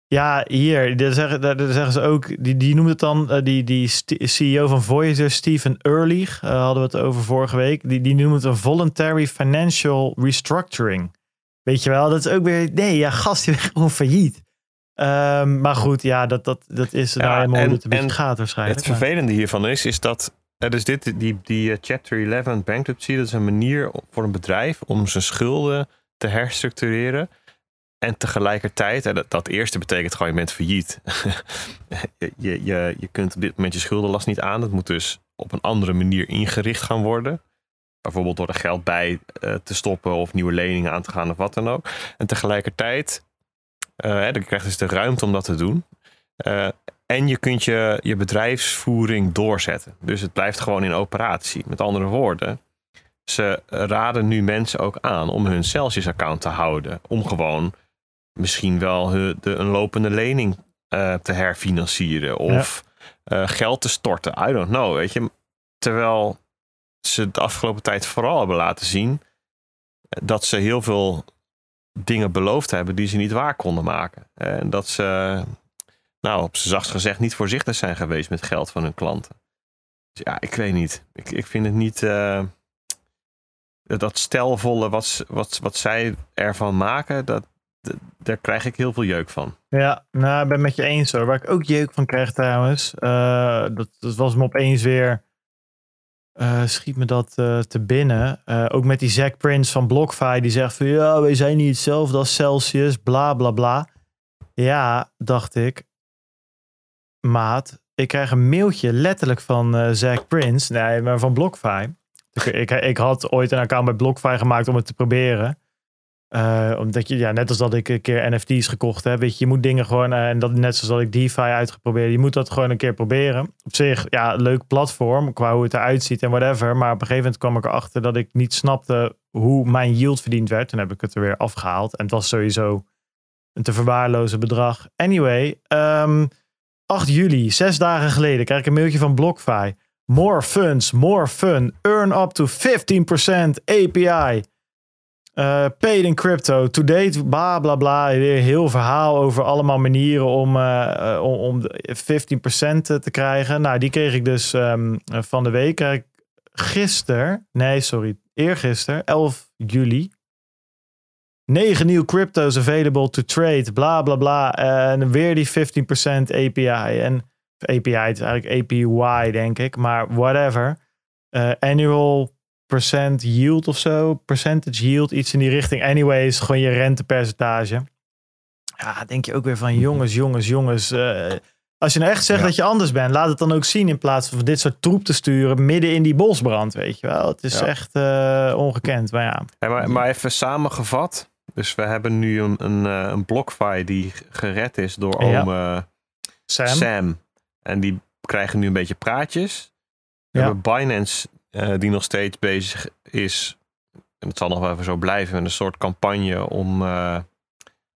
ja, hier, daar zeggen, daar, daar zeggen ze ook, die, die noemt het dan, eh, die, die CEO van Voyager, Stephen Ehrlich, eh, hadden we het over vorige week, die, die noemt het een voluntary financial restructuring. Weet je wel, dat is ook weer, nee, ja, gast, je bent gewoon failliet. Ehm, maar goed, ja, dat, dat, dat is Ja, nou helemaal en- hoe het een beetje en gaat waarschijnlijk. Het vervelende hiervan is, is dat eh, dus dit, die, die eh, Chapter 11 bankruptcy, dat is een manier voor een bedrijf om zijn schulden te herstructureren. En tegelijkertijd, dat, dat eerste betekent gewoon, je bent failliet. je, je, je, kunt op dit moment je schuldenlast niet aan. Dat moet dus op een andere manier ingericht gaan worden. Bijvoorbeeld door er geld bij eh, te stoppen of nieuwe leningen aan te gaan of wat dan ook. En tegelijkertijd, eh, hè, dan krijg je dus de ruimte om dat te doen. En je kunt je, je bedrijfsvoering doorzetten. Dus het blijft gewoon in operatie. Met andere woorden, ze raden nu mensen ook aan om hun Celsius-account te houden. Om gewoon misschien wel hun- de, een lopende lening eh, te herfinancieren. Of eh, geld te storten. I don't know, weet je. Terwijl ze de afgelopen tijd vooral hebben laten zien dat ze heel veel dingen beloofd hebben die ze niet waar konden maken. En dat ze nou, op z'n zachtst gezegd, niet voorzichtig zijn geweest met geld van hun klanten. Dus ja, ik weet niet. Ik, ik vind het niet. eh, dat stelvolle wat, wat, wat zij ervan maken, dat, daar krijg ik heel veel jeuk van. Ja, nou, ik ben met je eens hoor. Waar ik ook jeuk van krijg trouwens. eh, dat, dat was me opeens weer. eh, schiet me dat te binnen. Ook met die Zack Prince van BlockFi. Die zegt van ja, wij zijn niet hetzelfde als Celsius. Bla bla bla. Ja, dacht ik. Maat, ik krijg een mailtje letterlijk van eh Zack Prince. Nee, maar van BlockFi. Ik, ik, had ooit een account bij BlockFi gemaakt om het te proberen. Eh, omdat je, ja, net als dat ik een keer NFT's gekocht heb, weet je, je moet dingen gewoon, eh, en dat net zoals dat ik DeFi uitgeprobeerd, je moet dat gewoon een keer proberen. Op zich, ja, leuk platform qua hoe het eruit ziet en whatever. Maar op een gegeven moment kwam ik erachter dat ik niet snapte hoe mijn yield verdiend werd. Toen heb ik het er weer afgehaald. En het was sowieso een te verwaarlozen bedrag. Anyway, ehm 8 juli, zes dagen geleden, krijg ik een mailtje van BlockFi. More funds, more fun. Earn up to 15% API. Uh, paid in crypto. To date, bla bla bla. Weer heel verhaal over allemaal manieren om, eh, eh, om, om de 15% te krijgen. Nou, die kreeg ik dus ehm, van de week. Gisteren, nee, sorry, eergisteren, 11 juli. 9 nieuwe crypto's available to trade, bla bla bla. En weer die 15% API. En API, het is eigenlijk APY, denk ik, maar whatever. Eh, annual percent yield of zo. Percentage yield, iets in die richting. Anyways, gewoon je rentepercentage. Ja, denk je ook weer van jongens, jongens, jongens. eh, als je nou echt zegt Ja. dat je anders bent, laat het dan ook zien in plaats van dit soort troep te sturen midden in die bosbrand, weet je wel. Het is Ja. echt eh, ongekend, maar ja. Hey, maar, maar even samengevat. Dus we hebben nu een, een, eh, een BlockFi die gered is door Ja. oom eh, Sam, Sam. En die krijgen nu een beetje praatjes. We Ja. hebben Binance eh, die nog steeds bezig is. En het zal nog wel even zo blijven. Met een soort campagne om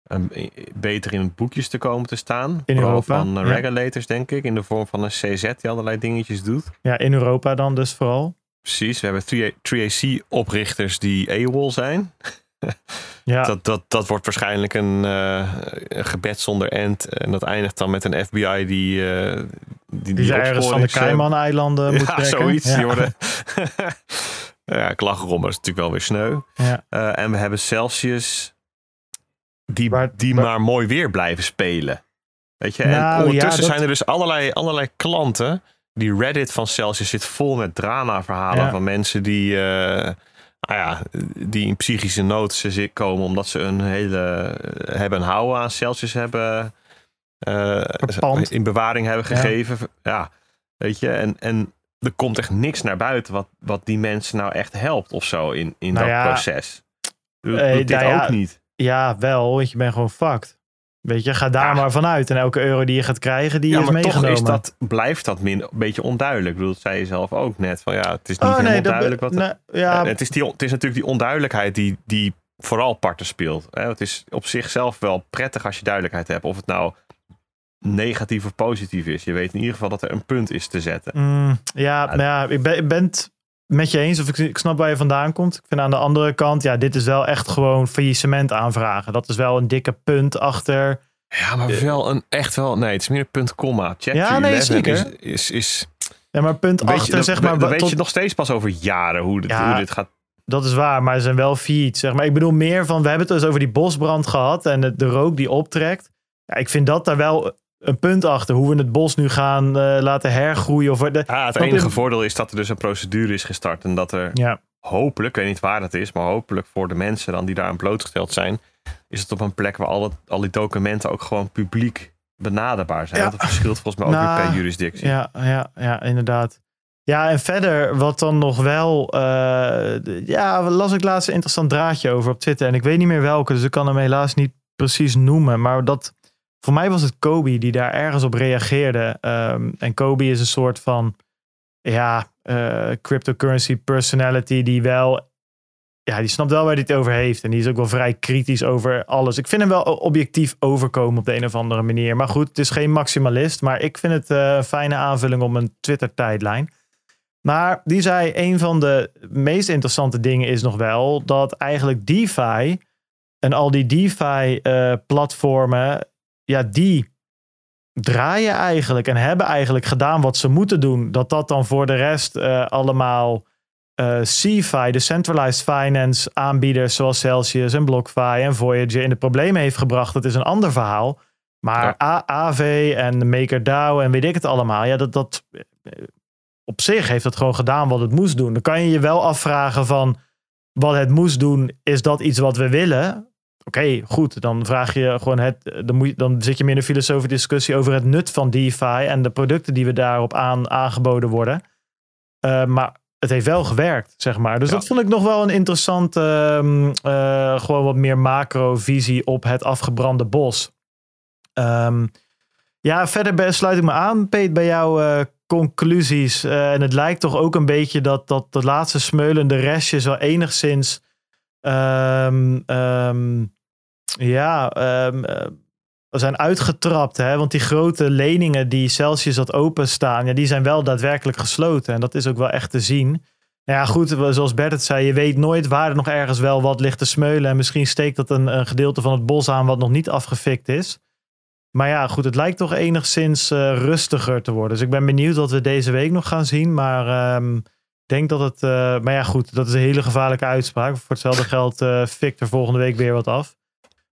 een, beter in boekjes te komen te staan. In Europa, van ja. regulators denk ik. In de vorm van een CZ die allerlei dingetjes doet. ja, in Europa dan dus vooral. Precies. We hebben 3A 3AC oprichters die AWOL zijn. Ja, Dat, dat, dat wordt waarschijnlijk een, eh, een gebed zonder end. En dat eindigt dan met een FBI die. eh die, die ergens van de opsporings- Cayman-eilanden moet Ja, zoiets. Ja. Die worden... ja, ik lach erom, maar dat is natuurlijk wel weer sneu. Ja. Eh, en we hebben Celsius die, Maar- die maar- maar mooi weer blijven spelen. Weet je, en Nou, ondertussen ja, dat- zijn er dus allerlei, allerlei klanten. Die Reddit van Celsius zit vol met drama-verhalen Ja. van mensen die, eh, nou ja, die in psychische nood komen omdat ze een hele eh, hebben houden aan Celsius hebben eh, in bewaring hebben gegeven. Ja, weet je, en, en er komt echt niks naar buiten wat, wat die mensen nou echt helpt of zo in, in Nou dat ja, proces. Doet, eh, dit nou ja, ook niet. Ja, wel, want je bent gewoon fucked. Weet je, ga daar Ja. maar vanuit. En elke euro die je gaat krijgen, die Ja, is maar meegenomen. toch is dat, blijft dat min, een beetje onduidelijk. Ik bedoel, dat zei je zelf ook net. Van, ja, het is niet Oh nee, duidelijk wat... nee, ja, En het, is die, het is natuurlijk die onduidelijkheid die, die vooral parten speelt. Het is op zichzelf wel prettig als je duidelijkheid hebt. Of het nou negatief of positief is. Je weet in ieder geval dat er een punt is te zetten. Mm, ja, nou ja, ik ben, ik ben het met je eens. Of ik, ik snap waar je vandaan komt. Ik vind aan de andere kant, ja, dit is wel echt gewoon faillissement aanvragen. Dat is wel een dikke punt achter. Ja, maar wel een echt wel... Nee, het is meer een punt, komma. Ja, nee, 11 zeker. Is, is, is, Ja, maar punt je, achter, zeg maar. dan weet tot- je nog steeds pas over jaren hoe dit, Ja. hoe dit gaat. Dat is waar, maar ze zijn wel fiet. Zeg maar. Ik bedoel meer van, we hebben het dus over die bosbrand gehad en de, de rook die optrekt. Ja, ik vind dat daar wel een punt achter. Hoe we het bos nu gaan eh, laten hergroeien. Of, de, Ah, het enige voordeel is dat er dus een procedure is gestart. En dat er ja, hopelijk, ik weet niet waar dat is, maar hopelijk voor de mensen dan die daar aan blootgesteld zijn, is het op een plek waar al, het, al die documenten ook gewoon publiek benaderbaar zijn. Ja. Dat verschilt volgens mij ook Nou, weer per jurisdictie. ja, ja, ja, inderdaad. Ja, en verder, wat dan nog wel. d- ja, las ik laatst een interessant draadje over op Twitter. En ik weet niet meer welke, dus ik kan hem helaas niet precies noemen. Maar dat. Voor mij was het Kobe die daar ergens op reageerde. Ehm, en Kobe is een soort van. Ja, eh, cryptocurrency personality die wel. Ja, die snapt wel waar hij het over heeft. En die is ook wel vrij kritisch over alles. Ik vind hem wel objectief overkomen op de een of andere manier. Maar goed, het is geen maximalist. Maar ik vind het eh, een fijne aanvulling op een Twitter-tijdlijn. Maar die zei, een van de meest interessante dingen is nog wel dat eigenlijk DeFi en al die DeFi-platformen, ja, die draaien eigenlijk en hebben eigenlijk gedaan wat ze moeten doen. Dat dat dan voor de rest eh, allemaal eh CeFi, de Centralized Finance aanbieders zoals Celsius en BlockFi en Voyager in de problemen heeft gebracht. Dat is een ander verhaal. Maar Ja. AV en MakerDAO en weet ik het allemaal. Ja, dat, dat eh, op zich heeft het gewoon gedaan wat het moest doen. Dan kan je je wel afvragen van wat het moest doen, is dat iets wat we willen? Oké, goed. Dan vraag je gewoon het. Dan, moet je, dan zit je meer in een filosofische discussie over het nut van DeFi en de producten die we daarop aan, aangeboden worden. Eh, maar het heeft wel gewerkt, zeg maar. Dus Ja. dat vond ik nog wel een interessante, ehm, eh, gewoon wat meer macro-visie op het afgebrande bos. Ehm, ja, verder sluit ik me aan, Peet, bij jouw eh, conclusies. En het lijkt toch ook een beetje dat, dat de laatste smeulende restjes wel enigszins. ehm, ja, ehm, eh, zijn uitgetrapt. Hè? Want die grote leningen die Celsius had openstaan, ja, die zijn wel daadwerkelijk gesloten. En dat is ook wel echt te zien. Nou ja, goed, zoals Bert het zei, je weet nooit waar er nog ergens wel wat ligt te smeulen. En misschien steekt dat een, een gedeelte van het bos aan wat nog niet afgefikt is. Maar ja, goed, het lijkt toch enigszins eh, rustiger te worden. Dus ik ben benieuwd wat we deze week nog gaan zien. Maar ehm, ik denk dat het... eh, maar ja, goed, dat is een hele gevaarlijke uitspraak. Voor hetzelfde geld fikt er volgende week weer wat af.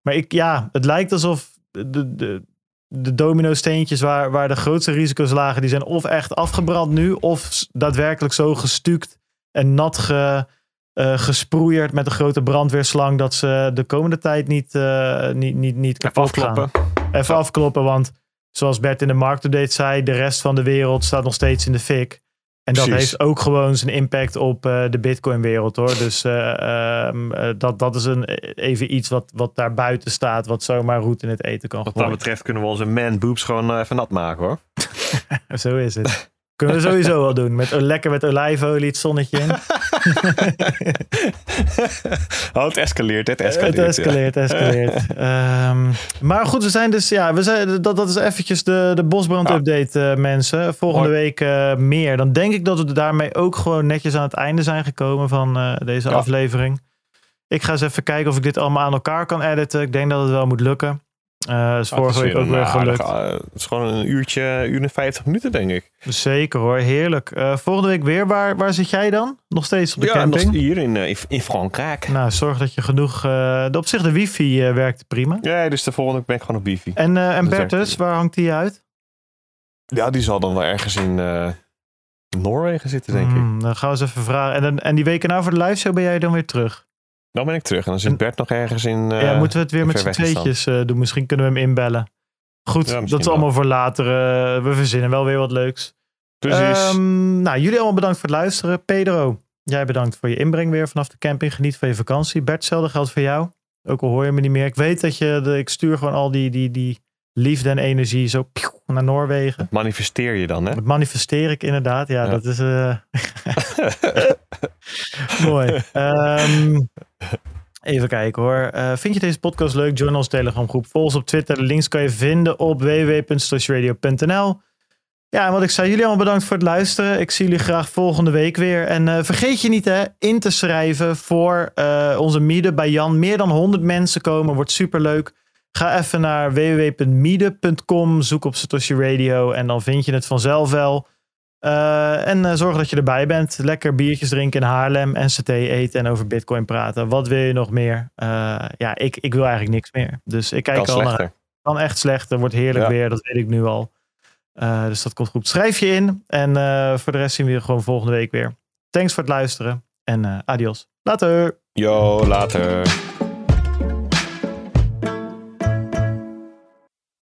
Maar ik, ja, het lijkt alsof de, de, de domino-steentjes waar, waar de grootste risico's lagen... die zijn of echt afgebrand nu... of daadwerkelijk zo gestuukt en nat ge, uh, gesproeierd met een grote brandweerslang. Dat ze de komende tijd niet, uh, niet, niet, niet kapot Even afkloppen. gaan. Even afkloppen, want zoals Bert in de marktupdate zei, de rest van de wereld staat nog steeds in de fik. En dat Precies. heeft ook gewoon zijn impact op uh, de Bitcoin-wereld hoor. Dus um, dat, dat is een, even iets wat, wat daar buiten staat, wat zomaar roet in het eten kan Wat gooien. dat betreft kunnen we onze man boobs gewoon even nat maken hoor. Zo is het. Kunnen we sowieso wel doen. Met, lekker met olijfolie, het zonnetje in. oh, het escaleert, het escaleert. Het escaleert, escaleert. um, maar goed, we zijn dus, ja, we zijn, dat, dat is eventjes de, de bosbrand-update, uh, mensen. Volgende Hoi. week uh, meer. Dan denk ik dat we daarmee ook gewoon netjes aan het einde zijn gekomen van uh, deze Ja. aflevering. Ik ga eens even kijken of ik dit allemaal aan elkaar kan editen. Ik denk dat het wel moet lukken. Uh, is Ah, vorige het is week ook weer gelukt. uh, het is gewoon een uurtje, uur en 50 minuten, denk ik. Zeker hoor, heerlijk. Uh, volgende week weer. Waar, waar zit jij dan? Nog steeds op de ja, camping? nog hier in, uh, in Frankrijk. Nou, zorg dat je genoeg... De, op zich, de wifi werkt prima. Ja, dus de volgende week ben ik gewoon op wifi. En, en Bertus, waar hangt die uit? Ja, die zal dan wel ergens in Noorwegen zitten, denk ik. Hmm, dan gaan we eens even vragen. En, en die weken na voor de live show ben jij dan weer terug? Dan ben ik terug. En dan zit En- Bert nog ergens in... uh, ja, moeten we het weer met z'n tweetjes uh, doen? Misschien kunnen we hem inbellen. Goed, Ja, dat is allemaal voor later. Uh, we verzinnen wel weer wat leuks. Precies. Ehm, nou, jullie allemaal bedankt voor het luisteren. Pedro, jij bedankt voor je inbreng weer vanaf de camping. Geniet van je vakantie. Bert, hetzelfde geldt voor jou. Ook al hoor je me niet meer. Ik weet dat je... De, ik stuur gewoon al die, die, die liefde en energie zo naar Noorwegen. Manifesteer je dan, hè? Dat manifesteer ik inderdaad. Ja, Ja. dat is... eh, Mooi. Ehm, even kijken hoor. Eh, vind je deze podcast leuk? Join ons Telegram groep. Volg ons op Twitter. De links kan je vinden op www.stashradio.nl Ja, en wat ik zei, jullie allemaal bedankt voor het luisteren. Ik zie jullie graag volgende week weer. En eh, vergeet je niet hè, in te schrijven voor eh, onze meetup bij Jan. Meer dan 100 mensen komen, wordt super leuk. Ga even naar www.meetup.com, zoek op Satoshi Radio en dan vind je het vanzelf wel. Uh, en uh, zorg dat je erbij bent. Lekker biertjes drinken in Haarlem, NCT eten en over Bitcoin praten. Wat wil je nog meer? Uh, ja, ik, ik wil eigenlijk niks meer. Dus ik kijk Kan al slechter. naar. Kan echt slechter. Wordt heerlijk Ja. weer. Dat weet ik nu al. Dus dat komt goed. Schrijf je in. En voor de rest zien we je gewoon volgende week weer. Thanks voor het luisteren. En adios. Later. Yo, later.